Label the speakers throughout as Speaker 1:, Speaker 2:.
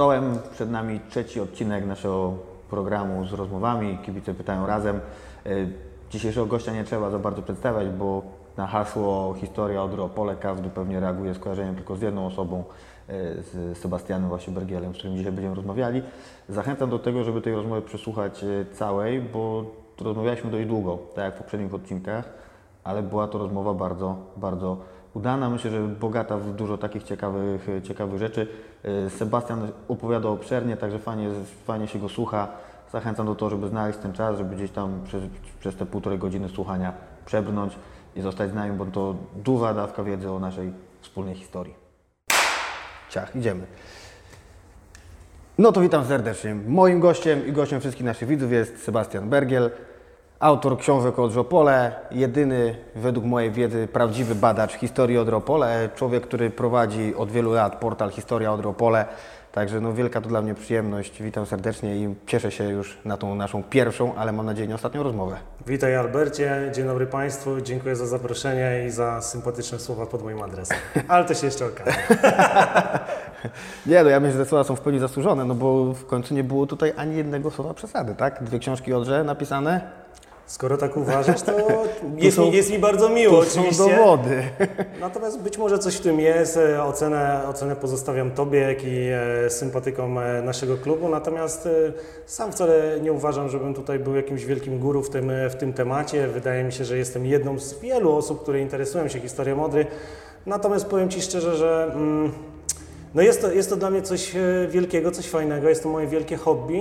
Speaker 1: Czołem, przed nami trzeci odcinek naszego programu z rozmowami. Kibice pytają razem. E, Dzisiejszego gościa nie trzeba za bardzo przedstawiać, bo na hasło historia Odry Opole każdy pewnie reaguje skojarzeniem tylko z jedną osobą, e, z Sebastianem właśnie Bergielem, z którym dzisiaj będziemy rozmawiali. Zachęcam do tego, żeby tej rozmowy przesłuchać e, całej, bo rozmawialiśmy dość długo, tak jak w poprzednich odcinkach, ale była to rozmowa bardzo, bardzo udana. Myślę, że bogata w dużo takich ciekawych, ciekawych rzeczy. E, Sebastian opowiadał obszernie, także fajnie, fajnie się go słucha. Zachęcam do tego, żeby znaleźć ten czas, żeby gdzieś tam przez, przez te półtorej godziny słuchania przebrnąć i zostać z nami, bo to duża dawka wiedzy o naszej wspólnej historii. Ciach, idziemy. No to witam serdecznie. Moim gościem i gościem wszystkich naszych widzów jest Sebastian Bergiel, autor książek o Odropole, jedyny według mojej wiedzy prawdziwy badacz historii Odropole, człowiek, który prowadzi od wielu lat portal Historia Odropole. Także no wielka to dla mnie przyjemność. Witam serdecznie i cieszę się już na tą naszą pierwszą, ale mam nadzieję nie ostatnią rozmowę.
Speaker 2: Witaj Albercie, dzień dobry Państwu, dziękuję za zaproszenie i za sympatyczne słowa pod moim adresem. Ale to się jeszcze okaże.
Speaker 1: Nie, no ja myślę, że te słowa są w pełni zasłużone, no bo w końcu nie było tutaj ani jednego słowa przesady, tak? Dwie książki Odrze napisane,
Speaker 2: Skoro tak uważasz, to jest,
Speaker 1: są-
Speaker 2: mi, jest mi bardzo miło
Speaker 1: to są
Speaker 2: oczywiście.
Speaker 1: dowody.
Speaker 2: Natomiast być może coś w tym jest. E, Ocenę, ocenę pozostawiam Tobie, jak i e, sympatykom e, naszego klubu. Natomiast sam wcale nie uważam, żebym tutaj był jakimś wielkim guru w tym, w tym temacie. Wydaje mi się, że jestem jedną z wielu osób, które interesują się historią Modry. Natomiast powiem Ci szczerze, że mm, no jest, to, jest to dla mnie coś wielkiego, coś fajnego. Jest to moje wielkie hobby.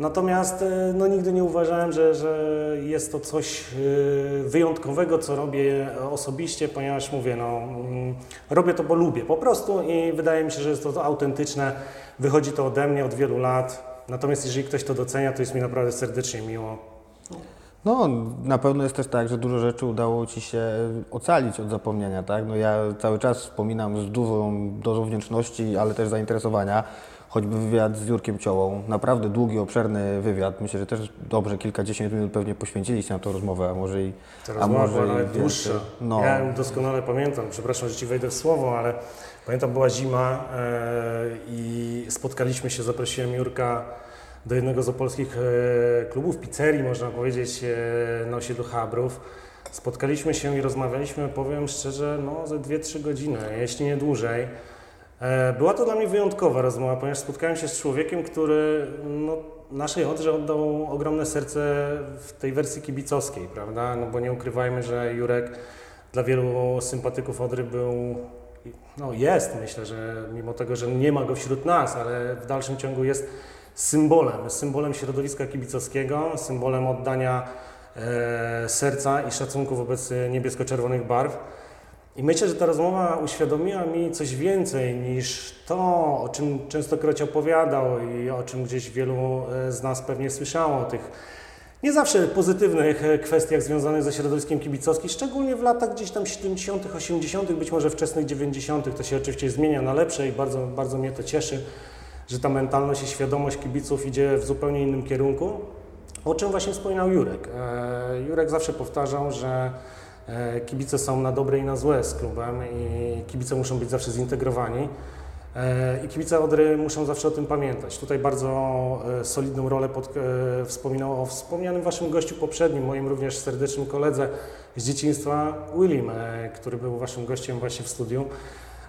Speaker 2: Natomiast e, no, nigdy nie uważałem, że, że jest to coś e, wyjątkowego, co robię osobiście, ponieważ mówię, no, mm, robię to, bo lubię po prostu i wydaje mi się, że jest to autentyczne. Wychodzi to ode mnie od wielu lat. Natomiast jeżeli ktoś to docenia, to jest mi naprawdę serdecznie miło.
Speaker 1: No, na pewno jest też tak, że dużo rzeczy udało Ci się ocalić od zapomnienia, tak? No ja cały czas wspominam z dużą dozą wdzięczności, ale też zainteresowania, choćby wywiad z Jurkiem Ciołą. Naprawdę długi, obszerny wywiad. Myślę, że też dobrze kilkadziesiąt minut pewnie poświęciliście na tę rozmowę, a może i
Speaker 2: Ta
Speaker 1: a
Speaker 2: rozmowa
Speaker 1: może
Speaker 2: była nawet dłuższa.
Speaker 1: No.
Speaker 2: Ja ją doskonale pamiętam, przepraszam, że Ci wejdę w słowo, ale pamiętam, była zima e, i spotkaliśmy się, zaprosiłem Jurka do jednego z opolskich e, klubów, pizzerii, można powiedzieć, e, na osiedlu Chabrów. Spotkaliśmy się i rozmawialiśmy, powiem szczerze, no ze 2-3 godziny, jeśli nie dłużej. E, Była to dla mnie wyjątkowa rozmowa, ponieważ spotkałem się z człowiekiem, który no, naszej Odrze oddał ogromne serce w tej wersji kibicowskiej, prawda? No bo nie ukrywajmy, że Jurek dla wielu sympatyków Odry był, no jest myślę, że mimo tego, że nie ma go wśród nas, ale w dalszym ciągu jest symbolem, symbolem środowiska kibicowskiego, symbolem oddania e, serca i szacunku wobec niebiesko-czerwonych barw. I myślę, że ta rozmowa uświadomiła mi coś więcej niż to, o czym częstokroć opowiadał i o czym gdzieś wielu e, z nas pewnie słyszało, o tych nie zawsze pozytywnych e, kwestiach związanych ze środowiskiem kibicowskim, szczególnie w latach gdzieś tam 70., 80., być może wczesnych 90. To się oczywiście zmienia na lepsze i bardzo, bardzo mnie to cieszy, że ta mentalność i świadomość kibiców idzie w zupełnie innym kierunku. O czym właśnie wspominał Jurek. E, Jurek zawsze powtarzał, że kibice są na dobre i na złe z klubem i kibice muszą być zawsze zintegrowani. E, I kibice Odry muszą zawsze o tym pamiętać. Tutaj bardzo e, solidną rolę pod, e, wspominał o wspomnianym Waszym gościu poprzednim, moim również serdecznym koledze z dzieciństwa, Willim, e, który był Waszym gościem właśnie w studiu,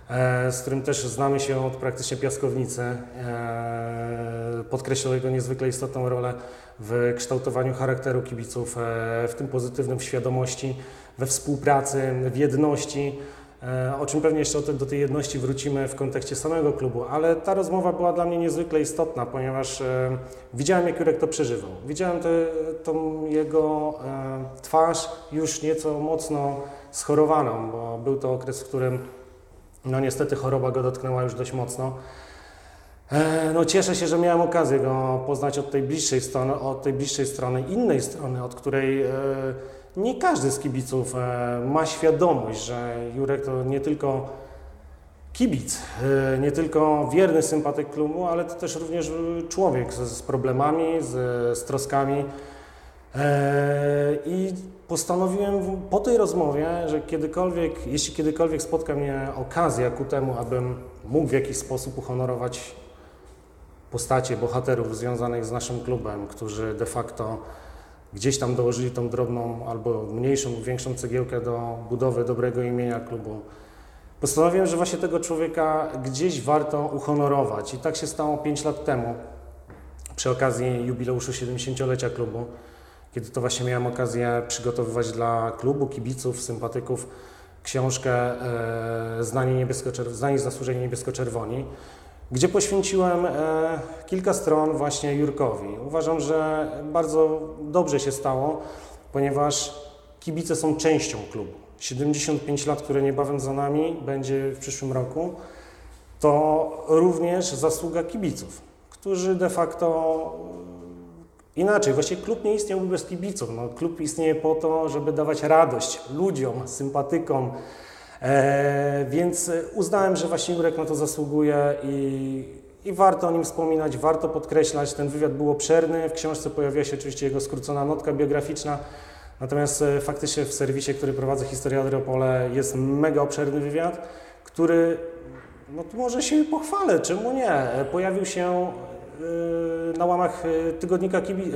Speaker 2: e, z którym też znamy się od praktycznie piaskownicy. E, Podkreślał jego niezwykle istotną rolę w kształtowaniu charakteru kibiców, e, w tym pozytywnym w świadomości, we współpracy, w jedności. E, O czym pewnie jeszcze do tej jedności wrócimy w kontekście samego klubu, ale ta rozmowa była dla mnie niezwykle istotna, ponieważ e, widziałem, jak Jurek to przeżywał. Widziałem tą jego twarz już nieco mocno schorowaną, bo był to okres, w którym no niestety choroba go dotknęła już dość mocno. E, No cieszę się, że miałem okazję go poznać od tej bliższej strony, od tej bliższej strony, innej strony, od której e, nie każdy z kibiców e, ma świadomość, że Jurek to nie tylko kibic, nie tylko wierny sympatyk klubu, ale to też również człowiek z, problemami, z, z troskami. I postanowiłem po tej rozmowie, że kiedykolwiek, jeśli kiedykolwiek spotka mnie okazja ku temu, abym mógł w jakiś sposób uhonorować postacie bohaterów związanych z naszym klubem, którzy de facto gdzieś tam dołożyli tą drobną albo mniejszą, większą cegiełkę do budowy dobrego imienia klubu. Postanowiłem, że właśnie tego człowieka gdzieś warto uhonorować i tak się stało 5 lat temu przy okazji jubileuszu 70-lecia klubu, kiedy to właśnie miałem okazję przygotowywać dla klubu, kibiców, sympatyków książkę e, Znani, niebiesko Znani zasłużeni niebiesko-czerwoni, gdzie poświęciłem e, kilka stron właśnie Jurkowi. Uważam, że bardzo dobrze się stało, ponieważ kibice są częścią klubu. 75 lat, które niebawem za nami, będzie w przyszłym roku, to również zasługa kibiców, którzy de facto inaczej, właściwie klub nie istniałby bez kibiców. No, klub istnieje po to, żeby dawać radość ludziom, sympatykom, e, więc uznałem, że właśnie Jurek na to zasługuje i, i warto o nim wspominać, warto podkreślać. Ten wywiad był obszerny, w książce pojawia się oczywiście jego skrócona notka biograficzna, Natomiast e, faktycznie w serwisie, który prowadzę Historia Adriopole jest mega obszerny wywiad, który, no tu może się pochwalę, czemu nie, e, pojawił się e, na łamach tygodnika kibi,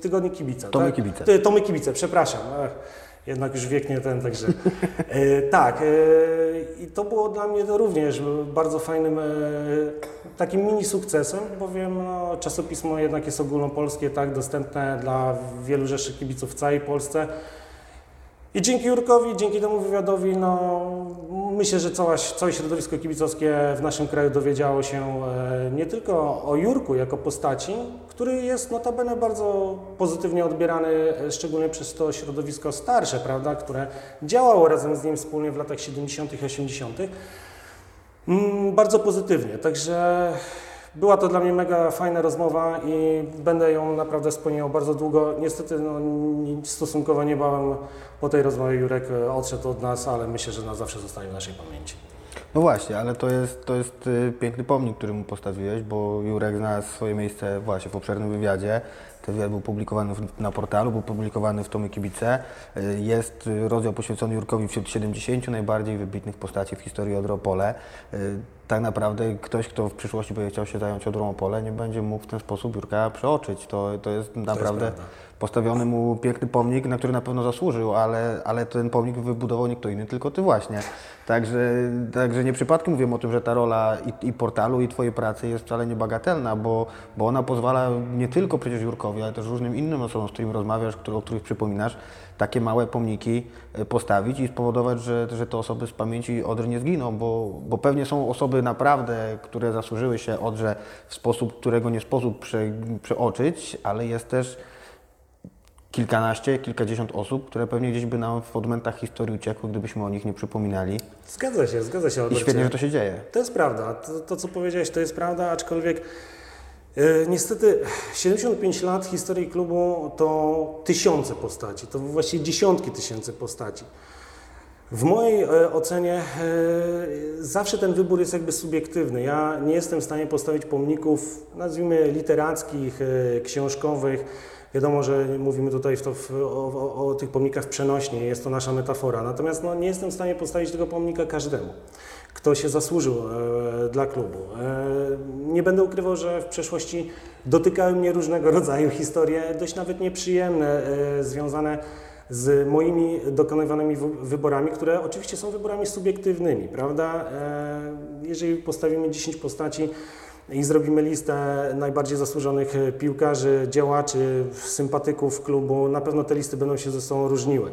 Speaker 2: Tygodnik Kibica.
Speaker 1: Tomy
Speaker 2: tak?
Speaker 1: Kibice.
Speaker 2: Tomy Kibice, przepraszam. Jednak już wiek nie ten, także e, tak. E, I to było dla mnie to również bardzo fajnym e, takim mini sukcesem, bowiem no, czasopismo jednak jest ogólnopolskie, tak, dostępne dla wielu rzeszy kibiców w całej Polsce. I dzięki Jurkowi, dzięki temu wywiadowi, no, myślę, że cała, całe środowisko kibicowskie w naszym kraju dowiedziało się nie tylko o Jurku jako postaci, który jest notabene bardzo pozytywnie odbierany, e, szczególnie przez to środowisko starsze, prawda, które działało razem z nim wspólnie w latach 70. i 80. Mm, bardzo pozytywnie, także była to dla mnie mega fajna rozmowa i będę ją naprawdę wspominał bardzo długo. Niestety no, stosunkowo niebawem po tej rozmowie Jurek e, odszedł od nas, ale myślę, że na zawsze zostanie w naszej pamięci.
Speaker 1: No właśnie, ale to jest, to jest y, piękny pomnik, który mu postawiłeś, bo Jurek znalazł swoje miejsce właśnie w obszernym wywiadzie. Ten wywiad był publikowany na portalu, był publikowany w Tomie Kibice. Y, jest rozdział poświęcony Jurkowi wśród 70 najbardziej wybitnych postaci w historii Odropole. Tak naprawdę ktoś, kto w przyszłości będzie chciał się zająć Odropole, nie będzie mógł w ten sposób Jurka przeoczyć. To, to jest naprawdę... To jest postawiony mu piękny pomnik, na który na pewno zasłużył, ale, ale ten pomnik wybudował nie kto inny, tylko ty właśnie. Także, także nie przypadkiem mówię o tym, że ta rola i, i portalu, i twojej pracy jest wcale niebagatelna, bo, bo ona pozwala nie tylko przecież Jurkowi, ale też różnym innym osobom, z którymi rozmawiasz, o których przypominasz, takie małe pomniki e, postawić i spowodować, że, że te osoby z pamięci Odry nie zginą, bo, bo pewnie są osoby naprawdę, które zasłużyły się Odrze w sposób, którego nie sposób prze, przeoczyć, ale jest też kilkanaście, kilkadziesiąt osób, które pewnie gdzieś by nam w odmętach historii uciekły, gdybyśmy o nich nie przypominali.
Speaker 2: Zgadza się, zgadza się.
Speaker 1: I świetnie, że to się dzieje.
Speaker 2: To jest prawda. To, to co powiedziałeś, to jest prawda, aczkolwiek niestety 75 lat historii klubu to tysiące postaci, to właściwie dziesiątki tysięcy postaci. W mojej e, ocenie e, zawsze ten wybór jest jakby subiektywny. Ja nie jestem w stanie postawić pomników, nazwijmy literackich, książkowych, Wiadomo, że mówimy tutaj w, o, o, o, tych pomnikach przenośnie, jest to nasza metafora. Natomiast no, nie jestem w stanie postawić tego pomnika każdemu, kto się zasłużył e, dla klubu. E, nie będę ukrywał, że w przeszłości dotykały mnie różnego rodzaju historie, dość nawet nieprzyjemne, e, związane z moimi dokonywanymi wyborami, które oczywiście są wyborami subiektywnymi, prawda? Jeżeli postawimy 10 postaci, i zrobimy listę najbardziej zasłużonych piłkarzy, działaczy, sympatyków klubu. Na pewno te listy będą się ze sobą różniły.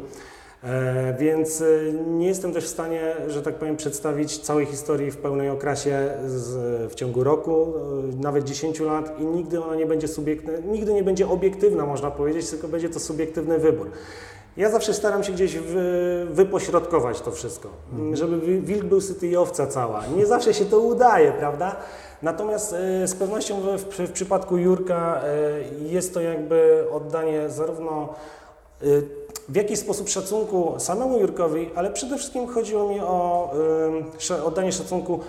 Speaker 2: E, więc e, nie jestem też w stanie, że tak powiem, przedstawić całej historii w pełnej okrasie z, w ciągu roku, nawet 10 lat i nigdy ona nie będzie subiektywna, nigdy nie będzie obiektywna, można powiedzieć, tylko będzie to subiektywny wybór. Ja zawsze staram się gdzieś wy, wypośrodkować to wszystko, mhm. żeby wilk był syty i owca cała. Nie zawsze się to udaje, prawda? Natomiast e, z pewnością w, w, przypadku Jurka e, jest to jakby oddanie zarówno e, w jakiś sposób szacunku samemu Jurkowi, ale przede wszystkim chodziło mi o oddanie szacunku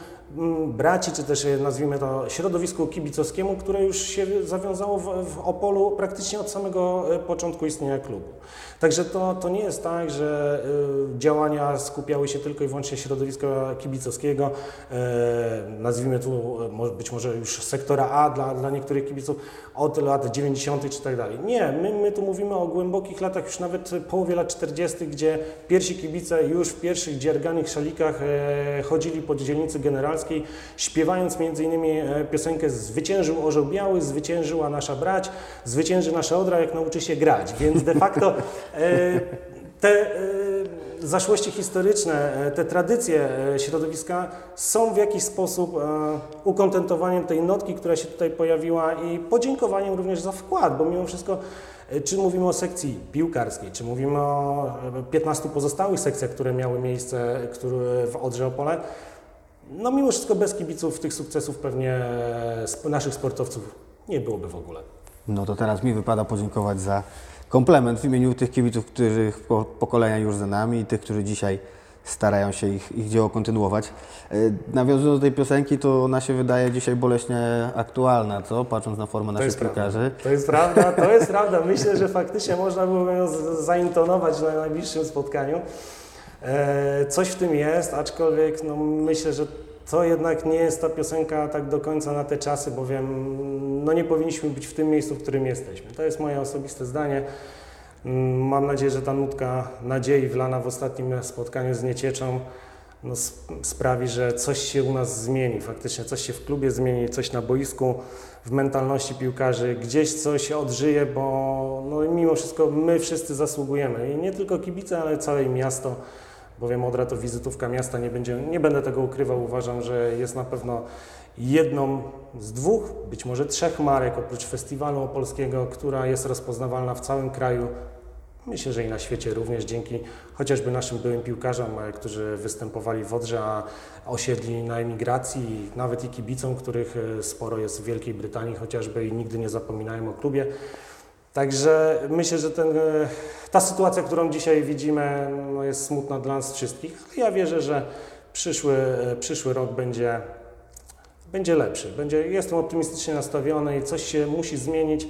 Speaker 2: braci, czy też nazwijmy to środowisku kibicowskiemu, które już się zawiązało w, w Opolu praktycznie od samego e, początku istnienia klubu. Także to, to nie jest tak, że y, działania skupiały się tylko i wyłącznie środowiska kibicowskiego, y, nazwijmy tu być może już sektora A dla, dla niektórych kibiców od lat 90. czy tak dalej. Nie, my, my tu mówimy o głębokich latach, już nawet połowie lat 40., gdzie pierwsi kibice już w pierwszych dzierganych szalikach y, chodzili po dzielnicy generalskiej, śpiewając między innymi piosenkę Zwyciężył orzeł biały, zwyciężyła nasza brać, zwycięży nasza Odra, jak nauczy się grać. Więc de facto E, te e, zaszłości historyczne, e, te tradycje środowiska są w jakiś sposób ukontentowaniem tej notki, która się tutaj pojawiła i podziękowaniem również za wkład, bo mimo wszystko czy mówimy o sekcji piłkarskiej, czy mówimy o 15 pozostałych sekcjach, które miały miejsce w Odrze Opole, no mimo wszystko bez kibiców tych sukcesów pewnie naszych sportowców nie byłoby w ogóle.
Speaker 1: No to teraz mi wypada podziękować za komplement w imieniu tych kibiców, których pokolenia już za nami i tych, którzy dzisiaj starają się ich, ich dzieło kontynuować. E, nawiązując do tej piosenki, to ona się wydaje dzisiaj boleśnie aktualna, co? Patrząc na formę naszych piłkarzy.
Speaker 2: To jest prawda, to jest prawda. Myślę, że faktycznie można byłoby ją zaintonować na najbliższym spotkaniu. E, coś w tym jest, aczkolwiek no, myślę, że to jednak nie jest ta piosenka tak do końca na te czasy, bowiem no nie powinniśmy być w tym miejscu, w którym jesteśmy. To jest moje osobiste zdanie. Mm, mam nadzieję, że ta nutka nadziei wlana w ostatnim spotkaniu z Niecieczą no, sprawi, że coś się u nas zmieni, faktycznie coś się w klubie zmieni, coś na boisku, w mentalności piłkarzy, gdzieś coś odżyje, bo no, mimo wszystko my wszyscy zasługujemy i nie tylko kibice, ale całe miasto bowiem Odra to wizytówka miasta, nie, będzie, nie będę tego ukrywał, uważam, że jest na pewno jedną z dwóch, być może trzech marek oprócz festiwalu opolskiego, która jest rozpoznawalna w całym kraju. Myślę, że i na świecie również dzięki chociażby naszym byłym piłkarzom, e, którzy występowali w Odrze, a osiedli na emigracji, nawet i kibicom, których e, sporo jest w Wielkiej Brytanii chociażby i nigdy nie zapominają o klubie. Także myślę, że ten, e, ta sytuacja, którą dzisiaj widzimy, no jest smutna dla nas wszystkich, ja wierzę, że przyszły, e, przyszły rok będzie, będzie lepszy. Będzie, jestem optymistycznie nastawiony i coś się musi zmienić.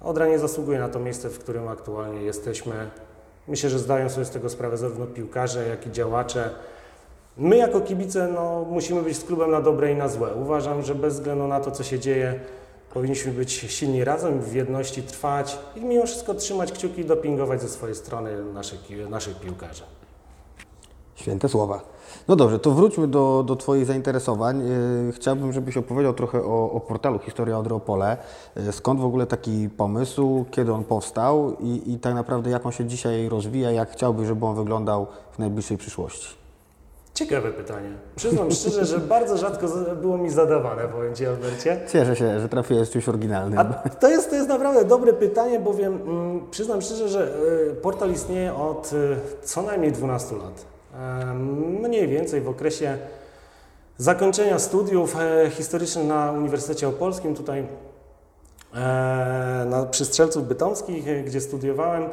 Speaker 2: Odra nie zasługuje na to miejsce, w którym aktualnie jesteśmy. Myślę, że zdają sobie z tego sprawę zarówno piłkarze, jak i działacze. My jako kibice no, musimy być z klubem na dobre i na złe. Uważam, że bez względu na to, co się dzieje, Powinniśmy być silni razem, w jedności trwać i mimo wszystko trzymać kciuki i dopingować ze swojej strony naszych, naszych piłkarzy.
Speaker 1: Święte słowa. No dobrze, to wróćmy do, do Twoich zainteresowań. E, chciałbym, żebyś opowiedział trochę o, o portalu Historia Odropole. E, skąd w ogóle taki pomysł, kiedy on powstał i, i tak naprawdę jak on się dzisiaj rozwija, jak chciałbyś, żeby on wyglądał w najbliższej przyszłości?
Speaker 2: Ciekawe pytanie. Przyznam szczerze, że bardzo rzadko było mi zadawane, powiem Ci, Albercie.
Speaker 1: Cieszę się, że trafiłeś czymś oryginalnym.
Speaker 2: A to jest, to jest naprawdę dobre pytanie, bowiem mm, przyznam szczerze, że y, portal istnieje od y, co najmniej 12 lat. Y, mniej więcej w okresie zakończenia studiów e, historycznych na Uniwersytecie Opolskim, tutaj e, na, przy Strzelców Bytomskich, e, gdzie studiowałem,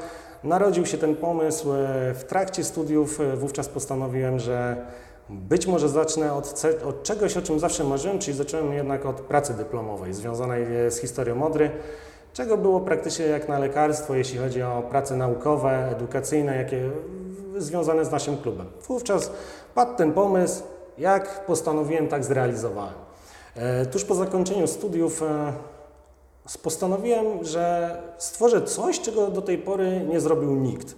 Speaker 2: Narodził się ten pomysł e, w trakcie studiów. E, wówczas postanowiłem, że być może zacznę od, od, czegoś, o czym zawsze marzyłem, czyli zacząłem jednak od pracy dyplomowej związanej e, z historią Modry, czego było praktycznie jak na lekarstwo, jeśli chodzi o prace naukowe, edukacyjne, jakie związane z naszym klubem. Wówczas padł ten pomysł, jak postanowiłem, tak zrealizowałem. Tuż po zakończeniu studiów postanowiłem, że stworzę coś, czego do tej pory nie zrobił nikt.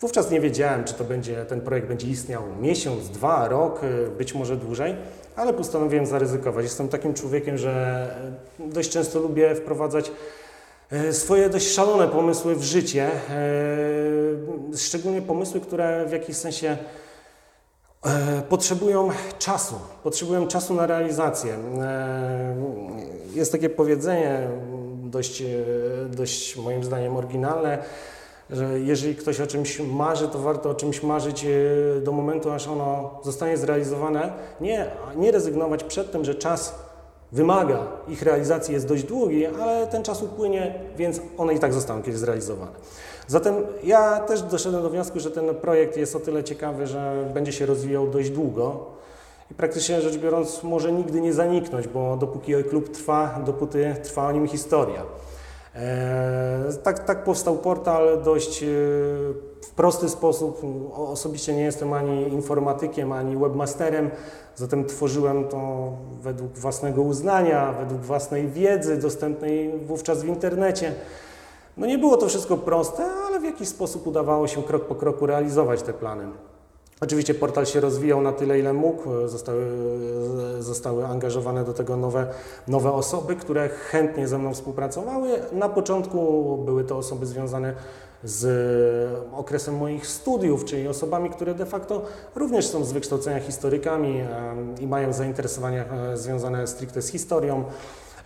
Speaker 2: Wówczas nie wiedziałem, czy to będzie, ten projekt będzie istniał miesiąc, dwa, rok, być może dłużej, ale postanowiłem zaryzykować. Jestem takim człowiekiem, że dość często lubię wprowadzać y, swoje dość szalone pomysły w życie, y, szczególnie pomysły, które w jakiś sensie potrzebują czasu, potrzebują czasu na realizację. Jest takie powiedzenie, dość, e, dość moim zdaniem oryginalne, że jeżeli ktoś o czymś marzy, to warto o czymś marzyć e, do momentu, aż ono zostanie zrealizowane. Nie, nie rezygnować przed tym, że czas wymaga ich realizacji jest dość długi, ale ten czas upłynie, więc one i tak zostaną kiedyś zrealizowane. Zatem ja też doszedłem do wniosku, że ten projekt jest o tyle ciekawy, że będzie się rozwijał dość długo i praktycznie rzecz biorąc może nigdy nie zaniknąć, bo dopóki klub trwa, dopóty trwa o nim historia. Eee, tak, tak powstał portal dość e, w prosty sposób. Osobiście nie jestem ani informatykiem, ani webmasterem, zatem tworzyłem to według własnego uznania, według własnej wiedzy dostępnej wówczas w internecie. No nie było to wszystko proste, jakiś sposób udawało się krok po kroku realizować te plany. Oczywiście portal się rozwijał na tyle, ile mógł. Zostały, zostały angażowane do tego nowe, nowe osoby, które chętnie ze mną współpracowały. Na początku były to osoby związane z okresem moich studiów, czyli osobami, które de facto również są z wykształcenia historykami i mają zainteresowania e, związane stricte z historią,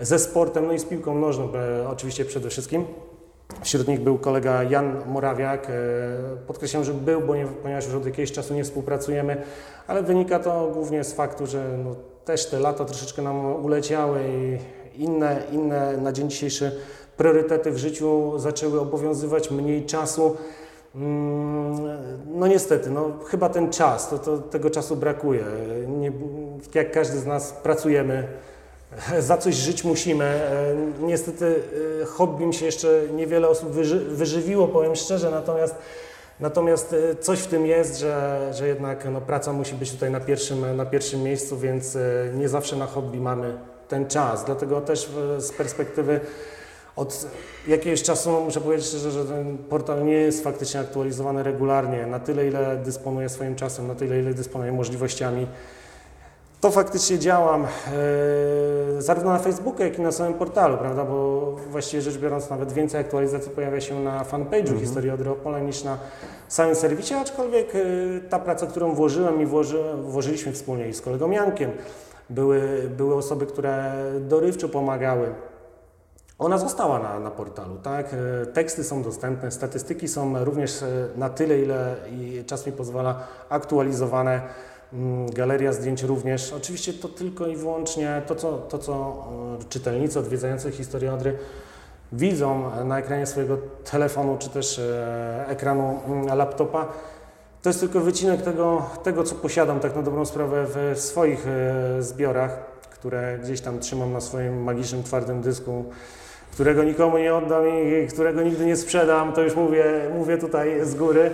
Speaker 2: ze sportem, no i z piłką nożną oczywiście przede wszystkim. Wśród nich był kolega Jan Morawiak. E, podkreślam, że był, bo nie, ponieważ już od jakiegoś czasu nie współpracujemy, ale wynika to głównie z faktu, że no, też te lata troszeczkę nam uleciały i inne, inne na dzień dzisiejszy priorytety w życiu zaczęły obowiązywać, mniej czasu. Mm, no niestety, no, chyba ten czas, to, to tego czasu brakuje. Nie, jak każdy z nas pracujemy, za coś żyć musimy. E, niestety e, hobbym się jeszcze niewiele osób wyży, wyżywiło, powiem szczerze, natomiast, natomiast e, coś w tym jest, że, że jednak no, praca musi być tutaj na pierwszym, na pierwszym miejscu, więc nie zawsze na hobby mamy ten czas. Dlatego też z perspektywy od jakiegoś czasu muszę powiedzieć szczerze, że ten portal nie jest faktycznie aktualizowany regularnie. Na tyle, ile dysponuje swoim czasem, na tyle, ile dysponuje możliwościami to faktycznie działam e, zarówno na Facebooku, jak i na samym portalu, prawda, bo właściwie rzecz biorąc nawet więcej aktualizacji pojawia się na fanpage'u mhm. Historii Odry niż na samym serwisie, aczkolwiek e, ta praca, którą włożyłem i włoży, włożyliśmy wspólnie i z kolegą Jankiem, były, były osoby, które dorywczo pomagały. Ona została na, na portalu, tak? E, teksty są dostępne, statystyki są również na tyle, ile czas mi pozwala aktualizowane. Mm, galeria zdjęć również. Oczywiście to tylko i wyłącznie to, co, to, co e, czytelnicy odwiedzający historię Odry widzą na ekranie swojego telefonu czy też e, ekranu mm, laptopa, to jest tylko wycinek tego, tego, co posiadam tak na dobrą sprawę w swoich e, zbiorach, które gdzieś tam trzymam na swoim magicznym twardym dysku, którego nikomu nie oddam i którego nigdy nie sprzedam, to już mówię, mówię tutaj z góry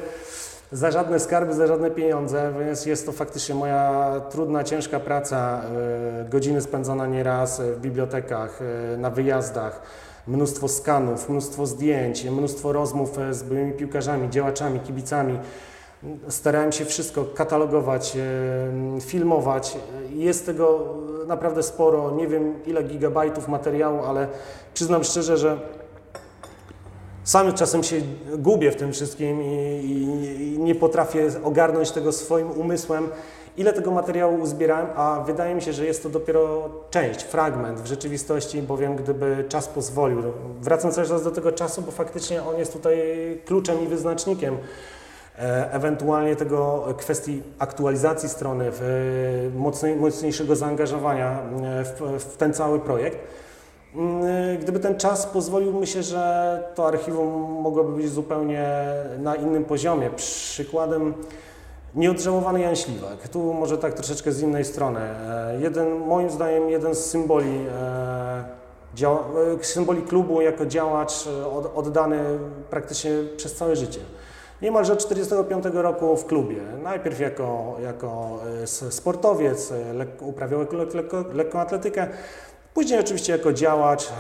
Speaker 2: za żadne skarby, za żadne pieniądze, więc jest to faktycznie moja trudna, ciężka praca, e, godziny spędzone nieraz w bibliotekach, e, na wyjazdach, mnóstwo skanów, mnóstwo zdjęć, mnóstwo rozmów e, z byłymi piłkarzami, działaczami, kibicami. Starałem się wszystko katalogować, filmować. Jest tego naprawdę sporo, nie wiem ile gigabajtów materiału, ale przyznam szczerze, że sam czasem się gubię w tym wszystkim i, i, i, nie potrafię ogarnąć tego swoim umysłem, ile tego materiału uzbierałem, a wydaje mi się, że jest to dopiero część, fragment w rzeczywistości, bowiem gdyby czas pozwolił, wracam cały czas do tego czasu, bo faktycznie on jest tutaj kluczem i wyznacznikiem e, ewentualnie tego kwestii aktualizacji strony, mocniejszego zaangażowania e, w, w ten cały projekt. Mm, gdyby ten czas pozwolił, myślę, że to archiwum mogłoby być zupełnie na innym poziomie. Przykładem nieodżałowany Jan Śliwak. Tu może tak troszeczkę z innej strony. E, jeden, moim zdaniem jeden z symboli, e, e, symboli klubu jako działacz oddany praktycznie przez całe życie. Niemalże od 1945 roku w klubie. Najpierw jako, jako sportowiec, uprawiał lekką atletykę, Później oczywiście jako działacz, e,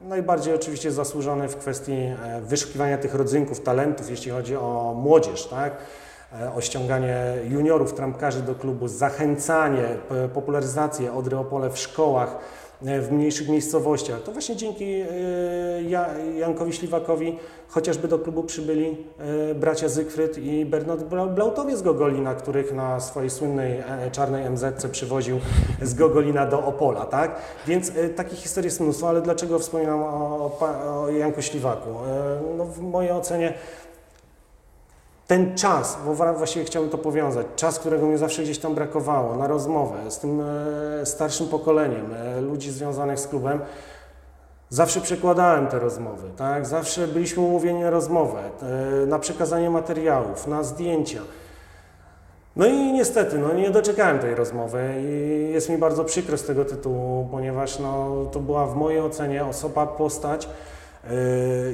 Speaker 2: najbardziej oczywiście zasłużony w kwestii e, wyszukiwania tych rodzynków, talentów, jeśli chodzi o młodzież, tak? E, o ściąganie juniorów, trampkarzy do klubu, zachęcanie, popularyzację Odry Opole w szkołach, w mniejszych miejscowościach. To właśnie dzięki e, Jankowi Śliwakowi chociażby do klubu przybyli e, bracia Zygfryd i Bernard Blautowiec z Gogolina, których na swojej słynnej czarnej MZC przywoził z Gogolina do Opola. Tak? Więc takich historii jest mnóstwo, ale dlaczego wspominam o, o Janku Śliwaku? No, w mojej ocenie ten czas, bo właściwie chciałbym to powiązać, czas, którego mi zawsze gdzieś tam brakowało na rozmowę z tym e, starszym pokoleniem e, ludzi związanych z klubem, zawsze przekładałem te rozmowy, tak? Zawsze byliśmy umówieni na rozmowę, e, na przekazanie materiałów, na zdjęcia. No i niestety, no nie doczekałem tej rozmowy i jest mi bardzo przykro z tego tytułu, ponieważ no, to była w mojej ocenie osoba, postać,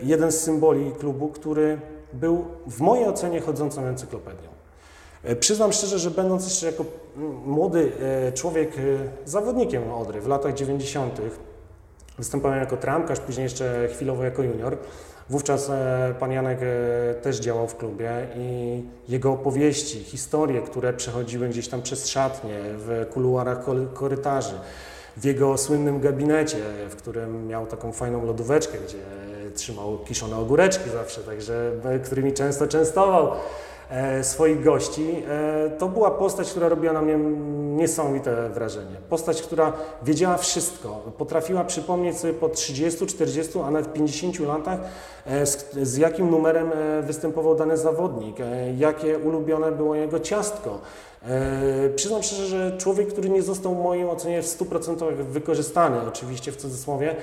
Speaker 2: jeden z symboli klubu, który był w mojej ocenie chodzącą encyklopedią. E, przyznam szczerze, że będąc jeszcze jako młody e, człowiek e, zawodnikiem Odry w latach 90., występowałem jako tramkarz, później jeszcze chwilowo jako junior. Wówczas pan Janek też działał w klubie i jego opowieści, historie, które przechodziły gdzieś tam przez szatnie, w kuluarach korytarzy, w jego słynnym gabinecie, w którym miał taką fajną lodóweczkę, gdzie trzymał kiszone ogóreczki zawsze, także e, którymi często częstował e, swoich gości. E, to była postać, która robiła na mnie niesamowite wrażenie. Postać, która wiedziała wszystko, potrafiła przypomnieć sobie po 30, 40, a nawet 50 latach, z, z jakim numerem występował dany zawodnik, jakie ulubione było jego ciastko. Przyznam szczerze, że człowiek, który nie został w mojej ocenie w 100% wykorzystany, oczywiście w cudzysłowie,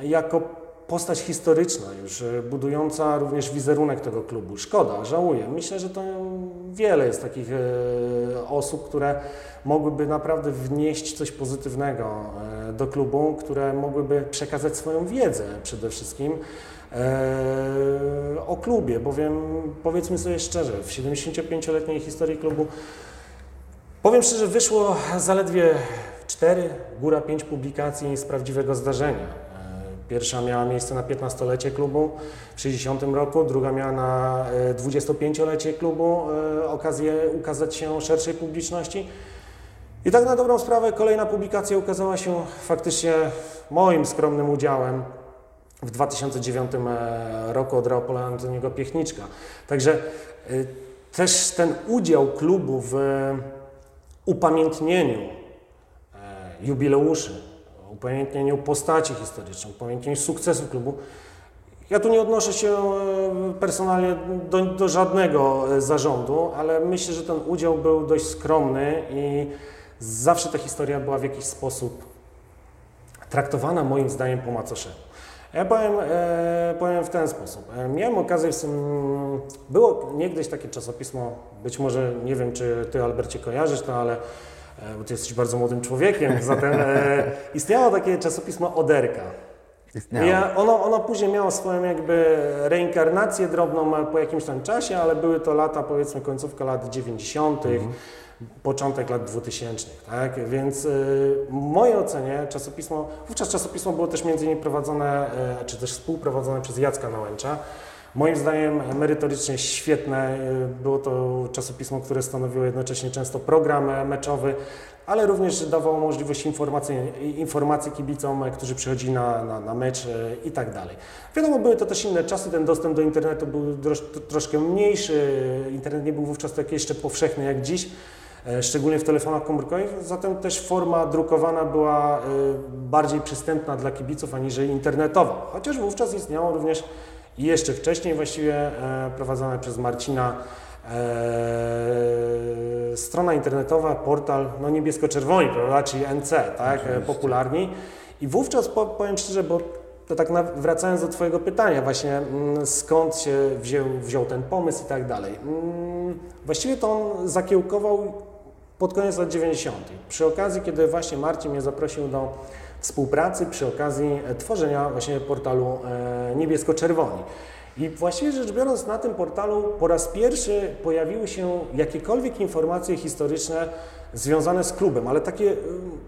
Speaker 2: jako postać historyczna już, e, budująca również wizerunek tego klubu. Szkoda, żałuję. Myślę, że to wiele jest takich e, osób, które mogłyby naprawdę wnieść coś pozytywnego e, do klubu, które mogłyby przekazać swoją wiedzę przede wszystkim o klubie, bowiem powiedzmy sobie szczerze, w 75-letniej historii klubu powiem szczerze, wyszło zaledwie cztery, góra pięć publikacji z prawdziwego zdarzenia. E, pierwsza miała miejsce na 15-lecie klubu w 60 roku, druga miała na 25-lecie e, klubu e, okazję ukazać się szerszej publiczności. I tak na dobrą sprawę kolejna publikacja ukazała się faktycznie moim skromnym udziałem w 2009 roku od Raopola Antoniego Piechniczka. Także też ten udział klubu w upamiętnieniu jubileuszy, upamiętnieniu postaci historycznej, upamiętnieniu sukcesu klubu. Ja tu nie odnoszę się e, personalnie do, do, żadnego e, zarządu, ale myślę, że ten udział był dość skromny i zawsze ta historia była w jakiś sposób traktowana moim zdaniem po macoszemu. Ja powiem, e, powiem w ten sposób. E, miałem okazję, w, było niegdyś takie czasopismo, być może nie wiem, czy Ty Albercie kojarzysz to, ale E, bo Ty jesteś bardzo młodym człowiekiem, zatem e, istniało takie czasopismo Oderka. Ja, ono, ono później miało swoją jakby reinkarnację drobną po jakimś tam czasie, ale były to lata, powiedzmy końcówka lat 90., mhm. początek lat 2000, tak? Więc w mojej ocenie czasopismo, wówczas czasopismo było też między innymi prowadzone, czy też współprowadzone przez Jacka Nałęcza, Moim zdaniem merytorycznie świetne. Było to czasopismo, które stanowiło jednocześnie często program meczowy, ale również dawało możliwość informacji, informacji kibicom, którzy przychodzili na, na, na mecz e, i tak dalej. Wiadomo, były to też inne czasy, ten dostęp do internetu był troszkę mniejszy, internet nie był wówczas tak jeszcze powszechny jak dziś e, szczególnie w telefonach komórkowych, zatem też forma drukowana była e, bardziej przystępna dla kibiców aniżeli internetowa, chociaż wówczas istniało również i jeszcze wcześniej właściwie e, prowadzone przez Marcina e, strona internetowa, portal no niebiesko-czerwoni, prawda, czyli NC, tak, Oczywiście. popularni. I wówczas powiem szczerze, bo to tak wracając do Twojego pytania, właśnie mm, skąd się wziął, wziął ten pomysł i tak dalej. Mm, właściwie to on zakiełkował pod koniec lat 90. Przy okazji, kiedy właśnie Marcin mnie zaprosił do współpracy przy okazji e, tworzenia właśnie portalu e, niebiesko-czerwoni. I właściwie rzecz biorąc, na tym portalu po raz pierwszy pojawiły się jakiekolwiek informacje historyczne związane z klubem, ale takie e,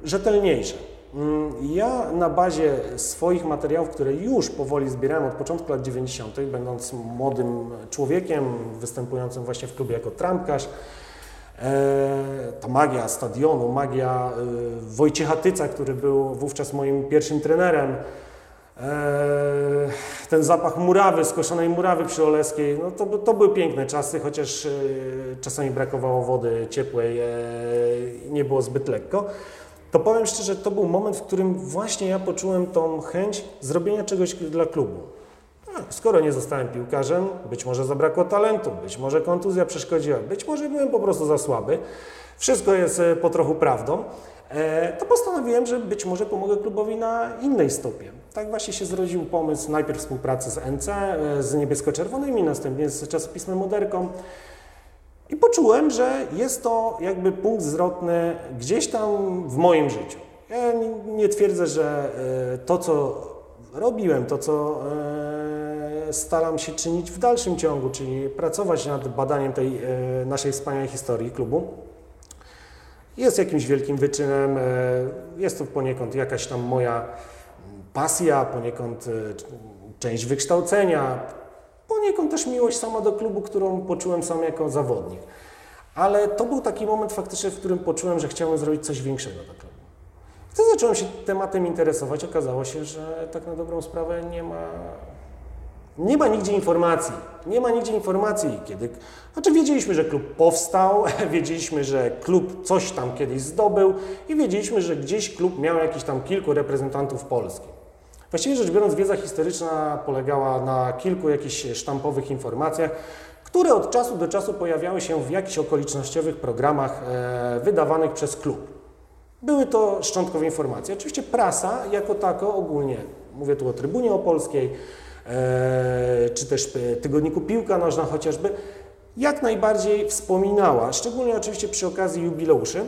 Speaker 2: rzetelniejsze. Mm, ja na bazie swoich materiałów, które już powoli zbierałem od początku lat 90., będąc młodym człowiekiem, występującym właśnie w klubie jako trampkarz, ta magia stadionu, magia e, Wojciecha Tyca, który był wówczas moim pierwszym trenerem, e, ten zapach murawy, skoszonej murawy przyoleskiej, no to, to były piękne czasy, chociaż czasami brakowało wody ciepłej, nie było zbyt lekko. To powiem szczerze, to był moment, w którym właśnie ja poczułem tą chęć zrobienia czegoś dla klubu. Skoro nie zostałem piłkarzem, być może zabrakło talentu, być może kontuzja przeszkodziła, być może byłem po prostu za słaby. Wszystko jest e, po trochu prawdą. E, to postanowiłem, że być może pomogę klubowi na innej stopie. Tak właśnie się zrodził pomysł najpierw współpracy z NC, e, z niebiesko-czerwonymi, następnie z czasopismem Moderką. I poczułem, że jest to jakby punkt zwrotny gdzieś tam w moim życiu. Ja nie, nie twierdzę, że to, co robiłem, to, co staram się czynić w dalszym ciągu, czyli pracować nad badaniem tej naszej wspaniałej historii klubu, jest jakimś wielkim wyczynem. E, jest to poniekąd jakaś tam moja pasja, poniekąd e, część wykształcenia, poniekąd też miłość sama do klubu, którą poczułem sam jako zawodnik. Ale to był taki moment faktycznie, w którym poczułem, że chciałem zrobić coś większego dla klubu. Wtedy zacząłem się tematem interesować. Okazało się, że tak na dobrą sprawę nie ma nie ma nigdzie informacji. Nie ma nigdzie informacji, kiedy. Znaczy, wiedzieliśmy, że klub powstał, wiedzieliśmy, że klub coś tam kiedyś zdobył i wiedzieliśmy, że gdzieś klub miał jakiś tam kilku reprezentantów Polski. Właściwie rzecz biorąc, wiedza historyczna polegała na kilku jakichś sztampowych informacjach, które od czasu do czasu pojawiały się w jakichś okolicznościowych programach e, wydawanych przez klub. Były to szczątkowe informacje. Oczywiście prasa jako tako ogólnie, mówię tu o Trybunie Opolskiej, czy też tygodniku Piłka Nożna chociażby, jak najbardziej wspominała, szczególnie oczywiście przy okazji jubileuszy,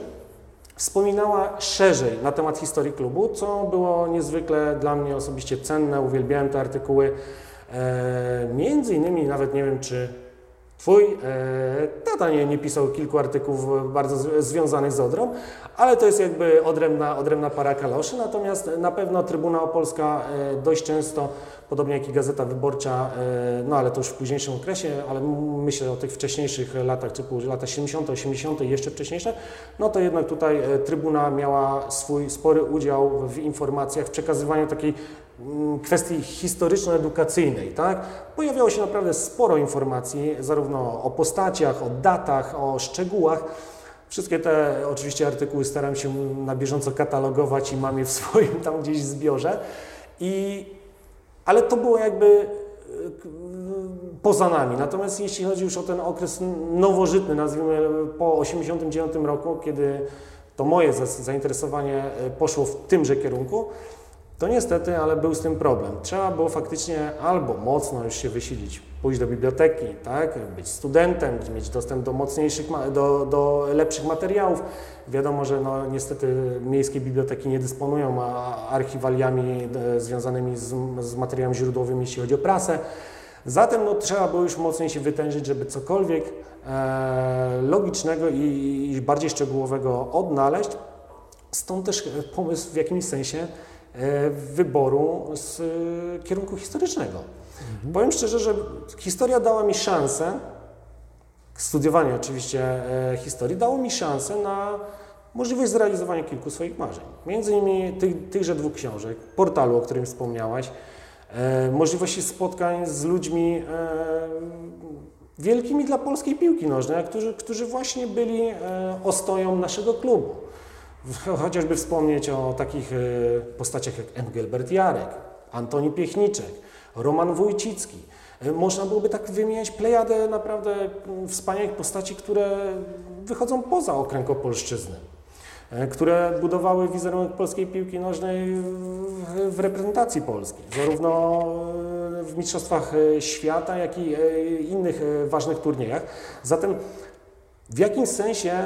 Speaker 2: wspominała szerzej na temat historii klubu, co było niezwykle dla mnie osobiście cenne, uwielbiałem te artykuły. E, między innymi, nawet nie wiem, czy Twój e, tata nie, nie pisał kilku artykułów bardzo z, związanych z Odrą, ale to jest jakby odrębna, odrębna para kaloszy, natomiast na pewno Trybuna Opolska e, dość często podobnie jak i Gazeta Wyborcza, e, no ale to już w późniejszym okresie, ale myślę o tych wcześniejszych latach, typu lata 70., 80. i jeszcze wcześniejsze, no to jednak tutaj e, Trybuna miała swój spory udział w informacjach, w przekazywaniu takiej kwestii historyczno-edukacyjnej, tak? Pojawiało się naprawdę sporo informacji, zarówno o postaciach, o datach, o szczegółach. Wszystkie te oczywiście artykuły staram się na bieżąco katalogować i mam je w swoim tam gdzieś zbiorze. I ale to było jakby e, poza nami. Natomiast jeśli chodzi już o ten okres nowożytny, nazwijmy po 1989 roku, kiedy to moje zainteresowanie e, poszło w tymże kierunku, to niestety, ale był z tym problem. Trzeba było faktycznie albo mocno już się wysilić, pójść do biblioteki, tak, być studentem, mieć dostęp do mocniejszych, do, do lepszych materiałów. Wiadomo, że no, niestety miejskie biblioteki nie dysponują archiwaliami e, związanymi z, z materiałami źródłowymi, jeśli chodzi o prasę. Zatem no, trzeba było już mocniej się wytężyć, żeby cokolwiek e, logicznego i, i bardziej szczegółowego odnaleźć. Stąd też pomysł w jakimś sensie wyboru z e, kierunku historycznego. Mhm. Powiem szczerze, że historia dała mi szansę, studiowanie oczywiście e, historii, dało mi szansę na możliwość zrealizowania kilku swoich marzeń. Między innymi tych, tychże dwóch książek, portalu, o którym wspomniałaś, możliwości spotkań z ludźmi wielkimi dla polskiej piłki nożnej, którzy, którzy właśnie byli ostoją naszego klubu. Chociażby wspomnieć o takich e, postaciach jak Engelbert Jarek, Antoni Piechniczek, Roman Wójcicki. E, można byłoby tak wymieniać plejadę naprawdę wspaniałych postaci, które wychodzą poza okręg Opolszczyzny, e, które budowały wizerunek polskiej piłki nożnej w reprezentacji Polski, zarówno w Mistrzostwach Świata, jak i innych ważnych turniejach. Zatem w jakimś sensie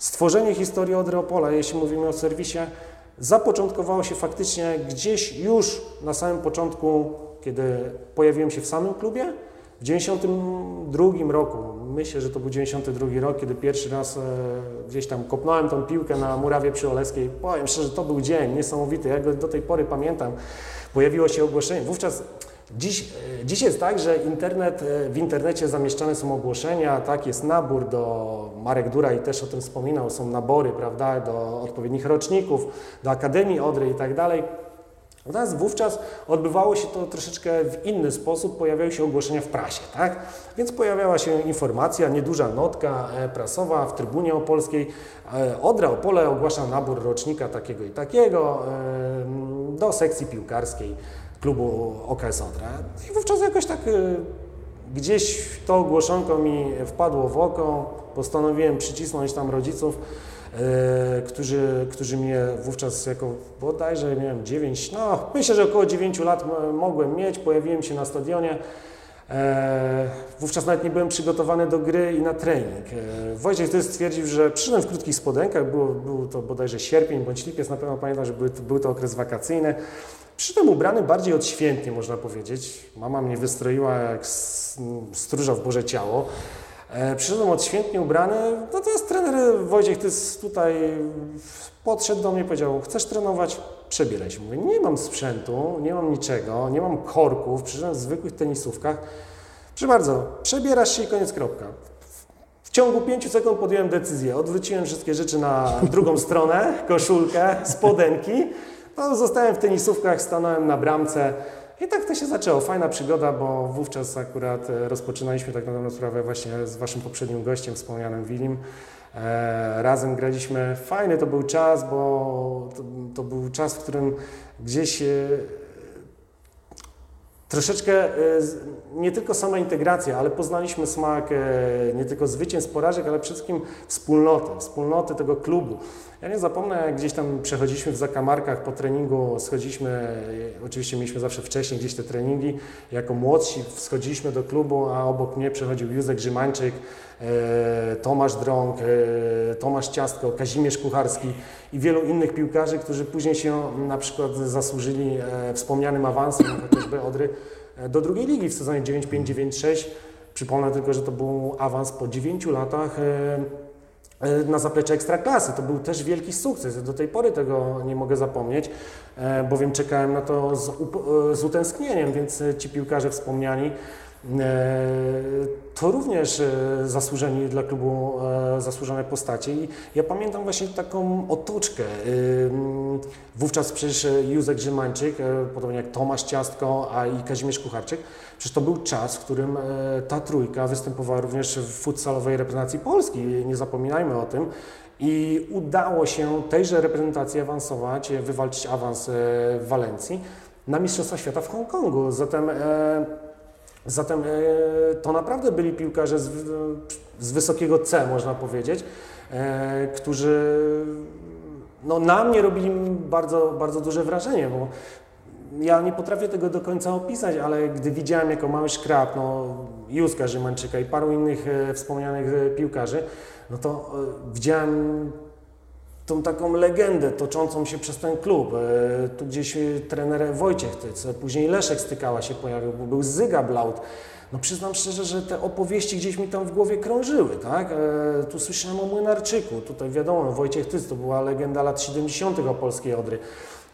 Speaker 2: Stworzenie historii Odry Opola, jeśli mówimy o serwisie, zapoczątkowało się faktycznie gdzieś już na samym początku, kiedy pojawiłem się w samym klubie. W 92 roku, myślę, że to był 92 rok, kiedy pierwszy raz e, gdzieś tam kopnąłem tą piłkę na murawie przyoleskiej. Powiem szczerze, to był dzień niesamowity, ja go do tej pory pamiętam. Pojawiło się ogłoszenie. Wówczas Dziś, e, dziś jest tak, że internet, e, w internecie zamieszczane są ogłoszenia, tak, jest nabór do, Marek Dura i też o tym wspominał, są nabory, prawda, do odpowiednich roczników, do Akademii Odry i tak dalej. Natomiast wówczas odbywało się to troszeczkę w inny sposób, pojawiały się ogłoszenia w prasie, tak? Więc pojawiała się informacja, nieduża notka e, prasowa w Trybunie Opolskiej. Odra Opole ogłasza nabór rocznika takiego i takiego do sekcji piłkarskiej klubu OKS Odra. I wówczas jakoś tak y, gdzieś to ogłoszonko mi wpadło w oko, postanowiłem przycisnąć tam rodziców, y, którzy, którzy mnie wówczas jako bodajże miałem 9, no myślę, że około 9 lat mogłem mieć, pojawiłem się na stadionie. E, Wówczas nawet nie byłem przygotowany do gry i na trening. E, Wojciech wtedy stwierdził, że przyszedłem w krótkich spodenkach, było, był to bodajże sierpień bądź lipiec, na pewno pamiętam, że był, był to okres wakacyjny. Przyszedłem ubrany bardziej odświętnie, można powiedzieć. Mama mnie wystroiła jak stróża w Boże Ciało. E, Przyszedłem odświętnie ubrany, natomiast trener Wojciech ty tutaj podszedł do mnie powiedział, chcesz trenować? Przebieraj się. Mówię, nie mam sprzętu, nie mam niczego, nie mam korków, przyszedłem w zwykłych tenisówkach. Proszę bardzo, przebierasz się i koniec kropka. W ciągu 5 sekund podjąłem decyzję. Odwróciłem wszystkie rzeczy na drugą stronę, koszulkę, spodenki. No, zostałem w tenisówkach, stanąłem na bramce i tak to się zaczęło. Fajna przygoda, bo wówczas akurat e, rozpoczynaliśmy tak na dobrą sprawę właśnie z Waszym poprzednim gościem, wspomnianym Wilim. E, razem graliśmy. Fajny to był czas, bo to, to był czas, w którym gdzieś e, troszeczkę e, nie tylko sama integracja, ale poznaliśmy smak e, nie tylko zwycięstw, porażek, ale przede wszystkim wspólnoty, wspólnoty tego klubu. Ja nie zapomnę, jak gdzieś tam przechodziliśmy w zakamarkach po treningu, schodziliśmy, e, oczywiście mieliśmy zawsze wcześniej gdzieś te treningi, jako młodsi schodziliśmy do klubu, a obok mnie przechodził Józek Grzymańczyk, Tomasz Drąg, e, Tomasz Ciastko, Kazimierz Kucharski i wielu innych piłkarzy, którzy później się na przykład zasłużyli e, wspomnianym awansem, chociażby Odry, e, do drugiej ligi w sezonie 9-5-9-6. Przypomnę tylko, że to był awans po 9 latach e, e, na zaplecze Ekstraklasy. To był też wielki sukces. Do tej pory tego nie mogę zapomnieć, e, bowiem czekałem na to z, e, z utęsknieniem, więc e, ci piłkarze wspomniani e, to również e, zasłużeni dla klubu e, zasłużone postacie. I ja pamiętam właśnie taką otoczkę. Wówczas przecież e, Józek Grzymańczyk, e, podobnie jak Tomasz Ciastko, a i Kazimierz Kucharczyk, przecież to był czas, w którym e, ta trójka występowała również w futsalowej reprezentacji Polski. Nie zapominajmy o tym. I udało się tejże reprezentacji awansować, e, wywalczyć awans e, w Walencji na Mistrzostwa Świata w Hongkongu. Zatem e, Zatem e, to naprawdę byli piłkarze z, z wysokiego C, można powiedzieć, e, którzy no, na mnie robili bardzo, bardzo duże wrażenie, bo ja nie potrafię tego do końca opisać, ale gdy widziałem jako mały szkrab, no, Józka Rzymańczyka i paru innych e, wspomnianych piłkarzy, no to widziałem tą taką legendę toczącą się przez ten klub. E, Tu gdzieś e, trener Wojciech Tyc, później Leszek Stykała się pojawił, bo był Zyga Blaut. No przyznam szczerze, że te opowieści gdzieś mi tam w głowie krążyły, tak? E, Tu słyszałem o Młynarczyku, tutaj wiadomo, Wojciech Tyc to była legenda lat 70. o polskiej Odry.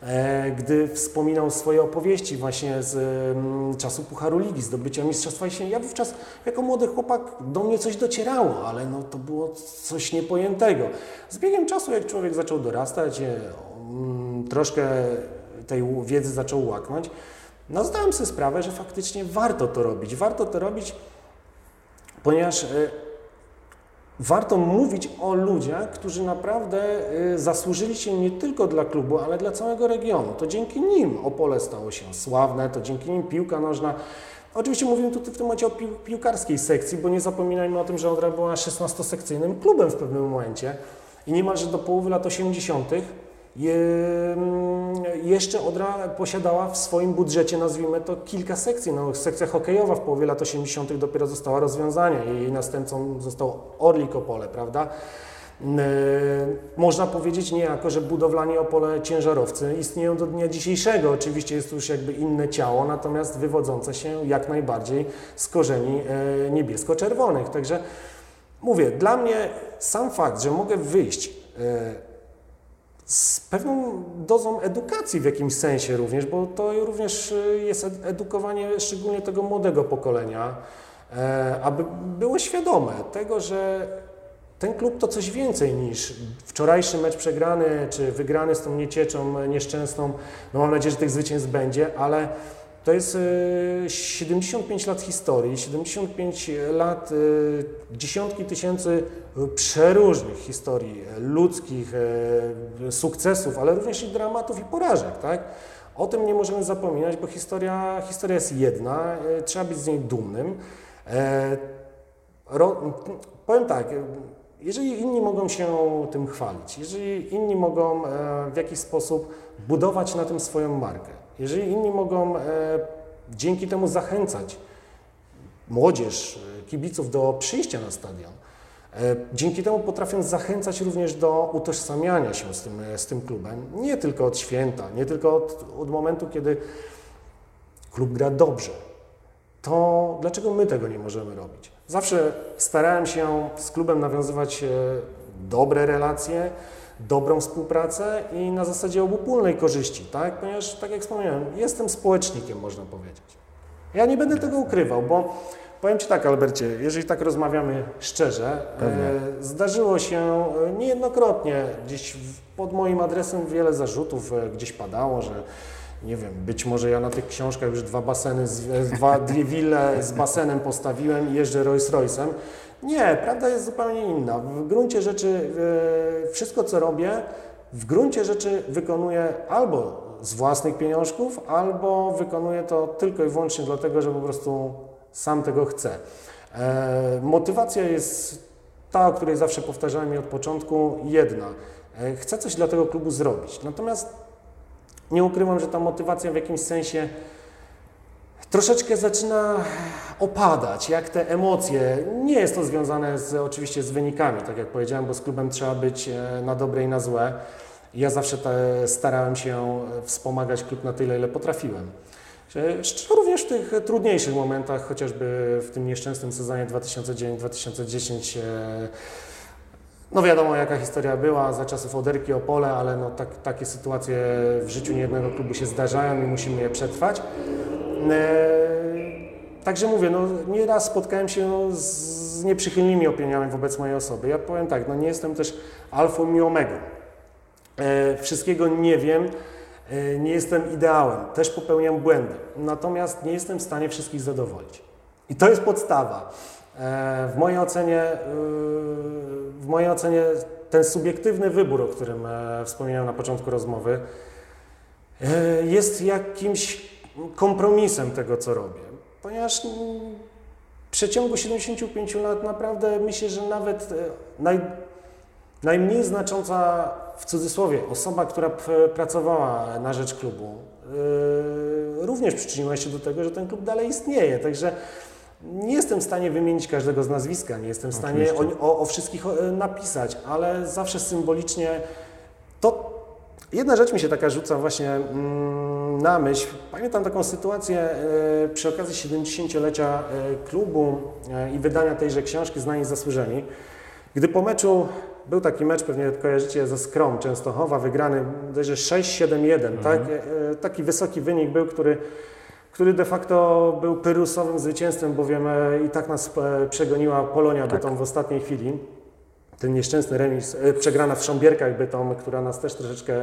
Speaker 2: E, Gdy wspominał swoje opowieści właśnie z mm, czasu Pucharu Ligi, zdobycia Mistrzostwa Jesieni, ja wówczas jako młody chłopak do mnie coś docierało, ale no, to było coś niepojętego. Z biegiem czasu, jak człowiek zaczął dorastać, e, mm, troszkę tej wiedzy zaczął łaknąć, no zdałem sobie sprawę, że faktycznie warto to robić. Warto to robić, ponieważ e, warto mówić o ludziach, którzy naprawdę y, zasłużyli się nie tylko dla klubu, ale dla całego regionu. To dzięki nim Opole stało się sławne, to dzięki nim piłka nożna. Oczywiście mówimy tutaj w tym momencie o pił piłkarskiej sekcji, bo nie zapominajmy o tym, że Odra była 16-sekcyjnym klubem w pewnym momencie i niemalże do połowy lat 80. Je, jeszcze Odra posiadała w swoim budżecie, nazwijmy to, kilka sekcji. No, sekcja hokejowa w połowie lat 80. dopiero została rozwiązana. Jej następcą został Orlik Opole, prawda? Można powiedzieć niejako, że budowlanie Opole ciężarowcy istnieją do dnia dzisiejszego. Oczywiście jest to już jakby inne ciało, natomiast wywodzące się jak najbardziej z korzeni e, niebiesko-czerwonych. Także mówię, dla mnie sam fakt, że mogę wyjść e, z pewną dozą edukacji w jakimś sensie również, bo to również y, jest ed- edukowanie szczególnie tego młodego pokolenia, e, aby było świadome tego, że ten klub to coś więcej niż wczorajszy mecz przegrany czy wygrany z tą niecieczą nieszczęsną. No mam nadzieję, że tych zwycięstw będzie, ale to jest y, 75 lat historii, 75 lat, y, dziesiątki tysięcy przeróżnych historii ludzkich, y, sukcesów, ale również i dramatów i porażek, tak? O tym nie możemy zapominać, bo historia, historia jest jedna, e, trzeba być z niej dumnym. E, ro, powiem tak, e, jeżeli inni mogą się tym chwalić, jeżeli inni mogą w jakiś sposób budować na tym swoją markę, jeżeli inni mogą dzięki temu zachęcać młodzież, kibiców do przyjścia na stadion, E, dzięki temu potrafią zachęcać również do utożsamiania się z tym, z tym klubem. Nie tylko od święta, nie tylko od, od momentu, kiedy klub gra dobrze. To dlaczego my tego nie możemy robić? Zawsze starałem się z klubem nawiązywać e, dobre relacje, dobrą współpracę i na zasadzie obopólnej korzyści, tak? Ponieważ, tak jak wspomniałem, jestem społecznikiem, można powiedzieć. Ja nie będę tego ukrywał, bo Powiem Ci tak, Albercie, jeżeli tak rozmawiamy szczerze, e, zdarzyło się e, niejednokrotnie, gdzieś pod moim adresem wiele zarzutów e, gdzieś padało, że nie wiem, być może ja na tych książkach już dwa baseny, z, dwa, dwie wille z basenem postawiłem i jeżdżę Rolls Royce'em. Nie, prawda jest zupełnie inna. W gruncie rzeczy wszystko, co robię, w gruncie rzeczy wykonuję albo z własnych pieniążków, albo wykonuję to tylko i wyłącznie dlatego, że po prostu sam tego chcę. E, motywacja jest ta, o której zawsze powtarzałem i od początku, jedna. E, chcę coś dla tego klubu zrobić. Natomiast nie ukrywam, że ta motywacja w jakimś sensie troszeczkę zaczyna opadać, jak te emocje. Nie jest to związane z, oczywiście z wynikami, tak jak powiedziałem, bo z klubem trzeba być e, na dobre i na złe. Ja zawsze te, starałem się wspomagać klub na tyle, ile potrafiłem. Również w tych trudniejszych momentach, chociażby w tym nieszczęsnym sezonie 2009-2010, e, no wiadomo jaka historia była za czasów Oderki Opole, ale no tak, takie sytuacje w życiu niejednego klubu się zdarzają i musimy je przetrwać. E, także mówię, no nieraz spotkałem się z nieprzychylnymi opiniami wobec mojej osoby. Ja powiem tak, no nie jestem też alfą i omegą. E, wszystkiego nie wiem, E, nie jestem ideałem, też popełniam błędy, natomiast nie jestem w stanie wszystkich zadowolić. I to jest podstawa. W mojej ocenie, w mojej ocenie ten subiektywny wybór, o którym wspomniałem na początku rozmowy, jest jakimś kompromisem tego, co robię. Ponieważ mm, w przeciągu 75 lat naprawdę myślę, że nawet naj, najmniej znacząca w cudzysłowie, osoba, która pracowała na rzecz klubu, yy, również przyczyniła się do tego, że ten klub dalej istnieje. Także nie jestem w stanie wymienić każdego z nazwiska, nie jestem w stanie o, o, o, wszystkich napisać, ale zawsze symbolicznie to. Jedna rzecz mi się taka rzuca właśnie mm, na myśl. Pamiętam taką sytuację yy, przy okazji 70-lecia yy, klubu i wydania tejże książki Znani Zasłużeni, gdy po meczu był taki mecz, pewnie kojarzycie ze Skrom Częstochowa, wygrany bodajże 6-7-1, mhm. tak? E, taki wysoki wynik był, który, który de facto był pyrusowym zwycięstwem, bowiem e, i tak nas e, przegoniła Polonia tak. Bytom w ostatniej chwili. Ten nieszczęsny remis, przegrana w Sząbierkach Bytom, która nas też troszeczkę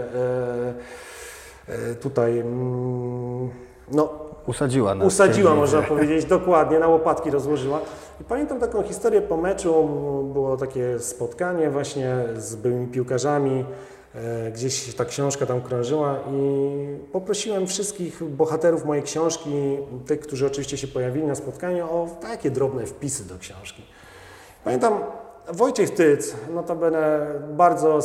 Speaker 2: tutaj mm, no,
Speaker 1: usadziła.
Speaker 2: Nas usadziła, można powiedzieć, dokładnie, na łopatki rozłożyła. I pamiętam taką historię po meczu, było takie spotkanie właśnie z byłymi piłkarzami, e, gdzieś ta książka tam krążyła i poprosiłem wszystkich bohaterów mojej książki, tych, którzy oczywiście się pojawili na spotkaniu, o takie drobne wpisy do książki. Pamiętam Wojciech Tyc, notabene bardzo,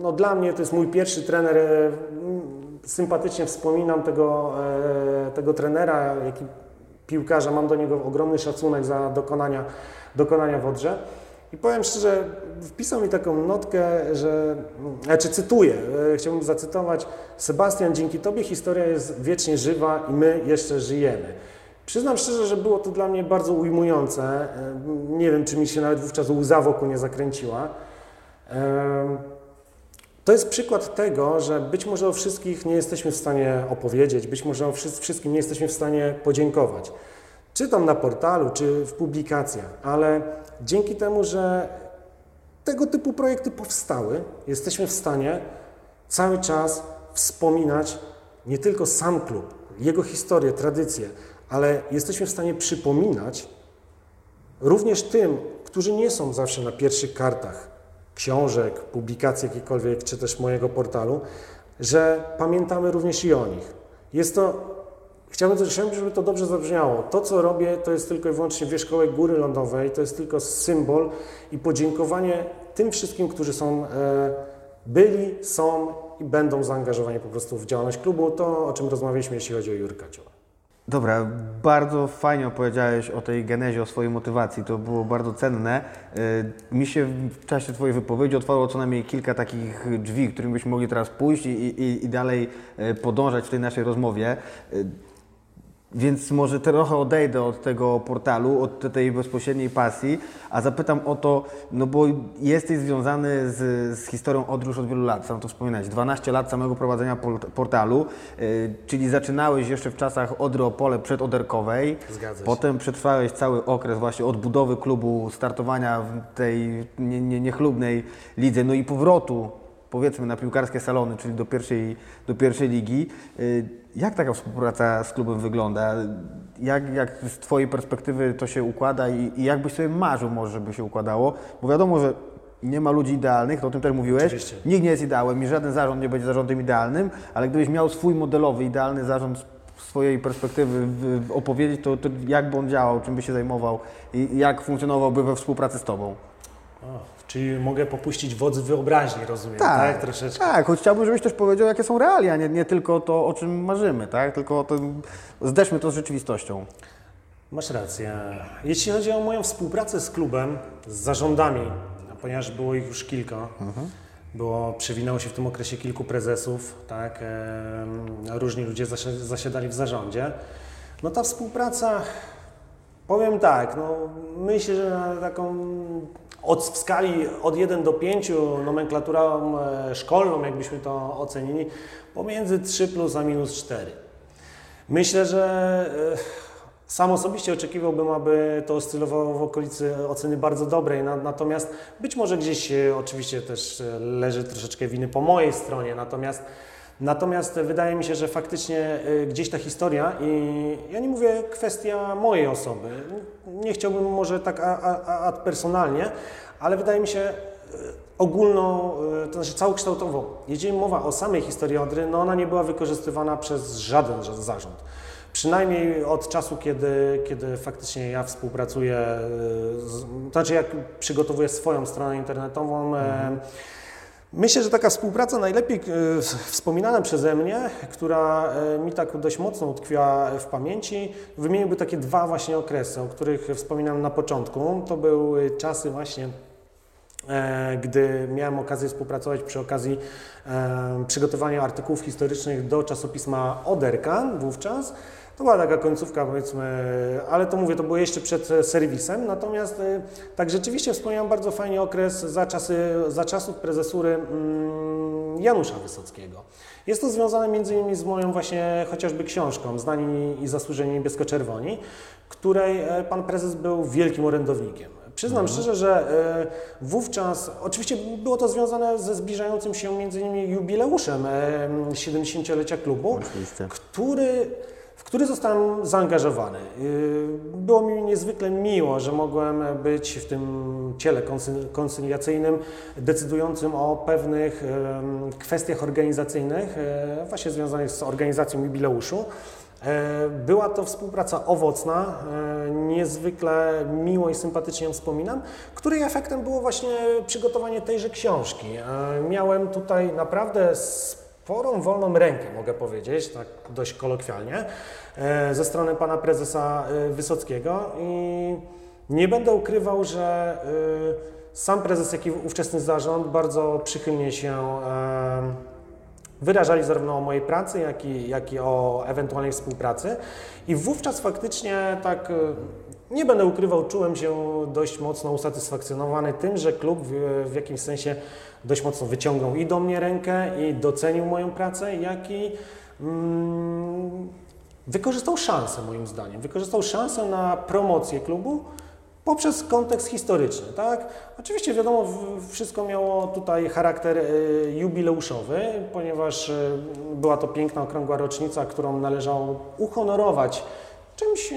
Speaker 2: no dla mnie to jest mój pierwszy trener, e, sympatycznie wspominam tego, e, tego trenera, jaki piłkarza, mam do niego ogromny szacunek za dokonania, dokonania w Odrze. I powiem szczerze, wpisał mi taką notkę, że, znaczy cytuję, e, chciałbym zacytować, Sebastian, dzięki Tobie historia jest wiecznie żywa i my jeszcze żyjemy. Przyznam szczerze, że było to dla mnie bardzo ujmujące. E, nie wiem, czy mi się nawet wówczas łza wokół nie zakręciła. To jest przykład tego, że być może o wszystkich nie jesteśmy w stanie opowiedzieć, być może o wszystkim nie jesteśmy w stanie podziękować. Czy tam na portalu, czy w publikacjach, ale dzięki temu, że tego typu projekty powstały, jesteśmy w stanie cały czas wspominać nie tylko sam klub, jego historię, tradycję, ale jesteśmy w stanie przypominać również tym, którzy nie są zawsze na pierwszych kartach książek, publikacji jakikolwiek, czy też mojego portalu, że pamiętamy również i o nich. Jest to, chciałbym, chciałbym, żeby to dobrze zabrzmiało. To, co robię, to jest tylko i wyłącznie wierzchołek góry lądowej, to jest tylko symbol i podziękowanie tym wszystkim, którzy są, e, byli, są i będą zaangażowani po prostu w działalność klubu. To, o czym rozmawialiśmy, jeśli chodzi o Jurka Cioła.
Speaker 1: Dobra, bardzo fajnie opowiedziałeś o tej genezie, o swojej motywacji. To było bardzo cenne. Y, Mi się w czasie Twojej wypowiedzi otwarło co najmniej kilka takich drzwi, którymi byśmy mogli teraz pójść i, i, i dalej y, podążać w tej naszej rozmowie. Więc może trochę odejdę od tego portalu, od tej bezpośredniej pasji, a zapytam o to, no bo jesteś związany z, z historią już od wielu lat, sam to wspominałeś, 12 lat samego prowadzenia port- portalu, y, czyli zaczynałeś jeszcze w czasach Odry Opole przedoderkowej,
Speaker 2: Zgadza się.
Speaker 1: potem przetrwałeś cały okres właśnie odbudowy klubu, startowania w tej nie, nie, niechlubnej lidze, no i powrotu powiedzmy na piłkarskie salony, czyli do pierwszej, do pierwszej ligi. Y, Jak taka współpraca z klubem wygląda? Jak, jak z Twojej perspektywy to się układa i, i jak byś sobie marzył może, żeby się układało? Bo wiadomo, że nie ma ludzi idealnych, to o tym też mówiłeś.
Speaker 2: Oczywiście.
Speaker 1: Nikt nie jest ideałem i żaden zarząd nie będzie zarządem idealnym, ale gdybyś miał swój modelowy, idealny zarząd z swojej perspektywy opowiedzieć, to, to jak by on działał, czym by się zajmował i jak funkcjonowałby we współpracy z Tobą?
Speaker 2: O, czyli mogę popuścić wodzy wyobraźni, rozumiem, tak? Troszeczkę.
Speaker 1: Tak, choć chciałbym, żebyś też powiedział, jakie są realia, nie, nie tylko to, o czym marzymy, tak? Tylko to, zderzmy to z rzeczywistością.
Speaker 2: Masz rację. Jeśli chodzi o moją współpracę z klubem, z zarządami, ponieważ było ich już kilka, było, przewinęło się w tym okresie kilku prezesów, tak, różni ludzie zasi- zasiadali w zarządzie, no ta współpraca, powiem tak, no myślę, że na taką od, w skali od 1 do 5 nomenklaturą e, szkolną, jakbyśmy to ocenili, pomiędzy 3 plus a minus 4. Myślę, że e, sam osobiście oczekiwałbym, aby to oscylowało w okolicy oceny bardzo dobrej, na, natomiast być może gdzieś oczywiście też e, leży troszeczkę winy po mojej stronie, natomiast Natomiast wydaje mi się, że faktycznie e, gdzieś ta historia i ja nie mówię kwestia mojej osoby, nie chciałbym może tak ad personalnie, ale wydaje mi się e, ogólną, e, to znaczy całokształtową. Jeżeli mowa o samej historii Odry, no ona nie była wykorzystywana przez żaden ża- zarząd. Przynajmniej od czasu, kiedy, kiedy faktycznie ja współpracuję, z, to znaczy jak przygotowuję swoją stronę internetową, e, Myślę, że taka współpraca najlepiej e, wspominana przeze mnie, która e, mi tak dość mocno utkwiła w pamięci, wymieniłby takie dwa właśnie okresy, o których wspominałem na początku. To były czasy właśnie e, gdy miałem okazję współpracować przy okazji przygotowania artykułów historycznych do czasopisma Oderka wówczas. To była taka końcówka, powiedzmy, ale to mówię, to było jeszcze przed e, serwisem. Natomiast e, tak rzeczywiście wspomniałem bardzo fajnie okres za, czasy, za czasów prezesury mm, Janusza Wysockiego. Jest to związane między innymi z moją właśnie chociażby książką Znani i zasłużeni niebiesko-czerwoni, której e, pan prezes był wielkim orędownikiem. Przyznam szczerze, że wówczas, oczywiście było to związane ze zbliżającym się między innymi jubileuszem e, 70-lecia klubu,
Speaker 1: Oczywiście.
Speaker 2: który, który zostałem zaangażowany. Y, Było mi niezwykle miło, że mogłem być w tym ciele konsy- konsyliacyjnym decydującym o pewnych kwestiach organizacyjnych, e, właśnie związanych z organizacją jubileuszu. E, Była to współpraca owocna, e, niezwykle miło i sympatycznie ją wspominam, której efektem było właśnie przygotowanie tejże książki. Miałem tutaj naprawdę sporą wolną rękę, mogę powiedzieć, tak dość kolokwialnie, e, ze strony pana prezesa e, Wysockiego i nie będę ukrywał, że e, sam prezes, jak i ówczesny zarząd bardzo przychylnie się wyrażali zarówno o mojej pracy, jak i, jak i o ewentualnej współpracy. I wówczas faktycznie tak, nie będę ukrywał, czułem się dość mocno usatysfakcjonowany tym, że klub w, w jakimś sensie dość mocno wyciągnął i do mnie rękę, i docenił moją pracę, jak i mm, wykorzystał szansę, moim zdaniem. Wykorzystał szansę na promocję klubu poprzez kontekst historyczny, tak? Oczywiście wiadomo, wszystko miało tutaj charakter e, jubileuszowy, ponieważ e, była to piękna, okrągła rocznica, którą należało uhonorować czymś, e,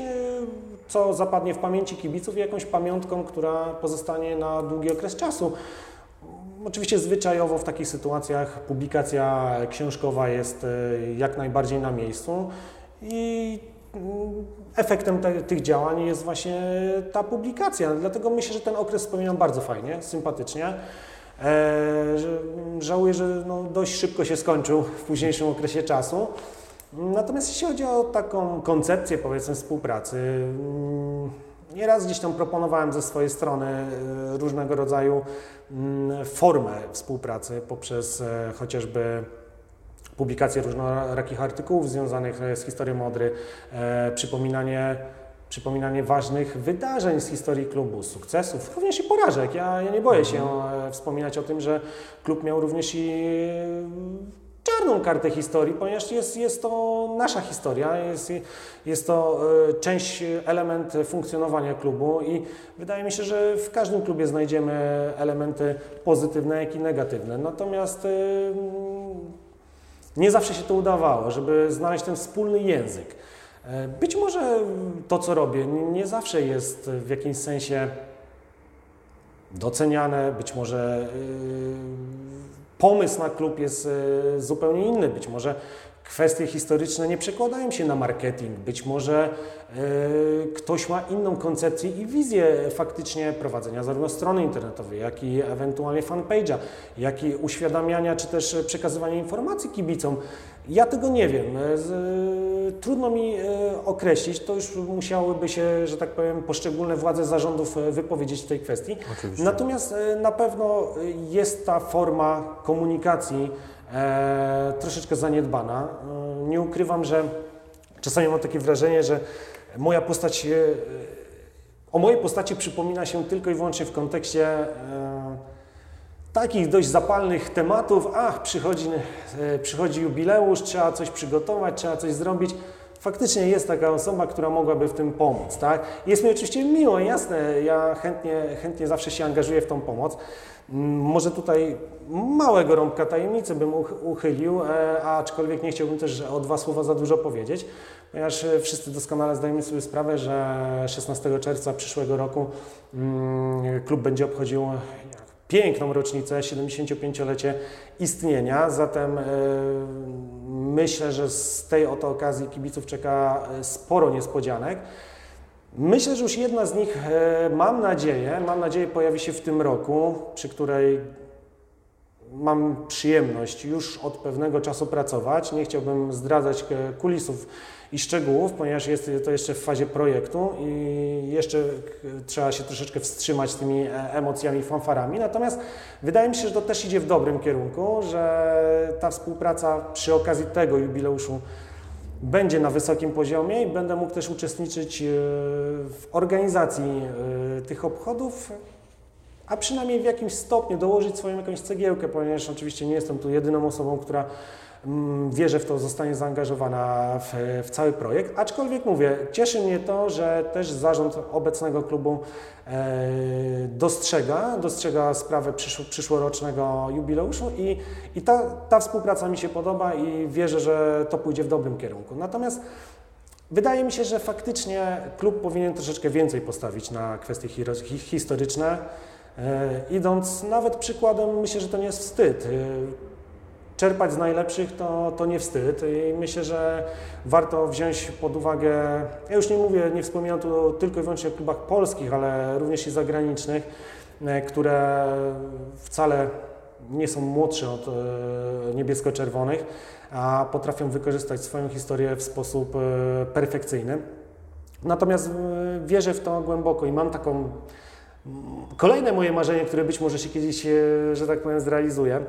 Speaker 2: co zapadnie w pamięci kibiców i jakąś pamiątką, która pozostanie na długi okres czasu. Oczywiście zwyczajowo w takich sytuacjach publikacja książkowa jest e, jak najbardziej na miejscu i mm, efektem te, tych działań jest właśnie ta publikacja. Dlatego myślę, że ten okres wspominam bardzo fajnie, sympatycznie. E, że- żałuję, że no dość szybko się skończył w późniejszym okresie czasu. Natomiast jeśli chodzi o taką koncepcję, powiedzmy, współpracy, mm, nieraz gdzieś tam proponowałem ze swojej strony e, różnego rodzaju mm, formę współpracy poprzez e, chociażby publikację różnorakich artykułów związanych e, z historią Odry, e, przypominanie, przypominanie ważnych wydarzeń z historii klubu, sukcesów, również i porażek. Ja, ja nie boję się e, wspominać o tym, że klub miał również i czarną kartę historii, ponieważ jest, jest to nasza historia, jest, jest to e, część, element funkcjonowania klubu i wydaje mi się, że w każdym klubie znajdziemy elementy pozytywne, jak i negatywne. Natomiast e, nie zawsze się to udawało, żeby znaleźć ten wspólny język. E, Być może to, co robię, nie zawsze jest w jakimś sensie doceniane, być może pomysł na klub jest yy, zupełnie inny, być może kwestie historyczne nie przekładają się na marketing, być może yy, ktoś ma inną koncepcję i wizję faktycznie prowadzenia zarówno strony internetowej, jak i ewentualnie fanpage'a, jak i uświadamiania czy też przekazywania informacji kibicom. Ja tego nie wiem. Z, trudno mi e, określić, to już musiałyby się, że tak powiem, poszczególne władze zarządów e, wypowiedzieć w tej kwestii.
Speaker 1: Oczywiście.
Speaker 2: Natomiast e, na pewno jest ta forma komunikacji e, troszeczkę zaniedbana. Nie ukrywam, że czasami mam takie wrażenie, że moja postać, o mojej postaci przypomina się tylko i wyłącznie w kontekście e, takich dość zapalnych tematów. Ach, przychodzi, e, przychodzi jubileusz, trzeba coś przygotować, trzeba coś zrobić. Faktycznie jest taka osoba, która mogłaby w tym pomóc, tak? Jest mi oczywiście miło, jasne, ja chętnie, chętnie zawsze się angażuję w tą pomoc. Mm, Może tutaj małego rąbka tajemnicy bym uch- uchylił, e, aczkolwiek nie chciałbym też o dwa słowa za dużo powiedzieć, ponieważ e, wszyscy doskonale zdajemy sobie sprawę, że 16 czerwca przyszłego roku mm, klub będzie obchodził piękną rocznicę, 75-lecie istnienia, zatem e, myślę, że z tej oto okazji kibiców czeka e, sporo niespodzianek. Myślę, że już jedna z nich, e, mam nadzieję, mam nadzieję pojawi się w tym roku, przy której mam przyjemność już od pewnego czasu pracować. Nie chciałbym zdradzać kulisów i szczegółów, ponieważ jest to jeszcze w fazie projektu i jeszcze e, trzeba się troszeczkę wstrzymać tymi e, emocjami, fanfarami. Natomiast wydaje mi się, że to też idzie w dobrym kierunku, że ta współpraca przy okazji tego jubileuszu będzie na wysokim poziomie i będę mógł też uczestniczyć e, w organizacji tych obchodów, a przynajmniej w jakimś stopniu dołożyć swoją jakąś cegiełkę, ponieważ oczywiście nie jestem tu jedyną osobą, która mm, wie, że w to zostanie zaangażowana w, w cały projekt. Aczkolwiek mówię, cieszy mnie to, że też zarząd obecnego klubu e, dostrzega, dostrzega sprawę przyszło, przyszłorocznego jubileuszu i, i ta, ta współpraca mi się podoba i wierzę, że to pójdzie w dobrym kierunku. Natomiast Wydaje mi się, że faktycznie klub powinien troszeczkę więcej postawić na kwestie historyczne. E, idąc nawet przykładem, myślę, że to nie jest wstyd. Czerpać z najlepszych to, to nie wstyd i myślę, że warto wziąć pod uwagę, ja już nie mówię, nie wspominam tu tylko i wyłącznie o klubach polskich, ale również i zagranicznych, e, które wcale nie są młodsze od e, niebiesko-czerwonych, a potrafią wykorzystać swoją historię w sposób e, perfekcyjny. Natomiast wierzę w to głęboko i mam taką kolejne moje marzenie, które być może się kiedyś, że tak powiem, zrealizuje.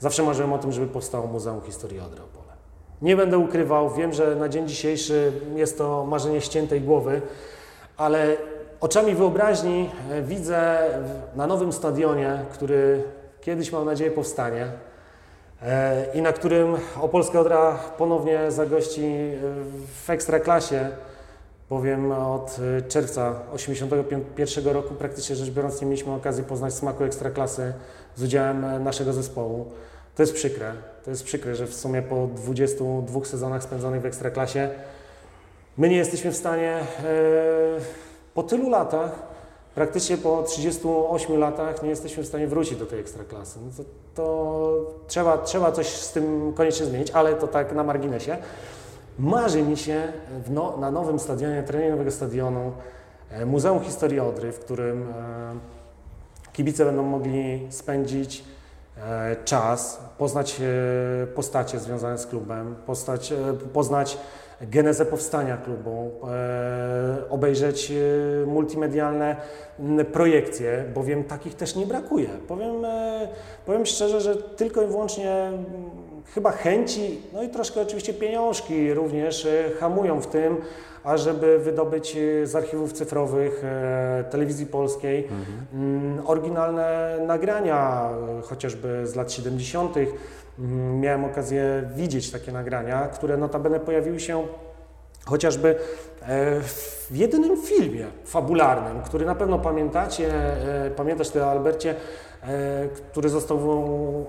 Speaker 2: Zawsze marzyłem o tym, żeby powstało Muzeum Historii Odry Opole. Nie będę ukrywał, wiem, że na dzień dzisiejszy jest to marzenie ściętej głowy, ale oczami wyobraźni e, widzę na nowym stadionie, który kiedyś mam nadzieję powstanie e, i na którym Opolska Odra ponownie zagości e, w Ekstraklasie, bowiem od e, czerwca 1981 roku praktycznie rzecz biorąc nie mieliśmy okazji poznać smaku Ekstraklasy z udziałem e, naszego zespołu. To jest przykre. To jest przykre, że w sumie po 22 sezonach spędzonych w Ekstraklasie my nie jesteśmy w stanie e, po tylu latach praktycznie po 38 latach nie jesteśmy w stanie wrócić do tej ekstraklasy. No to, to trzeba, trzeba coś z tym koniecznie zmienić, ale to tak na marginesie. Marzy mi się no, na nowym stadionie, terenie nowego stadionu, e, Muzeum Historii Odry, w którym e, kibice będą mogli spędzić e, czas, poznać postacie związane z klubem, postać, poznać genezę powstania klubu, obejrzeć multimedialne projekcje, bowiem takich też nie brakuje. Powiem, powiem szczerze, że tylko i wyłącznie chyba chęci, no i troszkę oczywiście pieniążki również e, hamują w tym, ażeby wydobyć e, z archiwów cyfrowych e, telewizji polskiej mm, oryginalne nagrania, chociażby z lat 70. Mm, Miałem okazję widzieć takie nagrania, które notabene pojawiły się chociażby w jedynym filmie fabularnym, który na pewno pamiętacie, pamiętasz ty Albercie, który został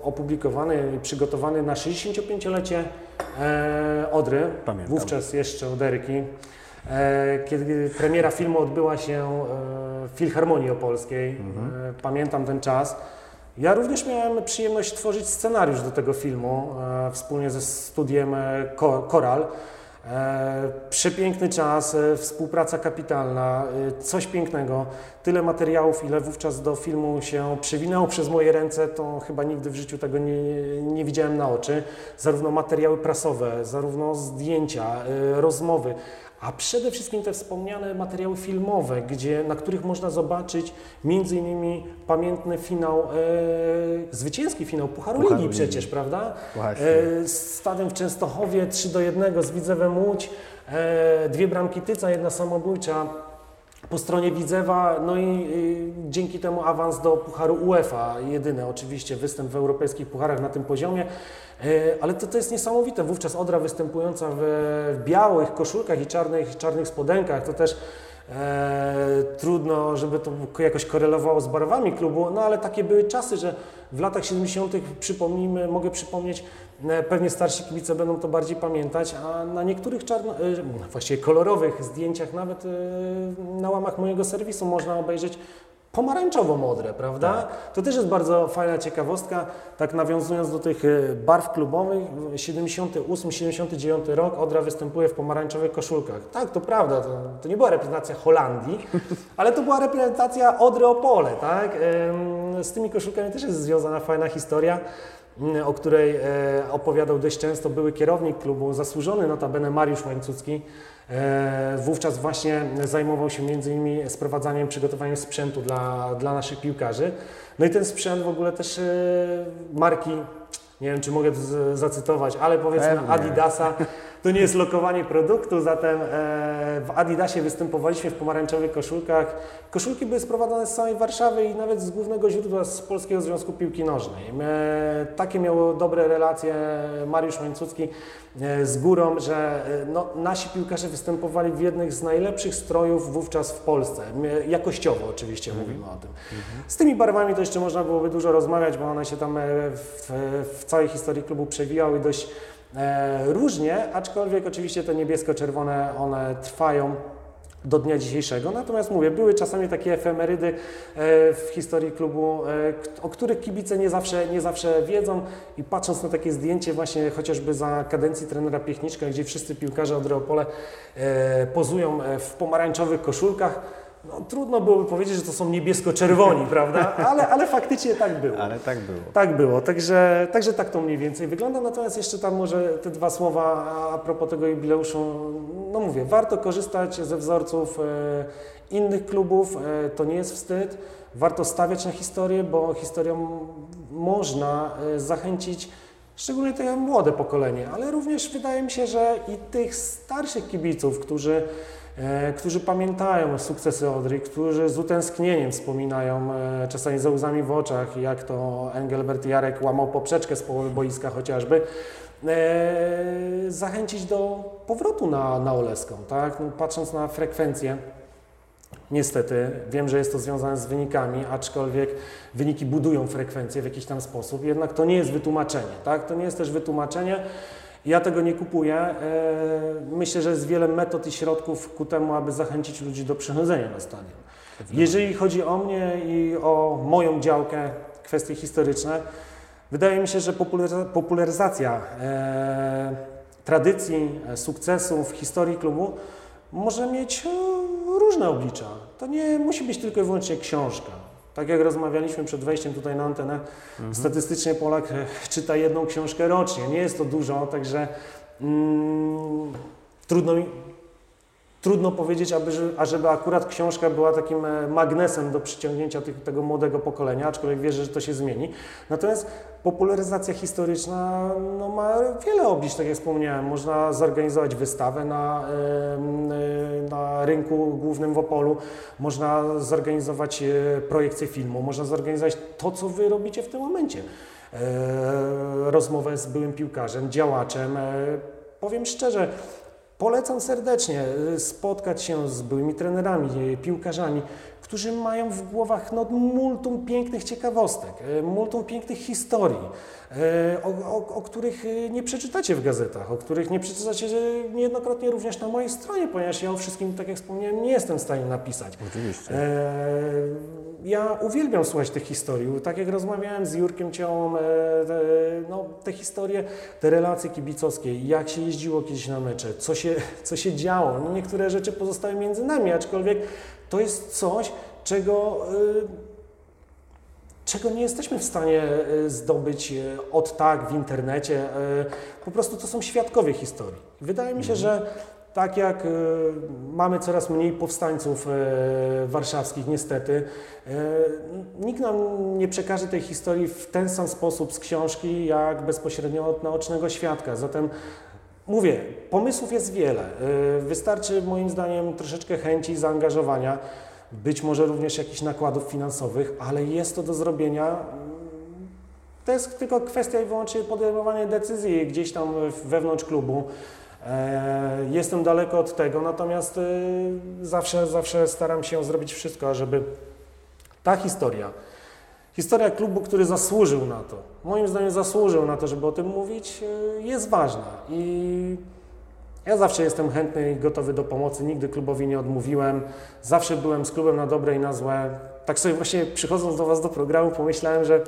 Speaker 2: opublikowany i przygotowany na 65-lecie e, Odry,
Speaker 1: Pamiętam.
Speaker 2: wówczas jeszcze Oderyki, e, kiedy premiera filmu odbyła się w Filharmonii Opolskiej. E, Pamiętam ten czas. Ja również miałem przyjemność tworzyć scenariusz do tego filmu e, wspólnie ze studiem e, Ko- Koral. E, przepiękny czas, e, współpraca kapitalna, e, coś pięknego. Tyle materiałów, ile wówczas do filmu się przewinęło przez moje ręce, to chyba nigdy w życiu tego nie, nie widziałem na oczy. Zarówno materiały prasowe, zarówno zdjęcia, rozmowy, a przede wszystkim te wspomniane materiały filmowe, gdzie, na których można zobaczyć między innymi pamiętny finał, e, zwycięski finał Pucharu,
Speaker 1: Pucharu
Speaker 2: Ligi przecież, prawda?
Speaker 1: Właśnie.
Speaker 2: E, stadion w Częstochowie 3 do 1 z Widzewem Łódź, e, dwie bramki Tyca, jedna samobójcza po stronie Widzewa, no i y, dzięki temu awans do Pucharu UEFA, jedyny oczywiście występ w europejskich pucharach na tym poziomie, ale to, to jest niesamowite, wówczas Odra występująca w, w białych koszulkach i czarnych, czarnych spodenkach, to też E, trudno, żeby to ko- jakoś korelowało z barwami klubu, no ale takie były czasy, że w latach 70. przypomnijmy, mogę przypomnieć, e, pewnie starsi kibice będą to bardziej pamiętać, a na niektórych czarno, e, właściwie kolorowych zdjęciach, nawet e, na łamach mojego serwisu można obejrzeć pomarańczową modrę, prawda? To też jest bardzo fajna ciekawostka, tak nawiązując do tych e, barw klubowych, 78-79 rok Odra występuje w pomarańczowych koszulkach. Tak, to prawda, to, to nie była reprezentacja Holandii, ale to była reprezentacja Odry Opole, tak? Z tymi koszulkami też jest związana fajna historia o której e, opowiadał dość często były kierownik klubu, zasłużony notabene Mariusz Łańcucki. E, wówczas właśnie zajmował się między innymi sprowadzaniem, przygotowaniem sprzętu dla, dla naszych piłkarzy. No i ten sprzęt w ogóle też e, marki, nie wiem czy mogę zacytować, ale powiedzmy
Speaker 1: Pewnie.
Speaker 2: Adidasa, to nie jest lokowanie produktu, zatem e, w Adidasie występowaliśmy w pomarańczowych koszulkach. Koszulki były sprowadzane z całej Warszawy i nawet z głównego źródła z Polskiego Związku Piłki Nożnej. E, takie miało dobre relacje Mariusz Łańcucki e, z górą, że no, nasi piłkarze występowali w jednych z najlepszych strojów wówczas w Polsce. Jakościowo oczywiście mówimy o tym. Z tymi barwami to jeszcze można byłoby dużo rozmawiać, bo one się tam w, w całej historii klubu przewijały dość e, różnie, aczkolwiek oczywiście te niebiesko-czerwone one trwają do dnia dzisiejszego. Natomiast mówię, były czasami takie efemerydy e, w historii klubu, e, o których kibice nie zawsze, nie zawsze wiedzą i patrząc na takie zdjęcie właśnie chociażby za kadencji trenera Piechniczka, gdzie wszyscy piłkarze od Reopole e, pozują e, w pomarańczowych koszulkach, no, trudno byłoby powiedzieć, że to są niebiesko-czerwoni, prawda? Ale, ale faktycznie tak było.
Speaker 1: Ale tak było.
Speaker 2: Tak było, także, także tak to mniej więcej wygląda. Natomiast jeszcze tam może te dwa słowa a propos tego jubileuszu. No mówię, warto korzystać ze wzorców e, innych klubów, e, to nie jest wstyd. Warto stawiać na historię, bo historią można e, zachęcić szczególnie to młode pokolenie, ale również wydaje mi się, że i tych starszych kibiców, którzy którzy pamiętają sukcesy Odry, którzy z utęsknieniem wspominają, e, czasami ze łzami w oczach, jak to Engelbert Jarek łamał poprzeczkę z połowy boiska chociażby, e, zachęcić do powrotu na, na Oleską, tak? No, patrząc na frekwencję, Niestety, wiem, że jest to związane z wynikami, aczkolwiek wyniki budują frekwencję w jakiś tam sposób, jednak to nie jest wytłumaczenie, tak? To nie jest też wytłumaczenie. Ja tego nie kupuję. E, Myślę, że jest wiele metod i środków ku temu, aby zachęcić ludzi do przychodzenia na stadion. Jeżeli chodzi o mnie i o moją działkę, kwestie historyczne, wydaje mi się, że popularyza- popularyzacja e, tradycji, e, sukcesów, historii klubu może mieć różne oblicza. To nie musi być tylko i wyłącznie książka. Tak jak rozmawialiśmy przed wejściem tutaj na antenę, statystycznie Polak e, czyta jedną książkę rocznie. Nie jest to dużo, także mm, trudno mi, Trudno powiedzieć, aby, że- ażeby akurat książka była takim e, magnesem do przyciągnięcia tych, tego młodego pokolenia, aczkolwiek wierzę, że to się zmieni. Natomiast popularyzacja historyczna no, ma wiele oblicz, tak jak wspomniałem. Można zorganizować wystawę na, e, na rynku głównym w Opolu, można zorganizować e, projekcję filmu, można zorganizować to, co Wy robicie w tym momencie. Rozmowę z byłym piłkarzem, działaczem. Powiem szczerze, Polecam serdecznie y, spotkać się z byłymi trenerami, y, piłkarzami, którzy mają w głowach no, multum pięknych ciekawostek, y, multum pięknych historii, y, o, o, o których y, nie przeczytacie w gazetach, o których nie przeczytacie niejednokrotnie również na mojej stronie, ponieważ ja o wszystkim, tak jak wspomniałem, nie jestem w stanie napisać.
Speaker 1: Oczywiście.
Speaker 2: E, Ja uwielbiam słuchać tych historii. Tak jak rozmawiałem z Jurkiem Ciołą, e, te, no, te historie, te relacje kibicowskie, jak się jeździło kiedyś na mecze, co się, co się działo. No, niektóre rzeczy pozostały między nami, aczkolwiek to jest coś, czego, e, czego nie jesteśmy w stanie e, zdobyć e, od tak w internecie. Po prostu to są świadkowie historii. Wydaje mi się, że tak jak mamy coraz mniej powstańców warszawskich, niestety, nikt nam nie przekaże tej historii w ten sam sposób z książki, jak bezpośrednio od naocznego świadka. Zatem mówię, pomysłów jest wiele. E, Wystarczy moim zdaniem troszeczkę chęci, zaangażowania, być może również jakichś nakładów finansowych, ale jest to do zrobienia. To jest tylko kwestia i wyłącznie podejmowania decyzji gdzieś tam wewnątrz klubu. E, Jestem daleko od tego, natomiast e, zawsze, zawsze staram się zrobić wszystko, żeby ta historia, historia klubu, który zasłużył na to, moim zdaniem zasłużył na to, żeby o tym mówić, e, jest ważna. I ja zawsze jestem chętny i gotowy do pomocy, nigdy klubowi nie odmówiłem, zawsze byłem z klubem na dobre i na złe. Tak sobie właśnie przychodząc do Was do programu pomyślałem, że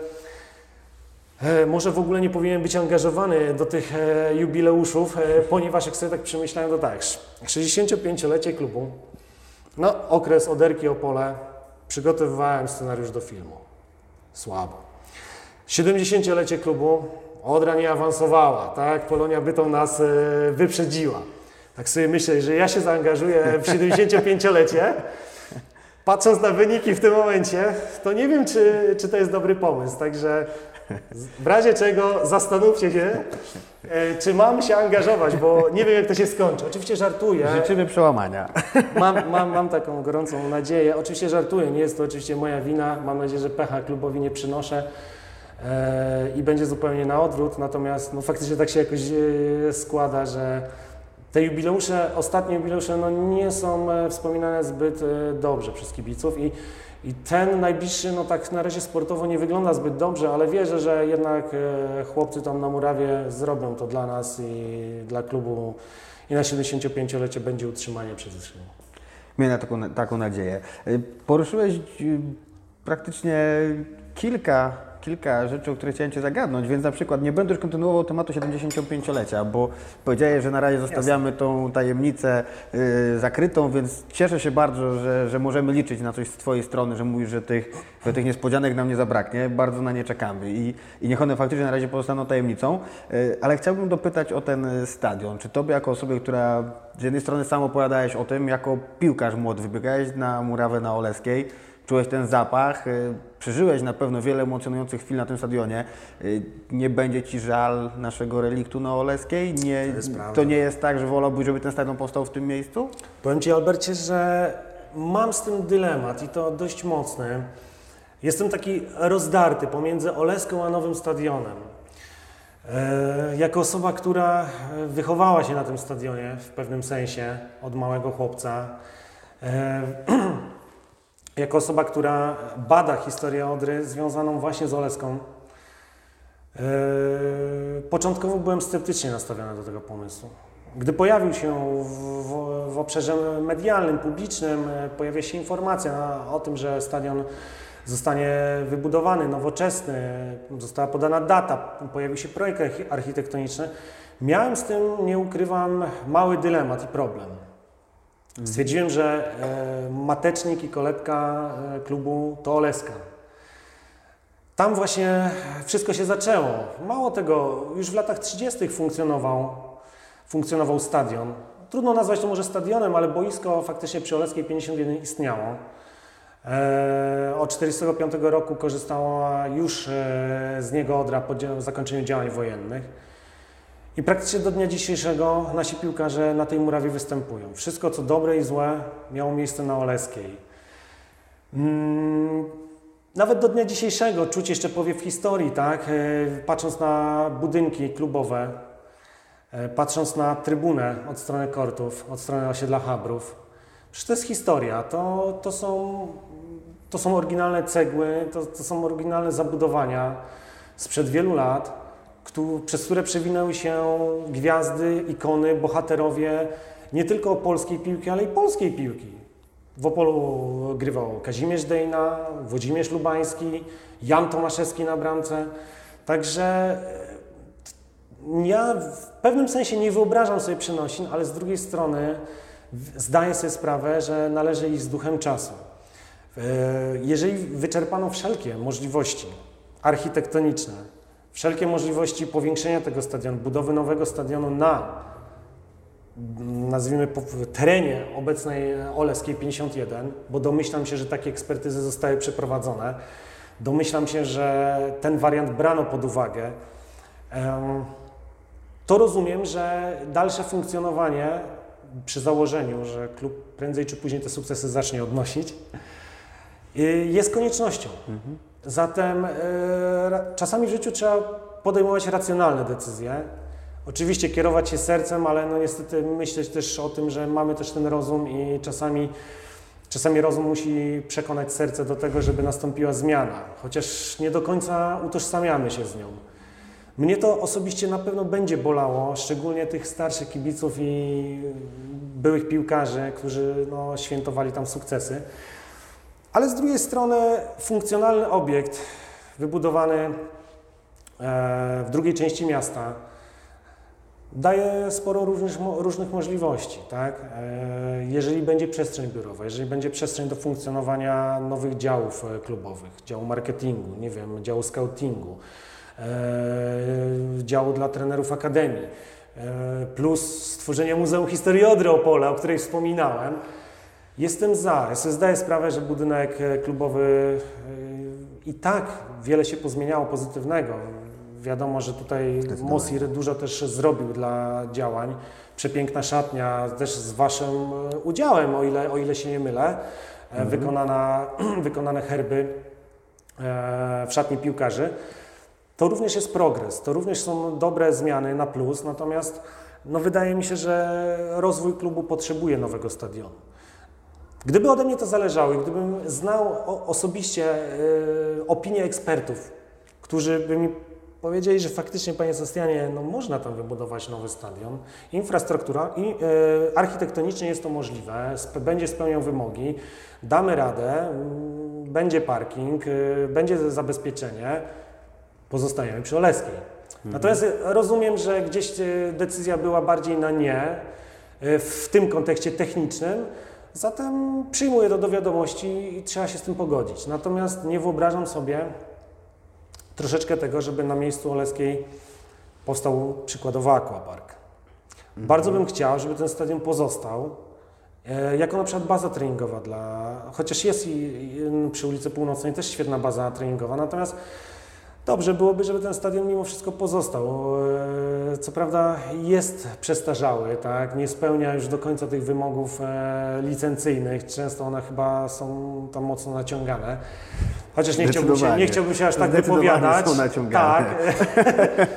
Speaker 2: E, Może w ogóle nie powinien być angażowany do tych e, jubileuszów, ponieważ jak sobie tak przemyślałem, to tak, 65-lecie klubu, no okres Oderki Opole, przygotowywałem scenariusz do filmu. Słabo. 70-lecie klubu, Odra nie awansowała, tak? Polonia Bytom nas e, wyprzedziła. Tak sobie myślę, że ja się zaangażuję w 75-lecie, patrząc na wyniki w tym momencie, to nie wiem, czy, czy to jest dobry pomysł. Także w razie czego zastanówcie się, e, czy mam się angażować, bo nie wiem, jak to się skończy. Oczywiście żartuję.
Speaker 1: Życzymy przełamania.
Speaker 2: Mam, mam, mam taką gorącą nadzieję. Oczywiście żartuję, nie jest to oczywiście moja wina. Mam nadzieję, że pecha klubowi nie przynoszę e, i będzie zupełnie na odwrót. Natomiast no, faktycznie tak się jakoś e, składa, że te jubileusze, ostatnie jubileusze, no, nie są wspominane zbyt dobrze przez kibiców i, i ten najbliższy, no tak na razie sportowo nie wygląda zbyt dobrze, ale wierzę, że jednak e, chłopcy tam na murawie zrobią to dla nas i dla klubu i na 75-lecie będzie utrzymanie przede wszystkim.
Speaker 1: Miejmy taką, taką nadzieję. Y, Poruszyłeś y, praktycznie kilka, kilka rzeczy, o które chciałem Cię zagadnąć, więc na przykład nie będę już kontynuował tematu 75-lecia, bo powiedziałeś, że na razie zostawiamy tą tajemnicę y, zakrytą, więc cieszę się bardzo, że, że możemy liczyć na coś z Twojej strony, że mówisz, że tych, że tych niespodzianek nam nie zabraknie. Bardzo na nie czekamy i, i niech one faktycznie na razie pozostaną tajemnicą. Y, ale chciałbym dopytać o ten stadion. Czy Tobie jako osobie, która z jednej strony sam opowiadałeś o tym, jako piłkarz młody, wybiegałeś na murawę na Oleskiej, czułeś ten zapach, y, przeżyłeś na pewno wiele emocjonujących chwil na tym stadionie. Y, Nie będzie Ci żal naszego reliktu na Oleskiej? Nie,
Speaker 2: To
Speaker 1: to nie jest tak, że wolałbyś, żeby ten stadion powstał w tym miejscu?
Speaker 2: Powiem Ci, Albercie, że mam z tym dylemat i to dość mocny. Jestem taki rozdarty pomiędzy Oleską a Nowym Stadionem. E, jako osoba, która e, wychowała się na tym stadionie w pewnym sensie od małego chłopca, e, jako osoba, która bada historię Odry związaną właśnie z Oleską, e, początkowo byłem sceptycznie nastawiony do tego pomysłu. Gdy pojawił się w, w, obszarze medialnym, publicznym e, pojawia się informacja o tym, że stadion zostanie wybudowany, nowoczesny, została podana data, pojawił się projekt archi- architektoniczny. Miałem z tym, nie ukrywam, mały dylemat i problem. Stwierdziłem, że e, matecznik i kolebka e, klubu to Oleska. Tam właśnie wszystko się zaczęło. Mało tego, już w latach 30. funkcjonował, funkcjonował stadion. Trudno nazwać to może stadionem, ale boisko faktycznie przy Oleskiej 51 istniało. E, od 1945 roku korzystała już z niego Odra po zakończeniu działań wojennych. I praktycznie do dnia dzisiejszego nasi piłkarze na tej murawie występują. Wszystko co dobre i złe miało miejsce na Oleskiej. Mm, Nawet do dnia dzisiejszego czuć jeszcze powiew historii, tak? E, Patrząc na budynki klubowe, e, patrząc na trybunę od strony kortów, od strony osiedla Habrów. Przecież to jest historia, to, to, są, to są oryginalne cegły, to, to są oryginalne zabudowania sprzed wielu lat, przez które przewinęły się gwiazdy, ikony, bohaterowie nie tylko polskiej piłki, ale i polskiej piłki. W Opolu grywał Kazimierz Dejna, Włodzimierz Lubański, Jan Tomaszewski na bramce. Także e, ja w pewnym sensie nie wyobrażam sobie przenosin, ale z drugiej strony zdaję sobie sprawę, że należy iść z duchem czasu. E, Jeżeli wyczerpano wszelkie możliwości architektoniczne, wszelkie możliwości powiększenia tego stadionu, budowy nowego stadionu na nazwijmy terenie obecnej Oleskiej 51, bo domyślam się, że takie ekspertyzy zostały przeprowadzone. Domyślam się, że ten wariant brano pod uwagę. To rozumiem, że dalsze funkcjonowanie przy założeniu, że klub prędzej czy później te sukcesy zacznie odnosić, y, jest koniecznością. Zatem ra- czasami w życiu trzeba podejmować racjonalne decyzje. Oczywiście kierować się sercem, ale no niestety myśleć też o tym, że mamy też ten rozum i czasami, czasami rozum musi przekonać serce do tego, żeby nastąpiła zmiana, chociaż nie do końca utożsamiamy się z nią. Mnie to osobiście na pewno będzie bolało, szczególnie tych starszych kibiców i byłych piłkarzy, którzy no, świętowali tam sukcesy. Ale z drugiej strony funkcjonalny obiekt wybudowany e, w drugiej części miasta daje sporo różnych, różnych możliwości. Tak? E, Jeżeli będzie przestrzeń biurowa, jeżeli będzie przestrzeń do funkcjonowania nowych działów e, klubowych, działu marketingu, nie wiem, działu scoutingu, działu dla trenerów akademii, plus stworzenie Muzeum Historii Odry Opola, o której wspominałem, Jestem za. Ja sobie zdaję sprawę, że budynek e, klubowy e, i tak wiele się pozmieniało pozytywnego. Wiadomo, że tutaj. Mosir dużo też zrobił dla działań. Przepiękna szatnia, też z Waszym e, udziałem, o ile, o ile się nie mylę. E, Wykonana, wykonane herby w szatni piłkarzy. To również jest progres, to również są dobre zmiany na plus, natomiast no, wydaje mi się, że rozwój klubu potrzebuje nowego stadionu. Gdyby ode mnie to zależało i gdybym znał osobiście y, opinie ekspertów, którzy by mi powiedzieli, że faktycznie, panie Sebastianie, no można tam wybudować nowy stadion, infrastruktura i y, architektonicznie jest to możliwe, sp- będzie spełniał wymogi, damy radę, mm, będzie parking, y, będzie zabezpieczenie, pozostajemy przy Oleskiej. Natomiast rozumiem, że gdzieś decyzja była bardziej na nie w tym kontekście technicznym, zatem przyjmuję to do wiadomości i trzeba się z tym pogodzić. Natomiast nie wyobrażam sobie troszeczkę tego, żeby na miejscu Oleskiej powstał przykładowo aquapark. Bardzo bym chciał, żeby ten stadion pozostał e, jako na przykład baza treningowa dla, chociaż jest i, i przy ulicy Północnej też świetna baza treningowa, natomiast Dobrze byłoby, żeby ten stadion mimo wszystko pozostał. E, Co prawda jest przestarzały, tak? nie spełnia już do końca tych wymogów e, licencyjnych. Często one chyba są tam mocno naciągane. Chociaż nie chciałbym się, nie chciałbym się aż tak wypowiadać.
Speaker 1: są naciągane.
Speaker 2: Tak.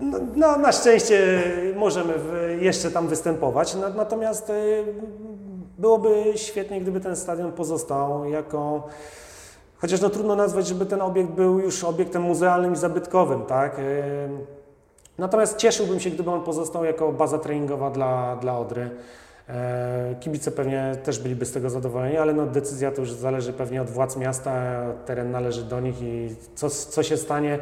Speaker 2: No, no, na szczęście możemy jeszcze tam występować, Na- natomiast e, byłoby świetnie, gdyby ten stadion pozostał jako Chociaż no trudno nazwać, żeby ten obiekt był już obiektem muzealnym i zabytkowym, tak? Yy, Natomiast cieszyłbym się, gdyby on pozostał jako baza treningowa dla, dla Odry. E, Kibice pewnie też byliby z tego zadowoleni, ale no decyzja to już zależy pewnie od władz miasta, teren należy do nich i co, co się stanie,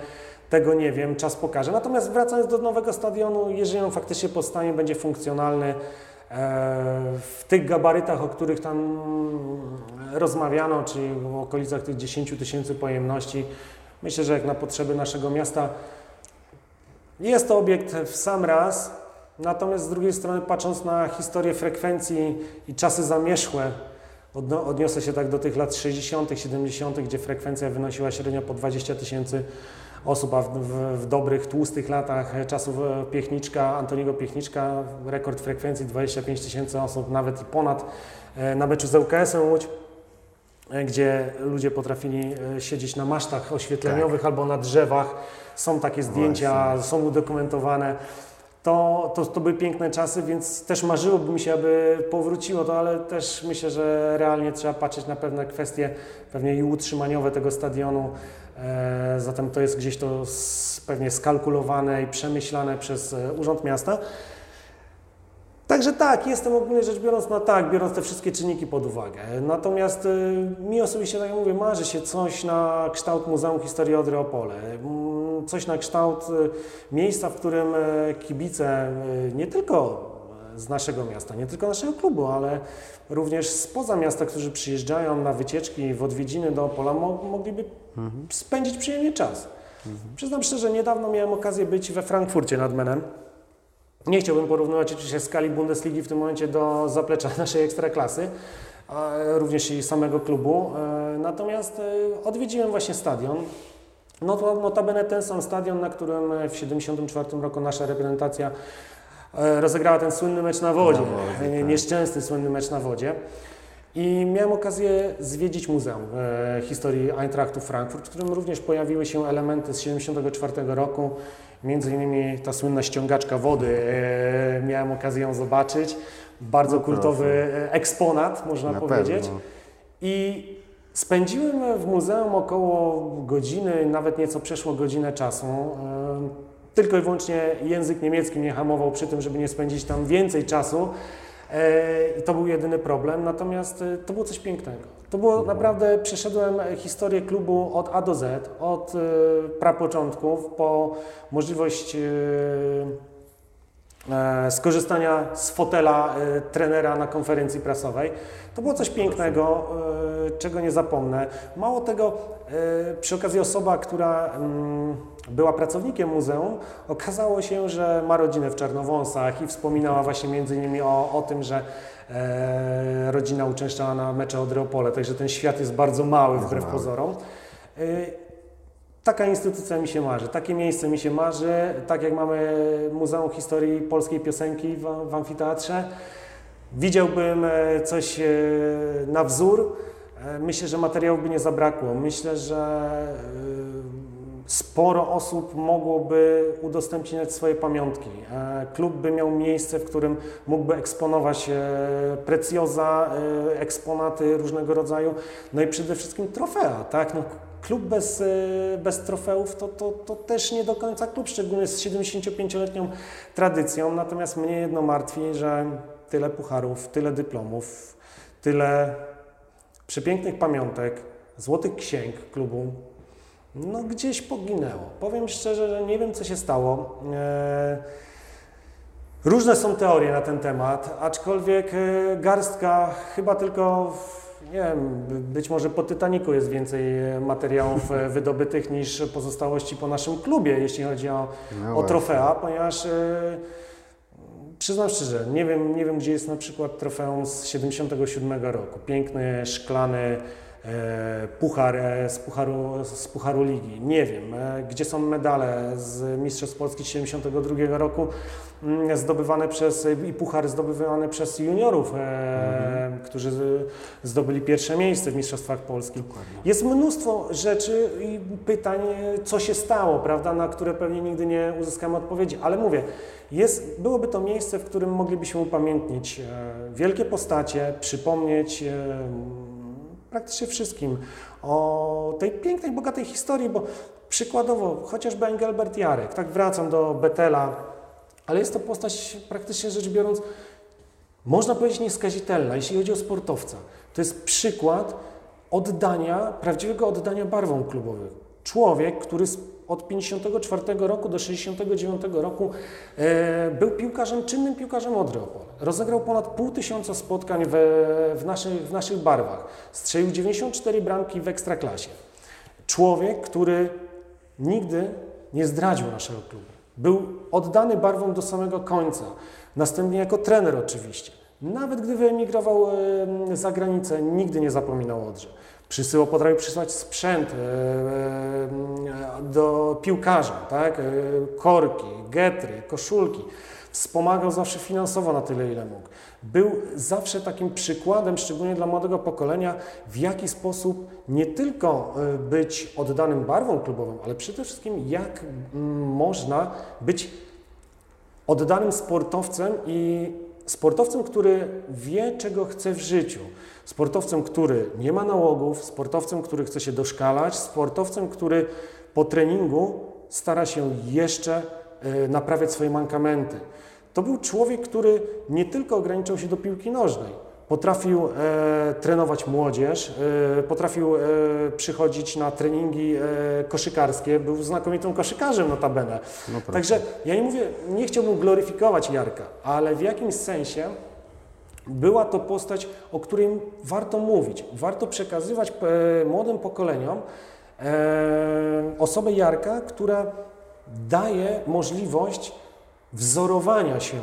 Speaker 2: tego nie wiem, czas pokaże. Natomiast wracając do nowego stadionu, jeżeli on faktycznie powstanie, będzie funkcjonalny w tych gabarytach, o których tam rozmawiano, czyli w okolicach tych 10 tysięcy pojemności, myślę, że jak na potrzeby naszego miasta jest to obiekt w sam raz, natomiast z drugiej strony patrząc na historię frekwencji i czasy zamierzchłe, odniosę się tak do tych lat 60., 70., gdzie frekwencja wynosiła średnio po 20 tysięcy osób, a w, w, w, dobrych, tłustych latach czasów Piechniczka, Antoniego Piechniczka, rekord frekwencji 25 tysięcy osób, nawet i ponad e, na meczu z ŁKS-em Łódź, e, gdzie ludzie potrafili e, siedzieć na masztach oświetleniowych tak. albo na drzewach. Są takie zdjęcia, Właśnie. są udokumentowane. To, to, to były piękne czasy, więc też marzyłoby mi się, aby powróciło to, ale też myślę, że realnie trzeba patrzeć na pewne kwestie, pewnie i utrzymaniowe tego stadionu. E, zatem to jest gdzieś to pewnie skalkulowane i przemyślane przez e, Urząd Miasta. Także tak, jestem ogólnie rzecz biorąc na tak, biorąc te wszystkie czynniki pod uwagę. Natomiast y, mi osobiście, tak jak mówię, marzy się coś na kształt Muzeum Historii Odry Opole. Mm, coś na kształt miejsca, w którym kibice nie tylko z naszego miasta, nie tylko naszego klubu, ale również spoza miasta, którzy przyjeżdżają na wycieczki, w odwiedziny do Opola, mo mogliby mhm. spędzić przyjemnie czas. Mhm. Przyznam szczerze, niedawno miałem okazję być we Frankfurcie nad Menem. Nie chciałbym porównywać oczywiście skali Bundesligi w tym momencie do zaplecza naszej ekstraklasy, również i samego klubu. E, natomiast e, odwiedziłem właśnie stadion. No to notabene ten sam stadion, na którym w 1974 roku nasza reprezentacja rozegrała ten słynny mecz na wodzie, na wodzie tak. nieszczęsny słynny mecz na wodzie. I miałem okazję zwiedzić Muzeum e, Historii Eintrachtu Frankfurt, w którym również pojawiły się elementy z 1974 roku, między innymi ta słynna ściągaczka wody. E, miałem okazję ją zobaczyć. Bardzo no kultowy proszę. eksponat, można Na powiedzieć. Pewno. I spędziłem w muzeum około godziny, nawet nieco przeszło godzinę czasu. E, tylko i wyłącznie język niemiecki mnie hamował przy tym, żeby nie spędzić tam więcej czasu. E, I to był jedyny problem, natomiast e, to było coś pięknego. To było mhm. naprawdę, przeszedłem historię klubu od A do Z, od e, prapoczątków po możliwość skorzystania z fotela trenera na konferencji prasowej. To było coś pięknego, czego nie zapomnę. Mało tego, przy okazji osoba, która mm, była pracownikiem muzeum, okazało się, że ma rodzinę w Czarnowąsach i wspominała właśnie między innymi o, o tym, że e, rodzina uczęszczała na mecze Odreopole, także ten świat jest bardzo mały wbrew pozorom. E, taka instytucja mi się marzy, takie miejsce mi się marzy, tak jak mamy Muzeum Historii Polskiej Piosenki w, w amfiteatrze. Widziałbym e, coś e, na wzór. E, myślę, że materiału by nie zabrakło. Myślę, że sporo osób mogłoby udostępniać swoje pamiątki. E, klub by miał miejsce, w którym mógłby eksponować e, precjoza, e, eksponaty różnego rodzaju, no i przede wszystkim trofea, tak? No, klub bez, bez trofeów to, to, to też nie do końca klub, szczególnie z 75-letnią tradycją, natomiast mnie jedno martwi, że tyle pucharów, tyle dyplomów, tyle przepięknych pamiątek, złotych księg klubu no gdzieś poginęło. Powiem szczerze, że nie wiem, co się stało. E, różne są teorie na ten temat, aczkolwiek e, garstka chyba tylko, nie wiem, być może po Titaniku jest więcej materiałów e, wydobytych niż pozostałości po naszym klubie, jeśli chodzi o, no o trofea, ponieważ przyznam szczerze, nie wiem, nie wiem, gdzie jest na przykład trofeum z 77 roku. Piękny, szklany, puchar e, z pucharu, z pucharu ligi. Nie wiem, e, gdzie są medale z Mistrzostw Polski 72 roku mm, zdobywane przez i puchar zdobywany przez juniorów, mhm. którzy zdobyli pierwsze miejsce w Mistrzostwach Polski. Dokładnie. Jest mnóstwo rzeczy i pytań, co się stało, prawda, na które pewnie nigdy nie uzyskamy odpowiedzi, ale mówię, jest, byłoby to miejsce, w którym moglibyśmy upamiętnić wielkie postacie, przypomnieć praktycznie wszystkim, o tej pięknej, bogatej historii, bo przykładowo chociażby Engelbert Jarek, tak wracam do Betela, ale jest to postać praktycznie rzecz biorąc, można powiedzieć nieskazitelna, jeśli chodzi o sportowca. To jest przykład oddania, prawdziwego oddania barwom klubowym. Człowiek, który od 54 roku do 69 roku e, był piłkarzem, czynnym piłkarzem Odry Opole. Rozegrał ponad pół tysiąca spotkań w, w, naszych, w naszych barwach. Strzelił 94 bramki w Ekstraklasie. Człowiek, który nigdy nie zdradził naszego klubu. Był oddany barwom do samego końca. Następnie jako trener oczywiście. Nawet gdy wyemigrował za granicę, nigdy nie zapominał o Odrze. Przysyłał, potrafił przysłać sprzęt e, e, do piłkarza, tak? korki, getry, koszulki. Wspomagał zawsze finansowo na tyle, ile mógł. Był zawsze takim przykładem, szczególnie dla młodego pokolenia, w jaki sposób nie tylko być oddanym barwom klubowym, ale przede wszystkim jak można być oddanym sportowcem i sportowcem, który wie, czego chce w życiu, sportowcem, który nie ma nałogów, sportowcem, który chce się doszkalać, sportowcem, który po treningu stara się jeszcze e, naprawiać swoje mankamenty. To był człowiek, który nie tylko ograniczał się do piłki nożnej, Potrafił e, trenować młodzież, e, potrafił e, przychodzić na treningi e, koszykarskie, był znakomitym koszykarzem notabene. No Także ja nie mówię, nie chciałbym gloryfikować Jarka, ale w jakimś sensie była to postać, o której warto mówić, warto przekazywać e, młodym pokoleniom e, osobę Jarka, która daje możliwość wzorowania się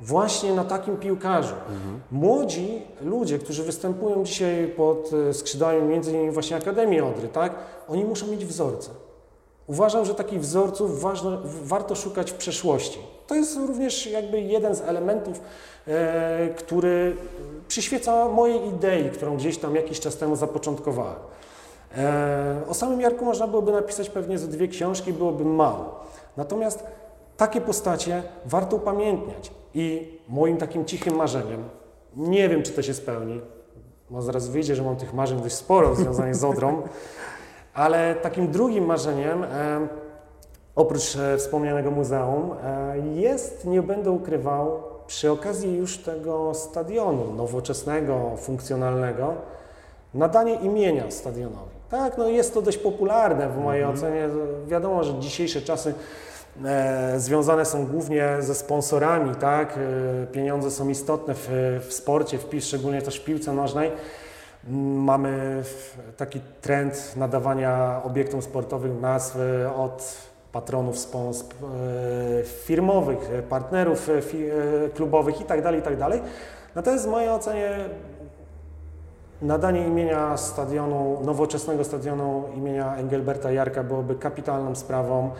Speaker 2: właśnie na takim piłkarzu. Mhm. Młodzi ludzie, którzy występują dzisiaj pod e, skrzydłami między innymi właśnie Akademii Odry, tak, oni muszą mieć wzorce. Uważam, że takich wzorców ważno, warto szukać w przeszłości. To jest również jakby jeden z elementów, który przyświeca mojej idei, którą gdzieś tam jakiś czas temu zapoczątkowałem. E, o samym Jarku można byłoby napisać pewnie ze dwie książki, byłoby mało. Natomiast takie postacie warto upamiętniać. I moim takim cichym marzeniem, nie wiem czy to się spełni, bo zaraz wyjdzie, że mam tych marzeń dość sporo związanych z Odrą, ale takim drugim marzeniem, e, oprócz e, wspomnianego muzeum, e, jest, nie będę ukrywał, przy okazji już tego stadionu nowoczesnego, funkcjonalnego, nadanie imienia stadionowi. Tak, no jest to dość popularne w mojej mhm. ocenie. Wiadomo, że dzisiejsze czasy e, związane są głównie ze sponsorami, tak? E, pieniądze są istotne w, w sporcie, w, szczególnie też w piłce nożnej. Mamy taki trend nadawania obiektom sportowym nazw od patronów e, firmowych, partnerów e, fi, e, klubowych itd., tak itd. Tak Natomiast w mojej ocenie nadanie imienia stadionu, nowoczesnego stadionu imienia Engelberta Jarka byłoby kapitalną sprawą.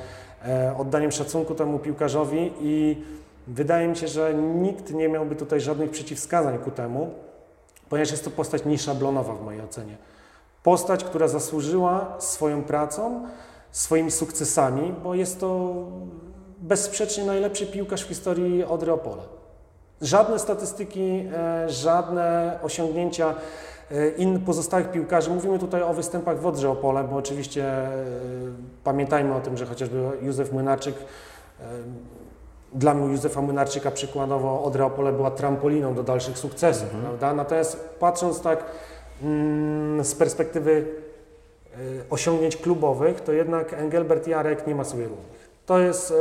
Speaker 2: Oddaniem szacunku temu piłkarzowi i wydaje mi się, że nikt nie miałby tutaj żadnych przeciwwskazań ku temu, ponieważ jest to postać nieszablonowa w mojej ocenie. Postać, która zasłużyła swoją pracą, swoimi sukcesami, bo jest to bezsprzecznie najlepszy piłkarz w historii Odry Opole. Żadne statystyki, e, żadne osiągnięcia E, in pozostałych piłkarzy. Mówimy tutaj o występach w Odrze Opole, bo oczywiście e, pamiętajmy o tym, że chociażby Józef Młynarczyk dla mnie Józefa Młynarczyka przykładowo Odra Opole była trampoliną do dalszych sukcesów, mhm. prawda? Natomiast patrząc tak mm, z perspektywy osiągnięć klubowych, to jednak Engelbert Jarek nie ma sobie równych. To jest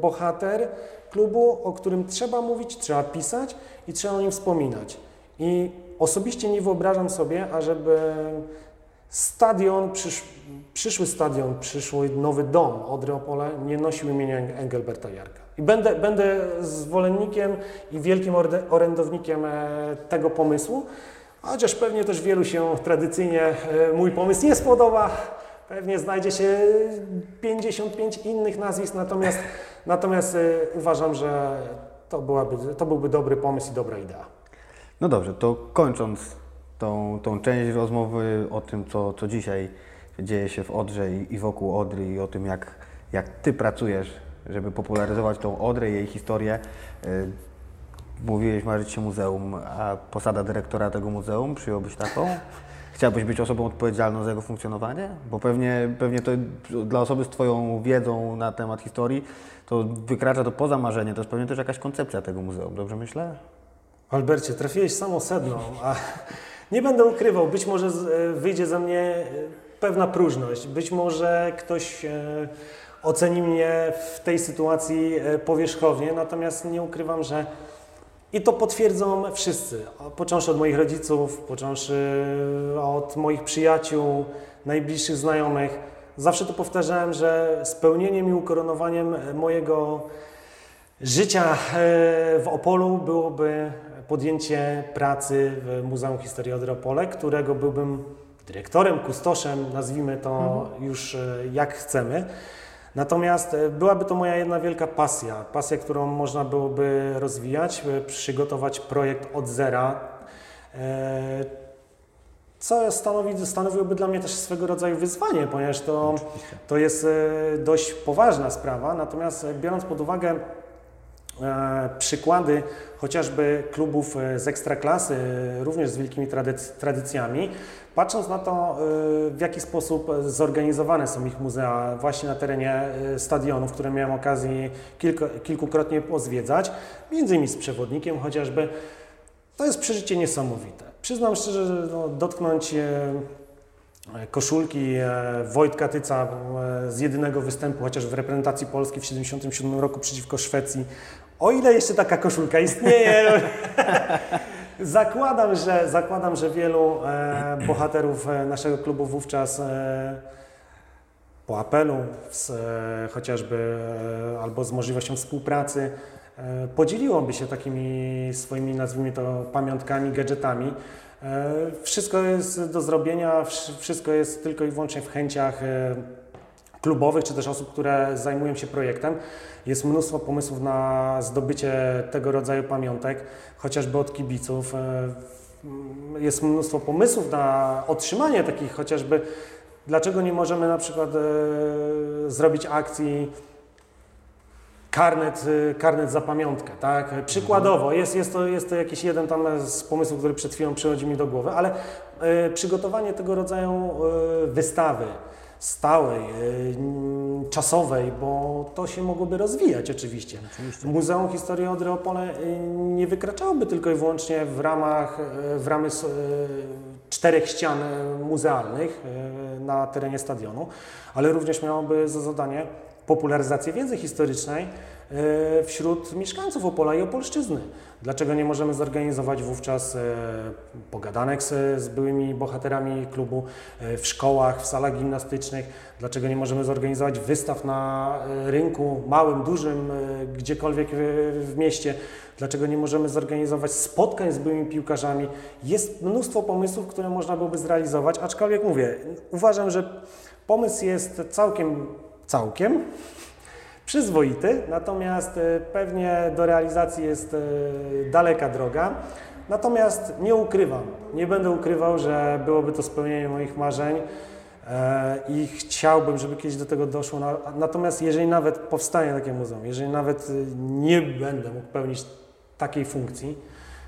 Speaker 2: bohater klubu, o którym trzeba mówić, trzeba pisać i trzeba o nim wspominać. I Osobiście nie wyobrażam sobie, ażeby stadion, przysz, przyszły stadion, przyszły nowy dom Odry Opole nie nosił imienia Engelberta Jarka. I będę, będę zwolennikiem i wielkim orędownikiem e, tego pomysłu, chociaż pewnie też wielu się tradycyjnie e, mój pomysł nie spodoba. Pewnie znajdzie się 55 innych nazwisk, natomiast, natomiast e, uważam, że to, byłaby, to byłby dobry pomysł i dobra idea.
Speaker 1: No dobrze, to kończąc tą, tą część rozmowy o tym, co, co dzisiaj dzieje się w Odrze i, i wokół Odry i o tym, jak, jak Ty pracujesz, żeby popularyzować tą Odrę i jej historię. Mówiłeś marzyć się muzeum, a posada dyrektora tego muzeum przyjąłbyś taką? Chciałbyś być osobą odpowiedzialną za jego funkcjonowanie? Bo pewnie, pewnie to dla osoby z Twoją wiedzą na temat historii to wykracza to poza marzenie. To jest pewnie też jakaś koncepcja tego muzeum, dobrze myślę?
Speaker 2: Albercie, trafiłeś samo sedno, a nie będę ukrywał, być może e, wyjdzie ze mnie e, pewna próżność, być może ktoś e, oceni mnie w tej sytuacji powierzchownie, natomiast nie ukrywam, że i to potwierdzą wszyscy, począwszy od moich rodziców, począwszy od moich przyjaciół, najbliższych znajomych. Zawsze to powtarzałem, że spełnieniem i ukoronowaniem mojego życia e, w Opolu byłoby podjęcie pracy w Muzeum Historii Odry Opole, którego byłbym dyrektorem, kustoszem, nazwijmy to już e, jak chcemy. Natomiast e, byłaby to moja jedna wielka pasja, pasja, którą można byłoby rozwijać, e, przygotować projekt od zera, e, co stanowi, stanowiłoby dla mnie też swego rodzaju wyzwanie, ponieważ to, to jest dość poważna sprawa. Natomiast biorąc pod uwagę przykłady chociażby klubów e, z ekstraklasy, e, również z wielkimi tradyc- tradycjami, patrząc na to, e, w jaki sposób zorganizowane są ich muzea właśnie na terenie e, stadionów, które miałem okazję kilkukrotnie pozwiedzać, między innymi z przewodnikiem chociażby, to jest przeżycie niesamowite. Przyznam szczerze, że no, dotknąć e, koszulki e, Wojtka Tyca e, z jedynego występu, chociaż w reprezentacji Polski w 1977 roku przeciwko Szwecji, o ile jeszcze taka koszulka istnieje, zakładam, że, zakładam, że wielu e, bohaterów naszego klubu wówczas po apelu, z, chociażby albo z możliwością współpracy, podzieliłoby się takimi swoimi, nazwijmy to, pamiątkami, gadżetami. E, Wszystko jest do zrobienia, wsz- wszystko jest tylko i wyłącznie w chęciach e, klubowych, czy też osób, które zajmują się projektem. Jest mnóstwo pomysłów na zdobycie tego rodzaju pamiątek, chociażby od kibiców. E, Jest mnóstwo pomysłów na otrzymanie takich chociażby Dlaczego nie możemy na przykład zrobić akcji karnet, e, karnet za pamiątkę, tak? Przykładowo, jest, jest, to, jest to jakiś jeden tam z pomysłów, który przed chwilą przychodzi mi do głowy, ale e, przygotowanie tego rodzaju e, wystawy stałej, czasowej, bo to się mogłoby rozwijać oczywiście. Muzeum Historii Odry Opole nie wykraczałoby tylko i wyłącznie w ramach, w ramy czterech ścian muzealnych na terenie stadionu, ale również miałoby za zadanie popularyzację wiedzy historycznej e, wśród mieszkańców Opola i Opolszczyzny. Dlaczego nie możemy zorganizować wówczas e, pogadanek z, byłymi bohaterami klubu e, w szkołach, w salach gimnastycznych? Dlaczego nie możemy zorganizować wystaw na rynku małym, dużym, gdziekolwiek w mieście? Dlaczego nie możemy zorganizować spotkań z byłymi piłkarzami? Jest mnóstwo pomysłów, które można byłoby zrealizować, aczkolwiek mówię, uważam, że pomysł jest całkiem, całkiem przyzwoity, natomiast e, pewnie do realizacji jest e, daleka droga. Natomiast nie ukrywam, nie będę ukrywał, że byłoby to spełnienie moich marzeń e, i chciałbym, żeby kiedyś do tego doszło. Na- Natomiast jeżeli nawet powstanie takie muzeum, jeżeli nawet nie będę mógł pełnić takiej funkcji,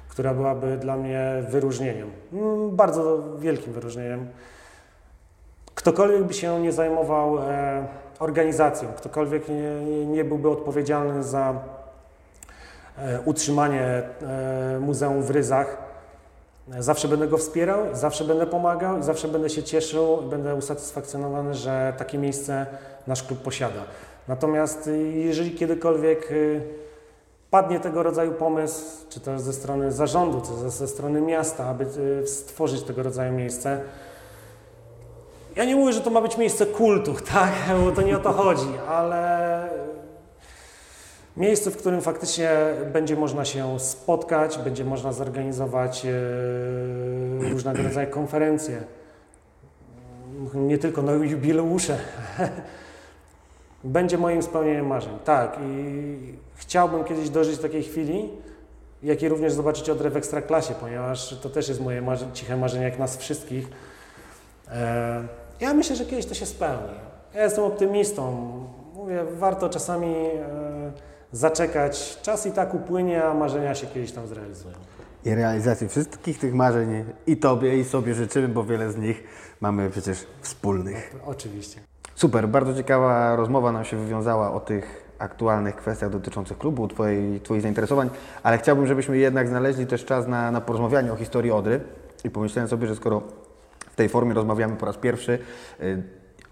Speaker 2: która byłaby dla mnie wyróżnieniem, mm, bardzo wielkim wyróżnieniem, ktokolwiek by się nie zajmował organizacją, ktokolwiek nie, nie, byłby odpowiedzialny za e, utrzymanie e, muzeum w Ryzach, zawsze będę go wspierał, zawsze będę pomagał i zawsze będę się cieszył i będę usatysfakcjonowany, że takie miejsce nasz klub posiada. Natomiast y, jeżeli kiedykolwiek y, padnie tego rodzaju pomysł, czy to ze strony zarządu, czy ze, ze strony miasta, aby y, stworzyć tego rodzaju miejsce, ja nie mówię, że to ma być miejsce kultu, tak, bo to nie o to chodzi, ale miejsce, w którym faktycznie będzie można się spotkać, będzie można zorganizować e, różnego rodzaju konferencje, nie tylko no, jubileusze. Będzie moim spełnieniem marzeń, tak. I chciałbym kiedyś dożyć takiej chwili, jak i również zobaczyć Odrę w Ekstraklasie, ponieważ to też jest moje marzenie, ciche marzenie, jak nas wszystkich. E, ja myślę, że kiedyś to się spełni. Ja jestem optymistą. Mówię, warto czasami e, zaczekać. Czas i tak upłynie, a marzenia się kiedyś tam zrealizują.
Speaker 1: i realizacji wszystkich tych marzeń i Tobie, i sobie życzymy, bo wiele z nich mamy przecież wspólnych.
Speaker 2: Oczywiście.
Speaker 1: Super, bardzo ciekawa rozmowa nam się wywiązała o tych aktualnych kwestiach dotyczących klubu, twojej, twoich zainteresowań, ale chciałbym, żebyśmy jednak znaleźli też czas na, na porozmawianie o historii Odry i pomyślałem sobie, że skoro w tej formie rozmawiamy po raz pierwszy, y,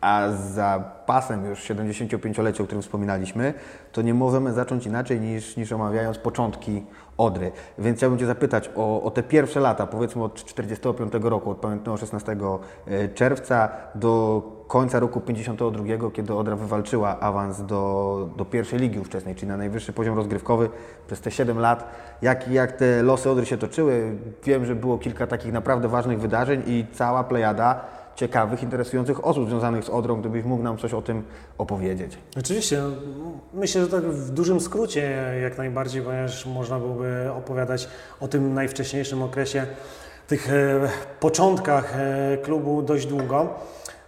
Speaker 1: a za pasem już 75-lecie, o którym wspominaliśmy, to nie możemy zacząć inaczej niż, niż omawiając początki Odry. Więc chciałbym Cię zapytać o, o te pierwsze lata, powiedzmy od 45 roku, od pamiętnego 16 y, czerwca do końca roku 52, kiedy Odra wywalczyła awans do, do pierwszej ligi ówczesnej, czyli na najwyższy poziom rozgrywkowy przez te 7 lat. Jak, jak te losy Odry się toczyły? Wiem, że było kilka takich naprawdę ważnych wydarzeń i cała plejada ciekawych, interesujących osób związanych z Odrą, gdybyś mógł nam coś o tym opowiedzieć.
Speaker 2: Oczywiście. No, myślę, że tak w dużym skrócie jak najbardziej, ponieważ można byłoby opowiadać o tym najwcześniejszym okresie, tych e, początkach e, klubu dość długo.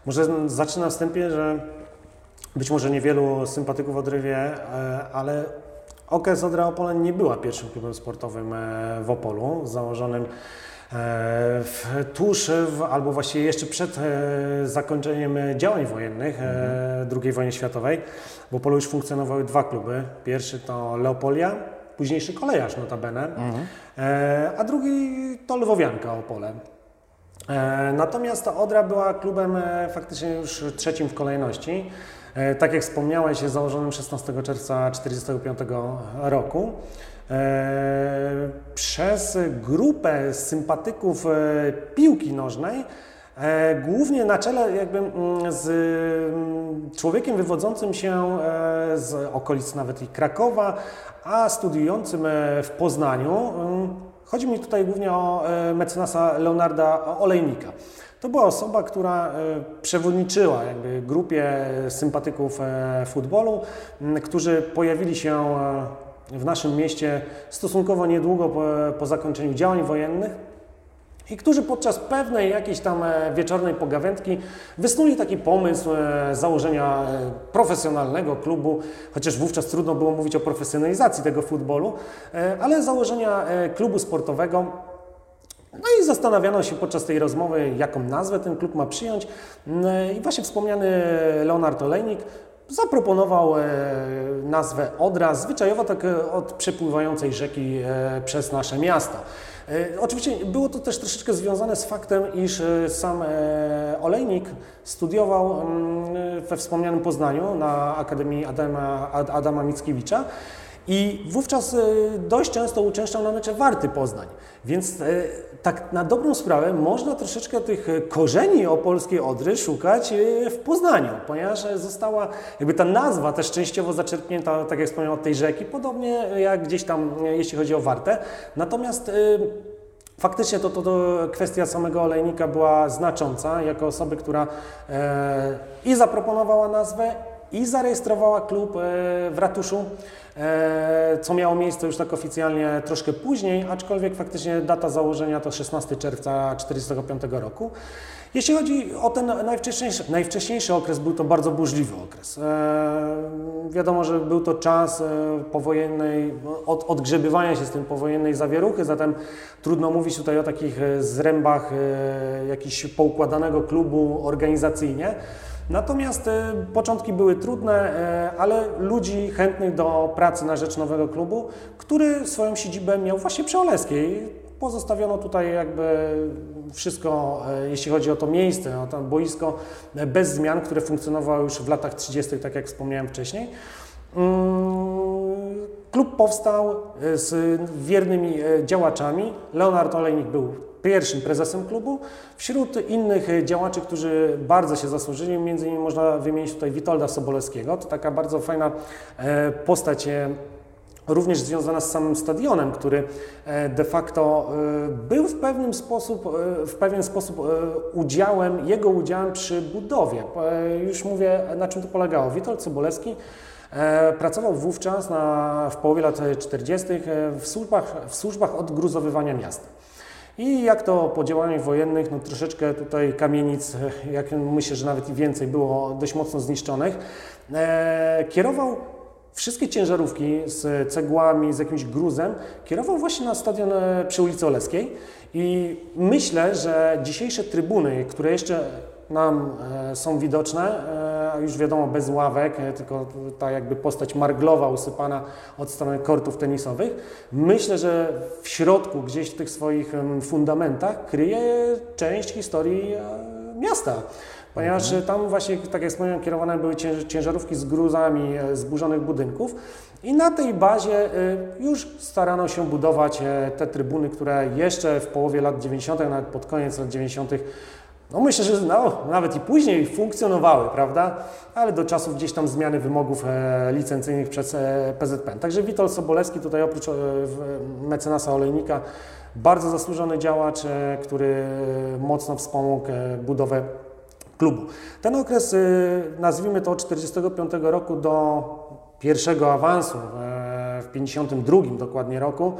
Speaker 2: Może zacznę na wstępie, że być może niewielu sympatyków Odry wie, e, ale okres Odra Opole nie była pierwszym klubem sportowym w Opolu, założonym w, tuż w, albo właściwie jeszcze przed e, zakończeniem działań wojennych e, II wojny światowej, w Opolu już funkcjonowały dwa kluby. Pierwszy to Leopolia, późniejszy kolejarz notabene, mhm. e, a drugi to Lwowianka Opole. Natomiast Odra była klubem faktycznie już trzecim w kolejności. Tak jak wspomniałeś, jest założonym 16 czerwca 1945 roku. E, przez grupę sympatyków e, piłki nożnej, e, głównie na czele jakby mm, z mm, człowiekiem wywodzącym się z okolic nawet i Krakowa, a studiującym w Poznaniu. Chodzi mi tutaj głównie o mecenasa Leonarda Olejnika. To była osoba, która przewodniczyła jakby grupie sympatyków futbolu, którzy pojawili się w naszym mieście stosunkowo niedługo po, po zakończeniu działań wojennych i którzy podczas pewnej jakiejś tam e, wieczornej pogawędki wysnuli taki pomysł e, założenia e, profesjonalnego klubu, chociaż wówczas trudno było mówić o profesjonalizacji tego futbolu, ale założenia klubu sportowego. No i zastanawiano się podczas tej rozmowy, jaką nazwę ten klub ma przyjąć. I właśnie wspomniany Leonard Olejnik zaproponował nazwę Odra, zwyczajowo tak od przepływającej rzeki przez nasze miasto. Oczywiście było to też troszeczkę związane z faktem, iż sam Olejnik studiował mm, we wspomnianym Poznaniu na Akademii Adama, Adama Mickiewicza i wówczas e, dość często uczęszczał na mecze Warty Poznań. Więc e, tak na dobrą sprawę można troszeczkę tych korzeni opolskiej Odry szukać e, w Poznaniu, ponieważ została jakby ta nazwa też częściowo zaczerpnięta, tak jak wspomniałem, od tej rzeki, podobnie jak gdzieś tam, jeśli chodzi o Wartę. Natomiast Faktycznie to, to, to, kwestia samego olejnika była znacząca, jako osoby, która e, i zaproponowała nazwę, i zarejestrowała klub e, w ratuszu, e, co miało miejsce już tak oficjalnie troszkę później, aczkolwiek faktycznie data założenia to 16 czerwca 1945 roku. Jeśli chodzi o ten najwcześniejszy, najwcześniejszy okres, był to bardzo burzliwy okres. E, wiadomo, że był to czas powojennej, od, odgrzebywania się z tym powojennej zawieruchy, zatem trudno mówić tutaj o takich zrębach jakiś poukładanego klubu organizacyjnie. Natomiast e, początki były trudne, e, ale ludzi chętnych do pracy na rzecz nowego klubu, który swoją siedzibę miał właśnie przy Oleskiej. Pozostawiono tutaj jakby wszystko, e, jeśli chodzi o to miejsce, o to boisko, bez zmian, które funkcjonowało już w latach 30., tak jak wspomniałem wcześniej. Mm, klub powstał z wiernymi działaczami. Leonard Olejnik był pierwszym prezesem klubu. Wśród innych działaczy, którzy bardzo się zasłużyli, między innymi można wymienić tutaj Witolda Sobolewskiego. To taka bardzo fajna e, postać e, również związana z samym stadionem, który e, de facto był w pewnym sposób, w pewien sposób udziałem, jego udziałem przy budowie. Już mówię, na czym to polegało. Witold Sobolewski pracował wówczas na, w połowie lat 40. w służbach, w służbach odgruzowywania miasta. I jak to po działaniach wojennych, no troszeczkę tutaj kamienic, jak myślę, że nawet i więcej było dość mocno zniszczonych, e, kierował wszystkie ciężarówki z cegłami, z jakimś gruzem kierował właśnie na stadion e, przy ulicy Oleskiej. I myślę, że dzisiejsze trybuny, które jeszcze nam e, są widoczne, e, już wiadomo bez ławek, e, tylko ta jakby postać marglowa usypana od strony kortów tenisowych. Myślę, że w środku, gdzieś w tych swoich fundamentach kryje część historii miasta. Ponieważ tam właśnie, tak jak wspomniałem, kierowane były cięż- ciężarówki z gruzami zburzonych budynków i na tej bazie już starano się budować te trybuny, które jeszcze w połowie lat 90., nawet pod koniec lat 90., no myślę, że no, nawet i później funkcjonowały, prawda? Ale do czasów gdzieś tam zmiany wymogów e, licencyjnych przez e, PZPN. Także Witold Sobolewski tutaj oprócz e, w- mecenasa olejnika bardzo zasłużony działacz, e, który mocno wspomógł e, budowę klubu. Ten okres, nazwijmy to od 1945 roku do pierwszego awansu e, 52 dokładnie roku,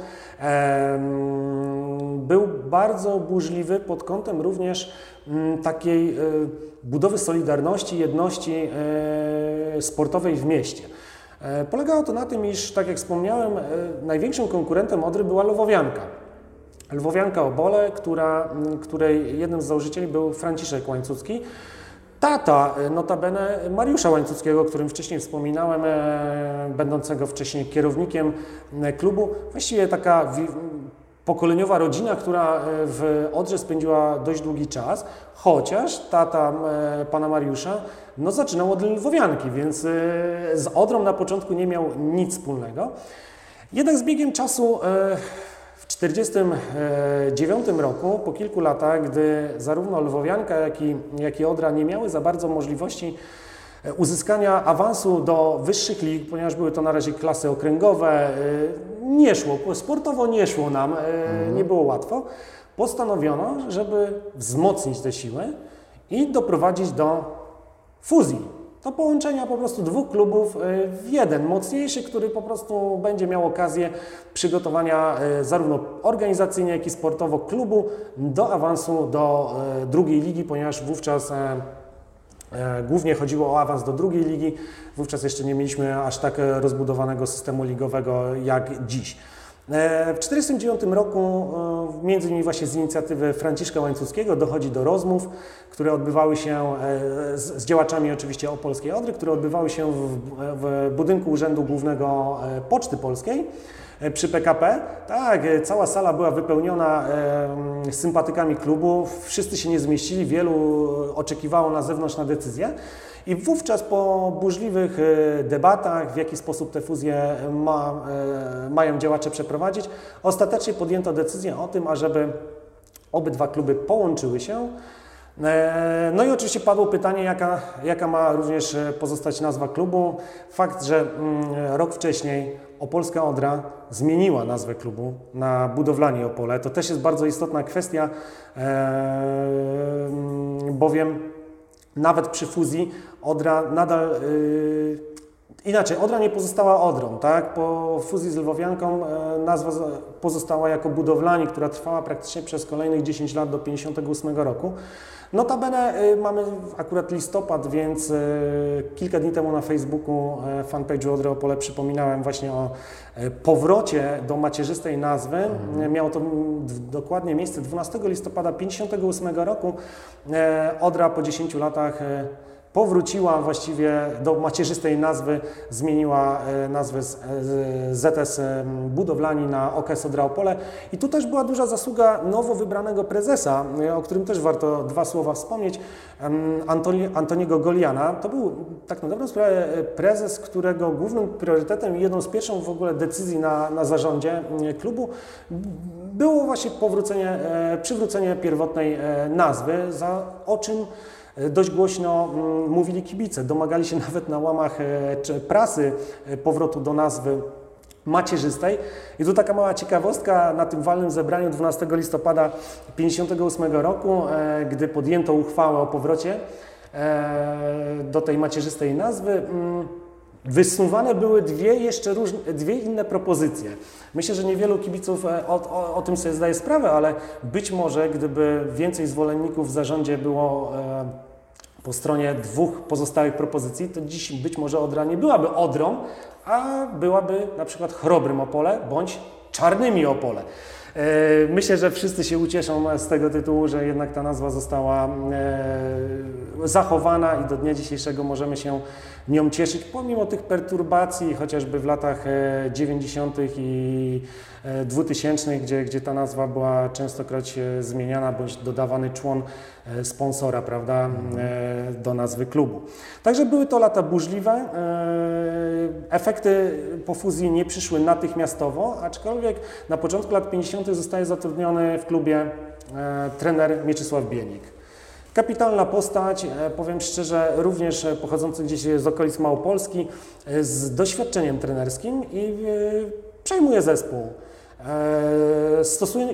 Speaker 2: był bardzo burzliwy pod kątem również mm, takiej e, budowy solidarności, jedności e, sportowej w mieście. E, Polegało to na tym, iż, tak jak wspomniałem, największym konkurentem Odry była Lwowianka. Lwowianka Obole, która, której jednym z założycieli był Franciszek Łańcucki. Tata, e, notabene Mariusza Łańcuckiego, o którym wcześniej wspominałem, e, będącego wcześniej kierownikiem e, klubu. Właściwie taka pokoleniowa rodzina, która w Odrze spędziła dość długi czas, chociaż tata pana Mariusza no, zaczynał od Lwowianki, więc z Odrą na początku nie miał nic wspólnego. Jednak z biegiem czasu 1949 roku, po kilku latach, gdy zarówno Lwowianka, jak i, jak i Odra nie miały za bardzo możliwości e, uzyskania awansu do wyższych lig, ponieważ były to na razie klasy okręgowe, e, nie szło, sportowo nie szło nam, e, nie było łatwo, postanowiono, żeby wzmocnić te siły i doprowadzić do fuzji. Do połączenia po prostu dwóch klubów y, w jeden, mocniejszy, który po prostu będzie miał okazję przygotowania y, zarówno organizacyjnie, jak i sportowo klubu do awansu do y, drugiej ligi, ponieważ wówczas głównie chodziło o awans do drugiej ligi. Wówczas jeszcze nie mieliśmy aż tak rozbudowanego systemu ligowego jak dziś. E, W 1949 roku, e, między innymi właśnie z inicjatywy Franciszka Łańcuckiego, dochodzi do rozmów, które odbywały się e, z, z działaczami oczywiście Opolskiej Odry, które odbywały się w, w budynku Urzędu Głównego Poczty Polskiej przy PKP. Tak, e, cała sala była wypełniona e, sympatykami klubu, wszyscy się nie zmieścili, wielu oczekiwało na zewnątrz na decyzję. I wówczas po burzliwych e, debatach, w jaki sposób te fuzje ma, e, mają działacze przeprowadzić, ostatecznie podjęto decyzję o tym, ażeby obydwa kluby połączyły się. E, No i oczywiście padło pytanie, jaka, jaka ma również e, pozostać nazwa klubu. Fakt, że mm, rok wcześniej Opolska Odra zmieniła nazwę klubu na Budowlanie Opole, to też jest bardzo istotna kwestia, e, mm, bowiem nawet przy fuzji Odra nadal y, inaczej, Odra nie pozostała Odrą, tak? Po fuzji z Lwowianką e, nazwa pozostała jako Budowlani, która trwała praktycznie przez kolejnych 10 lat do 58 roku. Notabene y, mamy akurat listopad, więc y, kilka dni temu na Facebooku e, fanpage'u Odry Opole przypominałem właśnie o powrocie do macierzystej nazwy. E, Miało to dokładnie miejsce 12 listopada 58 roku. Odra po 10 latach powróciła właściwie do macierzystej nazwy, zmieniła e, nazwę z e, ZS em, Budowlani na OKS Odra Opole. I tu też była duża zasługa nowo wybranego prezesa, e, o którym też warto dwa słowa wspomnieć, Antoni, Antoniego Goliana. To był tak na dobrą sprawę e, prezes, którego głównym priorytetem i jedną z pierwszych w ogóle decyzji na, na zarządzie e, klubu było właśnie powrócenie, e, przywrócenie pierwotnej e, nazwy, za, o czym e, dość głośno mm, mówili kibice. Domagali się nawet na łamach e, prasy e, powrotu do nazwy macierzystej. I tu taka mała ciekawostka, na tym walnym zebraniu 12 listopada 1958 roku, e, gdy podjęto uchwałę o powrocie e, do tej macierzystej nazwy, mm, Wysuwane były dwie jeszcze różne, dwie inne propozycje. Myślę, że niewielu kibiców e, o, o, o tym sobie zdaje sprawę, ale być może gdyby więcej zwolenników w zarządzie było e, po stronie dwóch pozostałych propozycji, to dziś być może Odra nie byłaby Odrą, a byłaby na przykład Chrobrym Opole bądź Czarnymi Opole. E, myślę, że wszyscy się ucieszą z tego tytułu, że jednak ta nazwa została e, zachowana i do dnia dzisiejszego możemy się nią cieszyć, pomimo tych perturbacji, chociażby w latach 90. E, i 2000, gdzie, gdzie ta nazwa była częstokroć zmieniana, bądź dodawany człon sponsora, prawda, do nazwy klubu. Także były to lata burzliwe. Efekty po fuzji nie przyszły natychmiastowo, aczkolwiek na początku lat 50. zostaje zatrudniony w klubie e, trener Mieczysław Bienik. Kapitalna postać, e, powiem szczerze, również pochodzący gdzieś z okolic Małopolski, e, z doświadczeniem trenerskim i przejmuje zespół. Stosuje